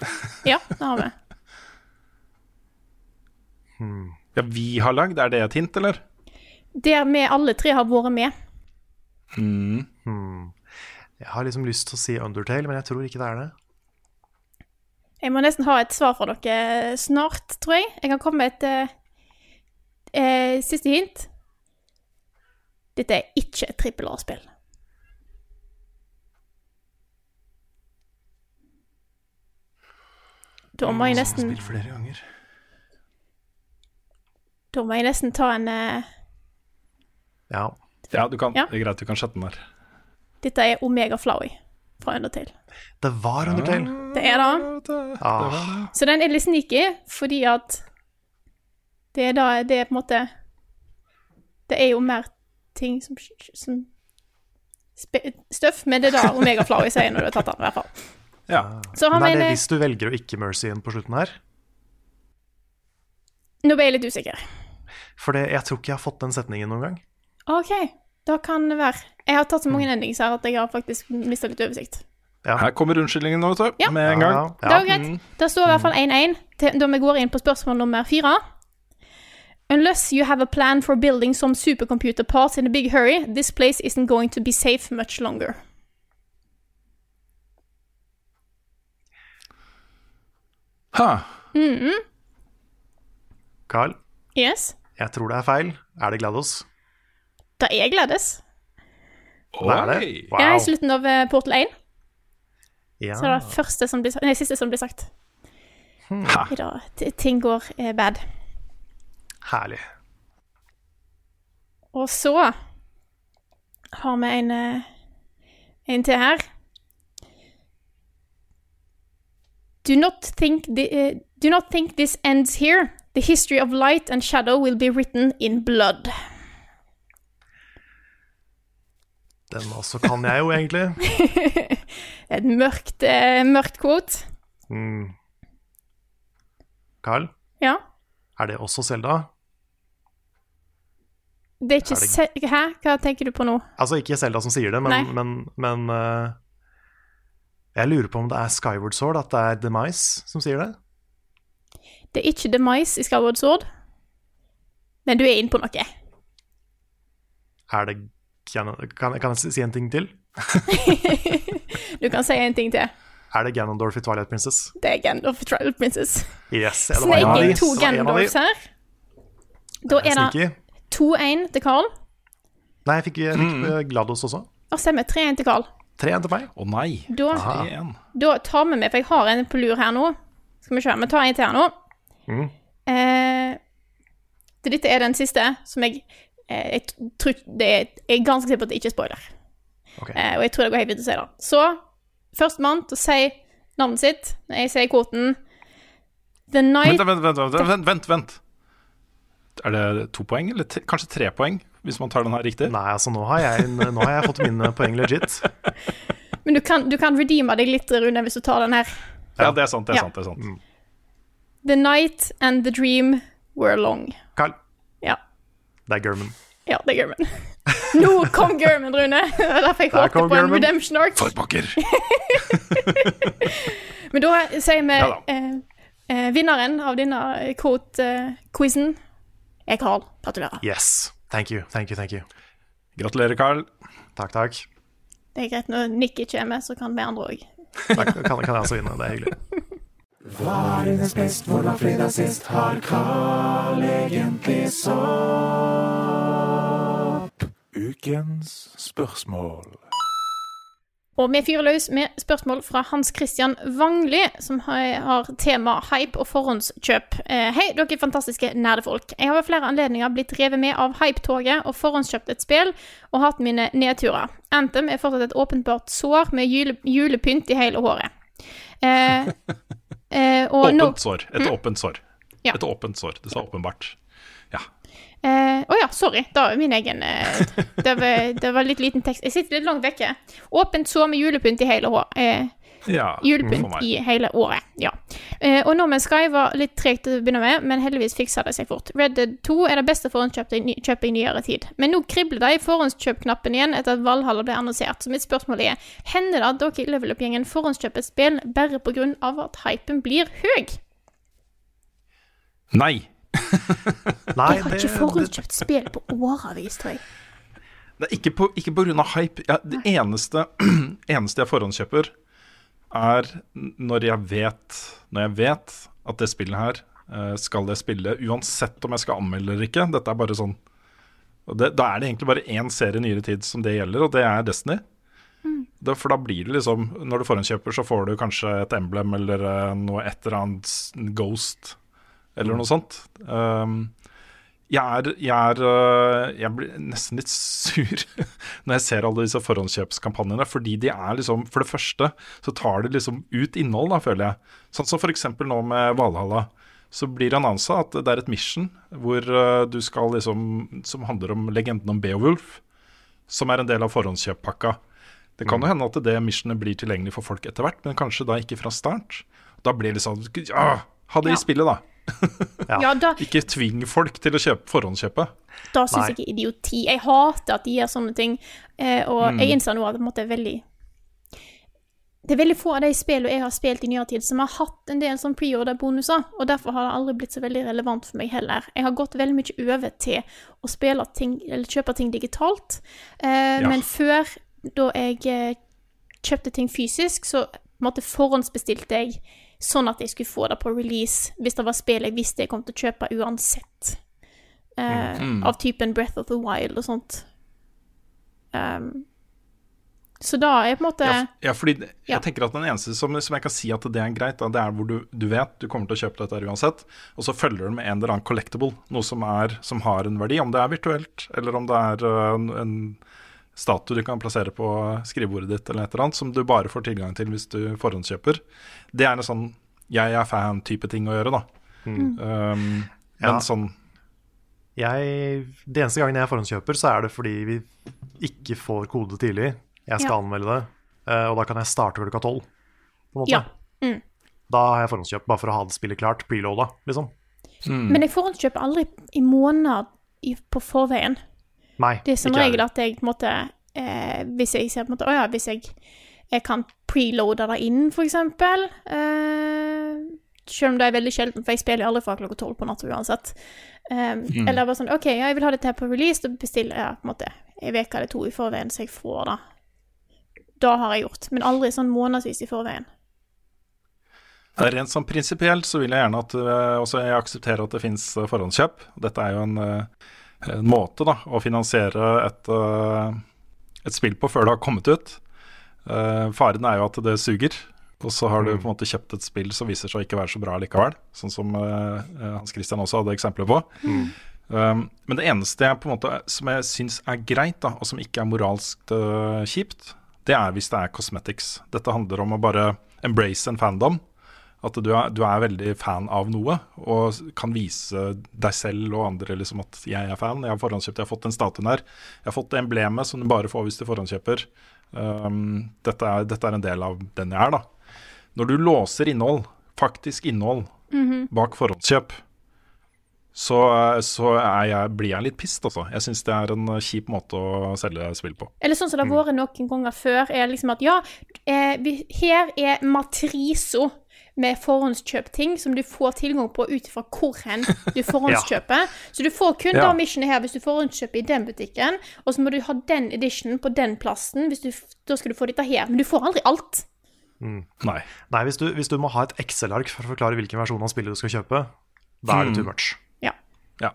Speaker 1: Ja, det har vi.
Speaker 3: Ja, vi har lagd, er det et hint, eller?
Speaker 1: Der vi alle tre har vært med.
Speaker 3: Mm.
Speaker 2: Hmm. Jeg har liksom lyst til å si Undertale, men jeg tror ikke det er det.
Speaker 1: Jeg må nesten ha et svar fra dere snart, tror jeg. Jeg kan komme med et eh, eh, siste hint. Dette er ikke et trippel A-spill. Da må jeg nesten
Speaker 3: flere ganger.
Speaker 1: Da må jeg nesten ta en eh,
Speaker 2: Ja.
Speaker 3: Ja, du kan,
Speaker 1: Ja.
Speaker 3: det er greit, du kan chatte den der.
Speaker 1: Dette er Omega Flowey fra Undertale.
Speaker 2: Det var Undertale.
Speaker 1: Det er det.
Speaker 2: Ah.
Speaker 1: Så den er litt sneaky, fordi at det er da Det er på en måte Det er jo mer ting som, som Støff, men det er da Omega Flowey sier når du har tatt den, i hvert fall.
Speaker 3: Ja.
Speaker 1: Så har
Speaker 2: Men er det hvis du velger å ikke mercy inn på slutten her?
Speaker 1: Nå ble jeg litt usikker.
Speaker 2: For jeg tror ikke jeg har fått den setningen noen gang.
Speaker 1: OK, da kan det være. Jeg har tatt så mange endings her at jeg har faktisk mista litt oversikt.
Speaker 3: Her kommer unnskyldningen nå, vet du.
Speaker 1: Ja.
Speaker 3: Med en gang.
Speaker 2: Ja,
Speaker 1: Det var greit. Det står i hvert fall 1-1 da vi går inn på spørsmål nummer fire. Unless you have a plan for building some supercomputer parts in a big hurry, this place isn't going to be safe much longer.
Speaker 3: Ha.
Speaker 1: Mhm.
Speaker 2: Carl,
Speaker 1: Yes.
Speaker 2: jeg tror det er feil. Er det GLaDOS?
Speaker 1: Det er Gladys.
Speaker 2: Hva er det? Wow.
Speaker 1: Ja, I slutten av eh, Portal 1
Speaker 2: Ja.
Speaker 1: så er det første som blir, nei, siste som blir sagt.
Speaker 3: Ha.
Speaker 1: I dag, ting går eh, bad.
Speaker 2: Herlig.
Speaker 1: Og så har vi en, eh, en til her. Do not, think the, uh, do not think this ends here. The history of light and shadow will be written in blood.
Speaker 2: Den også kan jeg jo egentlig.
Speaker 1: Et mørkt, eh, mørkt quote.
Speaker 2: Mm. Carl,
Speaker 1: Ja.
Speaker 2: er det også Selda?
Speaker 1: Det er ikke
Speaker 2: Er det-
Speaker 1: Hæ? Hva tenker du på nå?
Speaker 2: Altså ikke Selda som sier det, men, men, men uh, Jeg lurer på om det er Skyward Sword, at det er Demise som sier det?
Speaker 1: Det er ikke Demise i Skyward Sword, men du er inne på noe.
Speaker 2: Er det kan, kan jeg si en ting til?
Speaker 1: Du kan si en ting til.
Speaker 2: Er det Ganondorf i Twilight Princess?
Speaker 1: Det er Ganondorf i Twilight Princess.
Speaker 2: Yes, en av
Speaker 1: to. Gandalfs her. Da er det
Speaker 2: Sneaky.
Speaker 1: 2-1 til Carl.
Speaker 2: Nei, jeg fikk, jeg fikk eh, Glados også.
Speaker 1: Og stemmer 3-1 til Carl.
Speaker 2: 3-1 til meg.
Speaker 3: Å nei.
Speaker 1: Da, da tar vi med, for jeg har en på lur her nå. Skal vi se, vi tar en til her nå.
Speaker 2: Mm.
Speaker 1: Eh, dette er den siste, som jeg, jeg tror det er, Jeg er ganske sikker på at det ikke er spoiler.
Speaker 2: Okay.
Speaker 1: Eh, og jeg tror det går helt fint å si det. Så førstemann til å si navnet sitt når jeg sier kvoten The Night
Speaker 3: Vent, vent, vent, vent, vent, vent. Er det to poeng, eller kanskje tre poeng, hvis man tar den her riktig?
Speaker 2: Nei, altså nå har jeg, nå har jeg fått mine poeng legit.
Speaker 1: Men du kan, du kan redeeme deg litt, Rune, hvis du tar den her.
Speaker 3: Ja, det er sant. det er
Speaker 1: Ja.
Speaker 3: sant, det er sant.
Speaker 1: The night and the dream were long.
Speaker 2: Carl, det er German.
Speaker 1: ja det er German. Nå kom German, Rune. Var derfor jeg
Speaker 2: Der
Speaker 1: håpet på en
Speaker 2: German.
Speaker 1: redemption arc.
Speaker 3: For pokker!
Speaker 1: Men da sier vi
Speaker 3: Ja da.
Speaker 1: eh, eh, vinneren av denne quote-quizen er Carl. Gratulerer.
Speaker 2: Yes. Thank you, thank you, thank you.
Speaker 3: Gratulerer, Carl.
Speaker 2: Takk, takk.
Speaker 1: Det er greit når Nick ikke er så kan vi andre òg.
Speaker 2: Da kan, kan jeg også vinne, det er hyggelig.
Speaker 4: Hva er dines best, hvor var fredag sist? Har Carl egentlig sopp?
Speaker 6: Ukens spørsmål.
Speaker 1: Og vi fyrer løs med spørsmål fra Hans Christian Wangli, som har tema hype og forhåndskjøp. Eh, Hei, dere fantastiske nerdefolk. Jeg har ved flere anledninger blitt revet med av hypetoget og forhåndskjøpt et spill og hatt mine nedturer. Anthem er fortsatt et åpenbart sår med jule, julepynt i hele håret. Eh, eh,
Speaker 3: Åpent sår. Et åpent sår.
Speaker 1: Ja.
Speaker 3: Et åpent sår. Det sa åpenbart. Ja.
Speaker 1: Eh, oh ja, sorry. Da er min egen eh, det, var, det var litt liten tekst. Jeg sitter litt langt vekke. Åpent sår med julepynt i hele hår. Eh,
Speaker 3: ja.
Speaker 1: Julepynt i hele året. Ja. Eh, og No Man's Sky var litt tregt til å begynne med, men heldigvis fiksa det seg fort. Red Dead 2 er det beste forhåndskjøpet i, i nyere tid. Men nå kribler det i forhåndskjøpknappen igjen etter at Valhalla ble annonsert. Så mitt spørsmål er hender det at dere i Level Up-gjengen forhåndskjøper spill bare av at hypen blir høy?
Speaker 3: Nei.
Speaker 2: Nei,
Speaker 1: Jeg har ikke forhåndskjøpt spill på årevis, tror jeg.
Speaker 3: Det er ikke på, ikke på grunn av hype. Ja, det eneste, eneste jeg forhåndskjøper, er når jeg vet Når jeg vet at det spillet her eh, skal jeg spille uansett om jeg skal anmelde eller ikke. Dette er bare sånn og det, Da er det egentlig bare én serie nyere tid som det gjelder, og det er Destiny. Da, for da blir det liksom Når du forhåndskjøper, så får du kanskje et emblem eller eh, noe et eller annet Ghost eller noe sånt. Um, jeg er, jeg er øh, Jeg blir nesten litt sur når jeg ser alle disse forhåndskjøpskampanjene, fordi de er liksom For det første så tar de liksom ut innhold, da, føler jeg. Sånn som for eksempel nå med Valhalla. Så blir det annonsa at det er et mission hvor øh, du skal liksom Som handler om legenden om Beowulf, som er en del av forhåndskjøppakka. Det kan jo hende at det missionet blir tilgjengelig for folk etter hvert, men kanskje da ikke fra start. Da blir det sånn Ja, ha det i spillet, da.
Speaker 1: Ja, da,
Speaker 3: Ikke tving folk til å kjøpe forhåndskjøpe.
Speaker 1: da syns jeg ikke idioti. Jeg hater at de gjør sånne ting. Eh, og
Speaker 3: Mm.
Speaker 1: jeg innser nå at det på en måte er veldig Det er veldig få av de spillene jeg har spilt i nyere tid, som har hatt en del sånn preorder-bonuser, og derfor har det aldri blitt så veldig relevant for meg heller. Jeg har gått veldig mye over til å spille ting, eller kjøpe ting digitalt, eh,
Speaker 3: Ja.
Speaker 1: men før, da jeg eh, kjøpte ting fysisk, så på en måte forhåndsbestilte jeg sånn at jeg skulle få det på release hvis det var spill jeg visste jeg kom til å kjøpe uansett. Uh,
Speaker 3: Mm.
Speaker 1: Av typen Breath of the Wild og sånt. Um, så da er på en måte
Speaker 3: Ja, ja fordi
Speaker 1: Ja.
Speaker 3: jeg tenker at den eneste som, som jeg kan si at det er greit, da, det er hvor du, du vet du kommer til å kjøpe dette uansett, og så følger du med en eller annen collectible, noe som, er, som har en verdi, om det er virtuelt, eller om det er øh, en, en statue du kan plassere på skrivebordet ditt, eller et eller annet, som du bare får tilgang til hvis du forhåndskjøper. Det er en sånn jeg er fan-type ting å gjøre, da.
Speaker 1: Mm.
Speaker 3: Um,
Speaker 2: Ja.
Speaker 3: men sånn
Speaker 2: Jeg, det eneste gangen jeg forhåndskjøper, så er det fordi vi ikke får kode tidlig. Jeg skal
Speaker 1: Ja.
Speaker 2: anmelde det, eh, og da kan jeg starte klokka tolv. på en måte.
Speaker 1: Ja. Mm.
Speaker 2: Da har jeg forhåndskjøpt bare for å ha det spillet klart, preloada, liksom.
Speaker 1: Men jeg forhåndskjøper aldri i måneder på forveien.
Speaker 2: Nei,
Speaker 1: Det er som regel at jeg på en måte eh, Hvis jeg ser på en måte Å ja, hvis jeg, jeg kan preloade det inn, for eksempel. Eh, selv om det er veldig sjelden, for jeg spiller aldri fra klokka tolv på natta uansett. Eh,
Speaker 7: Mm.
Speaker 1: Eller bare sånn OK, ja, jeg vil ha dette her på release, da bestiller jeg på en måte en uke eller to i forveien, så jeg får det. Da har jeg gjort. Men aldri sånn månedsvis i forveien.
Speaker 3: Eh, Rent sånn prinsipielt så vil jeg gjerne at eh, også jeg aksepterer at det finnes forhåndskjøp. Dette er jo en, eh, en måte da, å finansiere et, eh, et spill på før det har kommet ut. Eh, faren er jo at det suger, og så har du på en måte kjøpt et spill som viser seg å ikke være så bra likevel. Sånn som eh, Hans Christian også hadde eksempler på. Um, men det eneste jeg på en måte som jeg syns er greit, da, og som ikke er moralsk uh, kjipt, det er hvis det er cosmetics. Dette handler om å bare embrace en fandom. At du er, du er veldig fan av noe og kan vise deg selv og andre liksom at 'jeg er fan', 'jeg har forhåndskjøpt', 'jeg har fått den statuen her', 'jeg har fått det emblemet som du bare får hvis du forhåndskjøper'. Um, dette, er, dette er en del av den jeg er, da. Når du låser innhold, faktisk innhold,
Speaker 1: Mhm.
Speaker 3: bak forhåndskjøp, så, så jeg, blir jeg litt pissed, altså. Jeg syns det er en kjip måte å selge spill på.
Speaker 1: Eller sånn som det har vært noen ganger før, er liksom at ja, eh, vi, her er matrisa med forhåndskjøpting som du får tilgang på ut ifra hvor hen du forhåndskjøper. Så du får kun
Speaker 2: Ja.
Speaker 1: da missionet her hvis du forhåndskjøper i den butikken, og så må du ha den editionen på den plassen, hvis du, da skal du få dette her. Men du får aldri alt.
Speaker 2: Mm.
Speaker 3: Nei.
Speaker 2: Nei hvis, du, hvis du må ha et Excel-ark for å forklare hvilken versjon av spillet du skal kjøpe, da er det
Speaker 3: Mm.
Speaker 2: too much.
Speaker 1: Ja.
Speaker 3: Ja.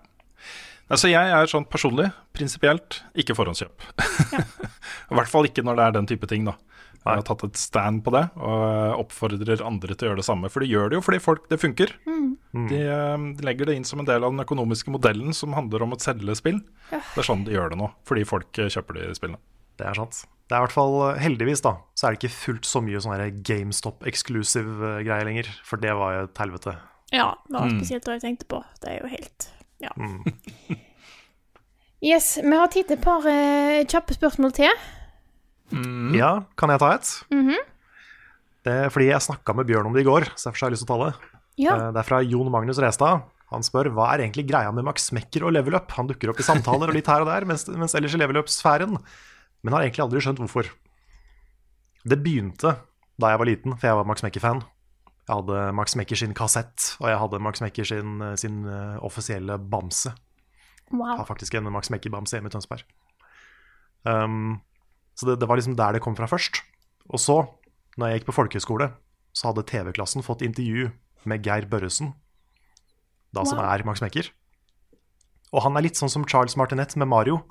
Speaker 3: Altså jeg er sånn personlig, prinsipielt, ikke forhåndskjøp. I hvert fall ikke når det er den type ting, da. Jeg har tatt et stand på det, og oppfordrer andre til å gjøre det samme. For de gjør det jo fordi folk, det funker.
Speaker 1: Mm.
Speaker 3: De, eh, de legger det inn som en del av den økonomiske modellen som handler om å selge spill.
Speaker 1: Ja.
Speaker 3: Det er sånn de gjør det nå, fordi folk eh, kjøper de spillene.
Speaker 2: Det er sant. Det er i hvert fall, eh, heldigvis, da, så er det ikke fullt så mye sånn GameStop-exclusive-greier lenger. For det var jo et helvete.
Speaker 1: Ja, det var
Speaker 2: Mm.
Speaker 1: spesielt det jeg tenkte på. Det er jo helt Ja.
Speaker 2: Mm.
Speaker 1: Yes, vi har tid til et par eh, kjappe spørsmål til.
Speaker 2: Ja, kan jeg ta et?
Speaker 1: Mhm.
Speaker 2: Det er fordi jeg snakka med Bjørn om det i går, så derfor har jeg lyst til å ta det.
Speaker 1: Ja.
Speaker 2: Eh, Det er fra Jon Magnus Restad. Han spør hva er egentlig greia med Max Mekker og level up. Han dukker opp i samtaler og litt her og der, mens, mens ellers i level up-sfæren. Men har egentlig aldri skjønt hvorfor. Det begynte da jeg var liten, for jeg var Max Mekker-fan. Jeg hadde Max Mekker sin kassett, og jeg hadde Max Mekker sin, sin uh, offisielle bamse.
Speaker 1: Wow.
Speaker 2: Jeg har faktisk en Max Mekker-bamse hjemme i Tønsberg. Um, så det, det var liksom der det kom fra først. Og så, når jeg gikk på folkehøyskole, så hadde TV-klassen fått intervju med Geir Børresen, da som
Speaker 7: Wow.
Speaker 2: er Max Mekker. Og han er litt sånn som Charles Martinet med Mario.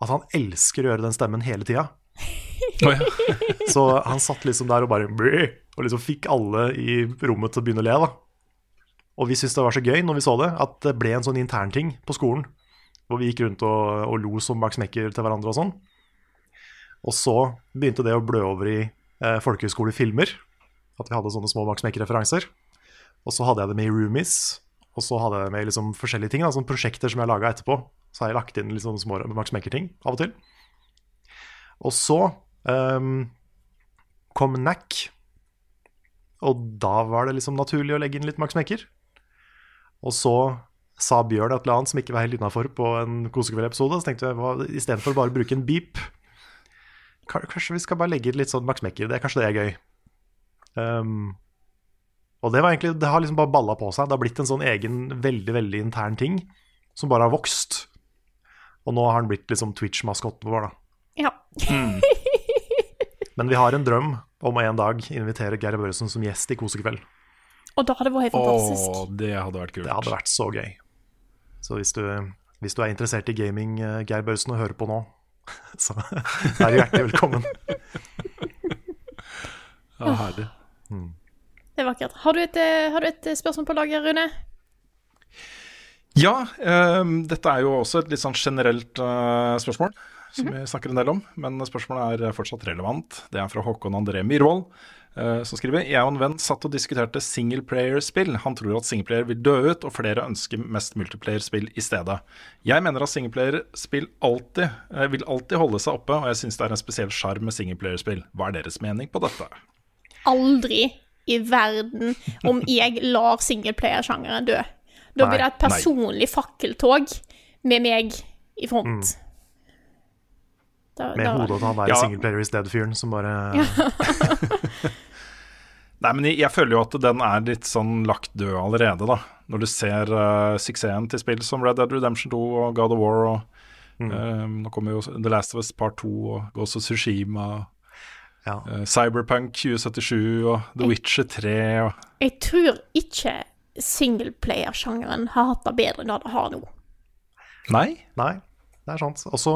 Speaker 2: At han elsker å gjøre den stemmen hele tida. så han satt liksom der og bare Og liksom fikk alle i rommet til å begynne å le. da Og vi syntes det var så gøy når vi så det, at det ble en sånn internting på skolen. Hvor vi gikk rundt og, og lo som Max Mekker til hverandre og sånn. Og så begynte det å blø over i eh, folkehøyskolefilmer. At vi hadde sånne små Max Mekke-referanser. Og så hadde jeg det med i Roomies. Og så hadde jeg det med liksom forskjellige ting, da, sånne prosjekter som jeg laga etterpå. Så har jeg lagt inn litt sånne små Max Mekker-ting av og til. Og så um, kom NAC. Og da var det liksom naturlig å legge inn litt Max Mekker. Og så sa Bjørn et eller annet som ikke var helt innafor på en Kosekveld-episode. Så tenkte jeg istedenfor bare å bruke en beep, kanskje vi skal bare legge litt sånn Max Mekker. Det er kanskje det er gøy. Um, og det var egentlig, det har liksom bare balla på seg. Det har blitt en sånn egen, veldig veldig intern ting som bare har vokst. Og nå har han blitt liksom Twitch-maskotten vår, da.
Speaker 1: Ja.
Speaker 2: Men vi har en drøm om å en dag invitere Geir Børresen som gjest i Kosekveld.
Speaker 1: Og da hadde det vært helt fantastisk.
Speaker 3: Åh, det hadde vært kult.
Speaker 2: Det hadde vært så gøy. Så hvis du, hvis du er interessert i gaming, eh, Geir Børresen, og hører på nå, så er du hjertelig velkommen.
Speaker 3: Ja, herlig.
Speaker 1: Det er vakkert. Har du et, eh, har du et spørsmål på lager, Rune?
Speaker 3: Ja, Um, dette er jo også et litt sånn generelt uh, spørsmål, som vi snakker en del om. Men spørsmålet er fortsatt relevant. Det er fra Håkon André Myhrvold, eh, som skriver Jeg og en venn satt og diskuterte singleplayer-spill. Han tror at singleplayer vil dø ut, og flere ønsker mest multiplayer-spill i stedet. Jeg mener at singleplayer-spill alltid eh, vil alltid holde seg oppe, og jeg syns det er en spesiell sjarm med singleplayer-spill. Hva er deres mening på dette?
Speaker 1: Aldri i verden om jeg lar singleplayer-sjangeren dø. Da blir det et
Speaker 3: nei.
Speaker 1: personlig fakkeltog med meg i front. Da-
Speaker 2: Med
Speaker 1: da-
Speaker 2: hodet til han der
Speaker 3: Ja.
Speaker 2: singleplayer is dead-fyren som bare
Speaker 3: Nei, men jeg, jeg føler jo at den er litt sånn lagt død allerede, da. Når du ser eh, suksessen til spill som Red Dead Redemption 2 og God of War og eh, Nå kommer jo The Last of Us Part 2 og Ghost of Tsushima. Uh, Cyberpunk 2077 og The Witcher 3 og
Speaker 1: Jeg tror ikke singleplayer-sjangeren har hatt det bedre enn det det har nå.
Speaker 3: Nei?
Speaker 2: Nei, det er sant. Og så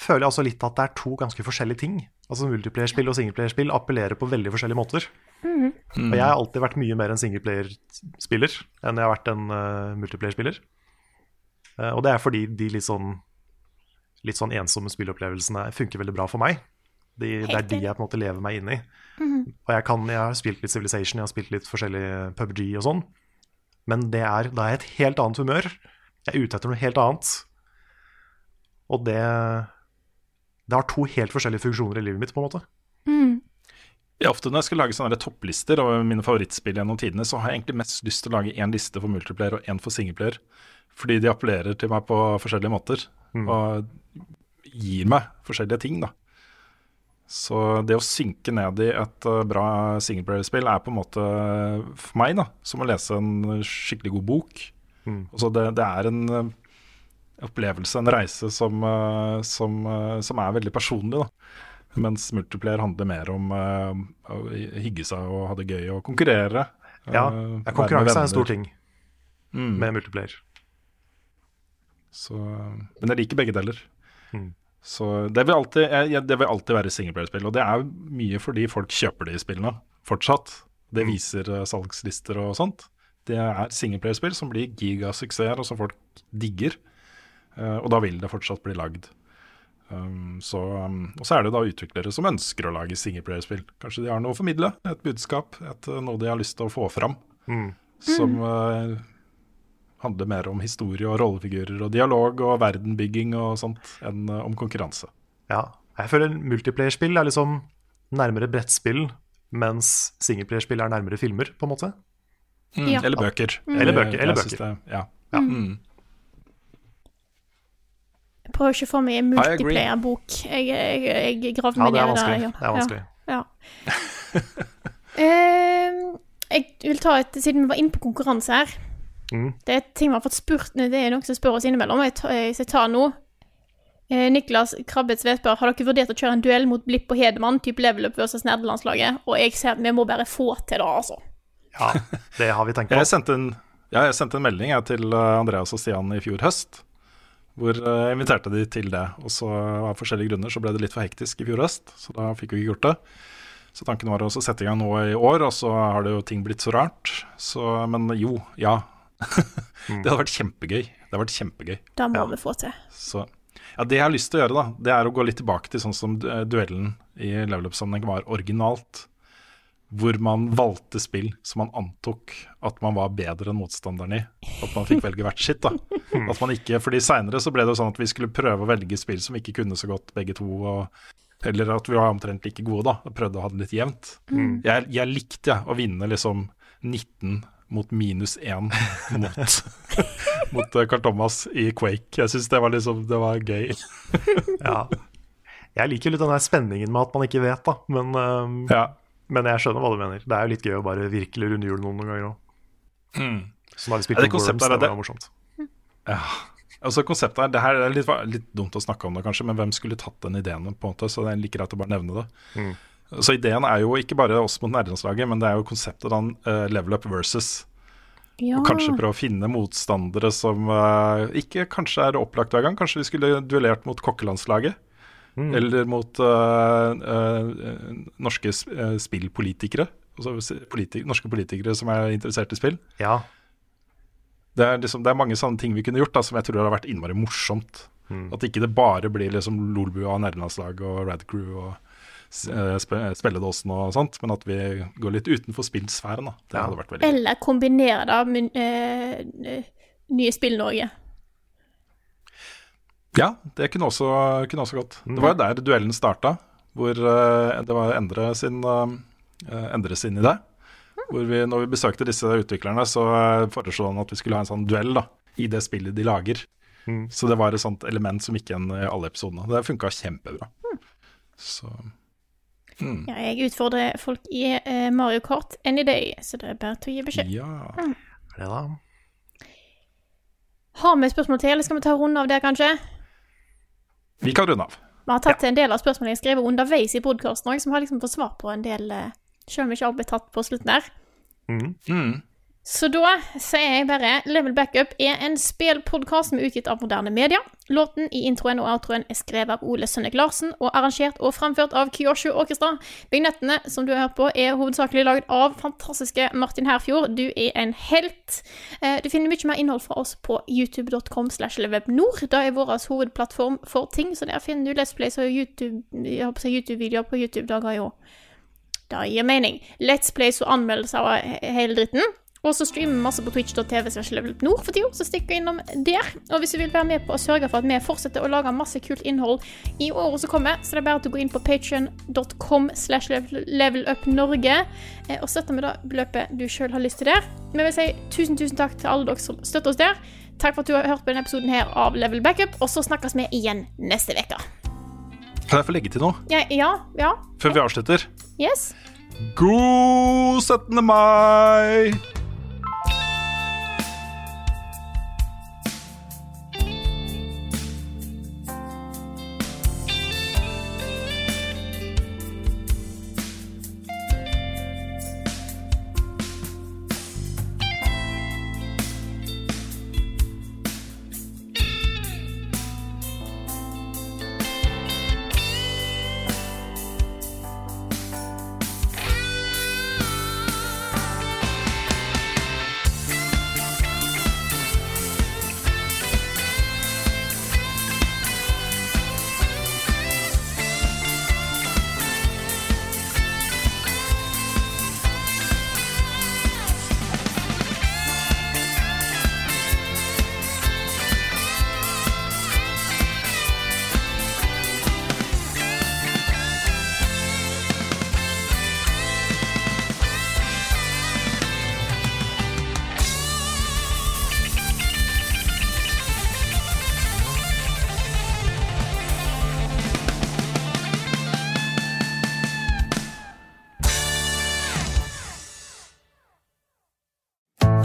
Speaker 2: føler jeg også litt at det er to ganske forskjellige ting. Altså Multiplayerspill og singleplayerspill appellerer på veldig forskjellige måter.
Speaker 1: Mhm.
Speaker 2: Og jeg har alltid vært mye mer en singleplayerspiller enn jeg har vært en uh, multiplayerspiller. Uh, og det er fordi de litt sånn, litt sånn ensomme spillopplevelsene funker veldig bra for meg. De, det er de jeg på en måte lever meg inn i.
Speaker 1: Mhm.
Speaker 2: Og jeg, kan, jeg har spilt litt Civilization, jeg har spilt litt forskjellig PubG og sånn. Men det er, da er jeg et helt annet humør. Jeg er ute etter noe helt annet. Og det Det har to helt forskjellige funksjoner i livet mitt, på en måte.
Speaker 1: Mm.
Speaker 3: Ja, ofte når jeg skal lage sånne topplister over mine favorittspill gjennom tidene, så har jeg egentlig mest lyst til å lage én liste for multiplayer og én for singleplayer. Fordi de appellerer til meg på forskjellige måter. Og gir meg forskjellige ting, da. Så det å synke ned i et eh, bra singleplayer-spill er på en måte eh, for meg da, som å lese en skikkelig god bok. Mm. det, det er en eh, opplevelse, en reise, som, eh, som, eh, som er veldig personlig. da. Mens multiplayer handler mer om eh, å hygge seg og ha det gøy og konkurrere.
Speaker 2: Ja, konkurranse er en stor ting
Speaker 3: Mm.
Speaker 2: med multiplayer.
Speaker 3: Så, men jeg liker begge deler.
Speaker 2: Mm.
Speaker 3: Så det vil alltid, jeg, det vil alltid være singleplayerspill. Og det er mye fordi folk kjøper de spillene fortsatt. Det
Speaker 2: Mm.
Speaker 3: viser salgslister og sånt. Det er singleplayerspill som blir gigasuksesser, og som folk digger. Eh, og da vil det fortsatt bli lagd. Um, så, um, og så er det da utviklere som ønsker å lage singleplayerspill. Kanskje de har noe å formidle, et budskap, et, eh, noe de har lyst til å få fram.
Speaker 2: Mm.
Speaker 3: Som uh, handler mer om historie og rollefigurer og dialog og verdenbygging og sånt, enn uh, om konkurranse.
Speaker 2: Ja. Jeg føler multiplayerspill er liksom nærmere brettspill, mens singleplayerspill er nærmere filmer, på en måte.
Speaker 1: Ja.
Speaker 3: Eller bøker.
Speaker 2: Eller bøker. Eller bøker.
Speaker 3: Det, ja.
Speaker 2: Ja.
Speaker 1: Jeg prøver ikke å få meg en
Speaker 3: I
Speaker 1: multiplayer-bok. Jeg, jeg, jeg gravde meg
Speaker 2: er
Speaker 1: ned i
Speaker 2: det.
Speaker 1: ja.
Speaker 2: Det er vanskelig.
Speaker 1: Ja. ja. uh, jeg vil ta et, Siden vi var inne på konkurranse her
Speaker 2: Mm.
Speaker 1: Det er ting vi har fått spurt Det er noen som spør oss innimellom. Jeg tar, jeg, så jeg tar nå. Uh, Niklas Krabbets Svedberg, har dere vurdert å kjøre en duell mot Blipp og Hedemann, type level up versus nerdelandslaget? Og jeg ser at vi må bare få til det, altså.
Speaker 2: Ja, det har vi tenkt på.
Speaker 3: Jeg sendte en, ja, jeg sendte en melding jeg, til eh, Andreas og Stian i fjor høst, hvor eh, jeg inviterte de til det. Og så av forskjellige grunner så ble det litt for hektisk i fjor høst, så da fikk vi ikke gjort det. Så tanken var å sette i gang nå i år, og så har det jo ting blitt så rart. Så, men jo, ja. det hadde vært kjempegøy. Det hadde vært kjempegøy.
Speaker 1: Det må vi få til.
Speaker 3: Så ja, Det jeg har lyst til å gjøre, da, det er å gå litt tilbake til sånn som duellen i level up-sammenheng var originalt. Hvor man valgte spill som man antok at man var bedre enn motstanderen i. At man fikk velge hvert sitt. da At man ikke, fordi Seinere så ble det jo sånn at vi skulle prøve å velge spill som ikke kunne så godt begge to. Og, eller at vi var omtrent like gode, da. Og prøvde å ha det litt jevnt.
Speaker 2: Mm.
Speaker 3: Jeg, jeg likte jeg, å vinne liksom 19 mot minus 1 mot, mot eh, Carl Thomas i Quake. Jeg syns det var liksom Det var gøy.
Speaker 2: Ja. Jeg liker litt den der spenningen med at man ikke vet, da. Men, um,
Speaker 3: Ja.
Speaker 2: Men jeg skjønner hva du mener. Det er jo litt gøy å bare virkelig runde noen noen ganger òg. Så har vi spilt
Speaker 3: Ja, det
Speaker 2: Worms,
Speaker 3: er
Speaker 2: det
Speaker 3: det-
Speaker 2: var morsomt.
Speaker 3: Ja. Altså konseptet er, det her er litt, litt dumt å snakke om det, kanskje, men hvem skulle tatt den ideen? på en måte, Så det er like greit å bare nevne det.
Speaker 2: Mm.
Speaker 3: Så ideen er jo ikke bare oss mot nærlandslaget, men det er jo konseptet da, uh, level up versus.
Speaker 1: Ja.
Speaker 3: Og kanskje prøve å finne motstandere som uh, ikke kanskje er opplagt hver gang. Kanskje vi skulle duellert mot kokkelandslaget.
Speaker 2: Mm.
Speaker 3: Eller mot uh, uh, norske eh, spillpolitikere. Altså politi norske politikere som er interessert i spill.
Speaker 2: Ja.
Speaker 3: Det er, liksom, det er mange sånne ting vi kunne gjort da, som jeg tror hadde vært innmari morsomt.
Speaker 2: Mm.
Speaker 3: At ikke det bare blir liksom Lolbua, Nerdelandslaget og Radcrew og s- spe, Spelledåsen og sånt, men at vi går litt utenfor spillsfæren. da. Det hadde vært veldig.
Speaker 1: Eller kombinere da med eh, eh, nye spill Norge.
Speaker 3: Ja, det kunne også, kunne også gått. Det var jo der duellen starta, hvor eh, det var Endre sin, eh, Endre sin idé. Hvor vi, når vi besøkte disse utviklerne, så foreslo han at vi skulle ha en sånn duell da, i det spillet de lager. Så det var et sånt element som gikk igjen i alle episodene. Det funka kjempebra. Så mm.
Speaker 1: Ja, jeg utfordrer folk i eh, Mario Kart any day, så det er bare til å gi beskjed.
Speaker 3: Ja.
Speaker 1: Mm.
Speaker 2: Er det da?
Speaker 1: Har vi spørsmål til, eller skal vi ta runden av det, kanskje?
Speaker 3: Vi kan runde av.
Speaker 1: Vi har tatt en del av spørsmålene jeg skrev underveis i podkasten òg, som har liksom fått svar på en del, eh, selv om ikke alt ble tatt på slutten der.
Speaker 3: Mm.
Speaker 1: Så da sier jeg bare Level Backup er en spillpodkast som er utgitt av moderne media. Låten i introen og outroen er skrevet av Ole Sønnek Larsen og arrangert og framført av Kyoshu Orkestra. Vignettene som du har hørt på, er hovedsakelig laget av fantastiske Martin Herfjord. Du er en helt. Eh, Du finner mye mer innhold fra oss på youtube.com slash levelupnord. Det er vår hovedplattform for ting, så der finner du Let's Plays og YouTube-videoer på YouTube. på YouTube. Det gir mening. Let's Plays og anmeldelser av hele dritten. Og så streamer vi masse på twitch.tv levelupnord for tida, så stikk innom der. Og hvis du vil være med på å sørge for at vi fortsetter å lage masse kult innhold i året som kommer, så det er bare til å gå inn på patreon.com slash levelupnorge eh, og støtte med det beløpet du sjøl har lyst til der. Vi vil si tusen, tusen takk til alle dere som støtter oss der. Takk for at du har hørt på denne episoden her av Level Backup, og så snakkes vi igjen neste uke.
Speaker 3: Kan jeg få legge til noe
Speaker 1: Ja, ja, ja.
Speaker 3: før vi avslutter?
Speaker 1: Yes.
Speaker 3: God 17. mai!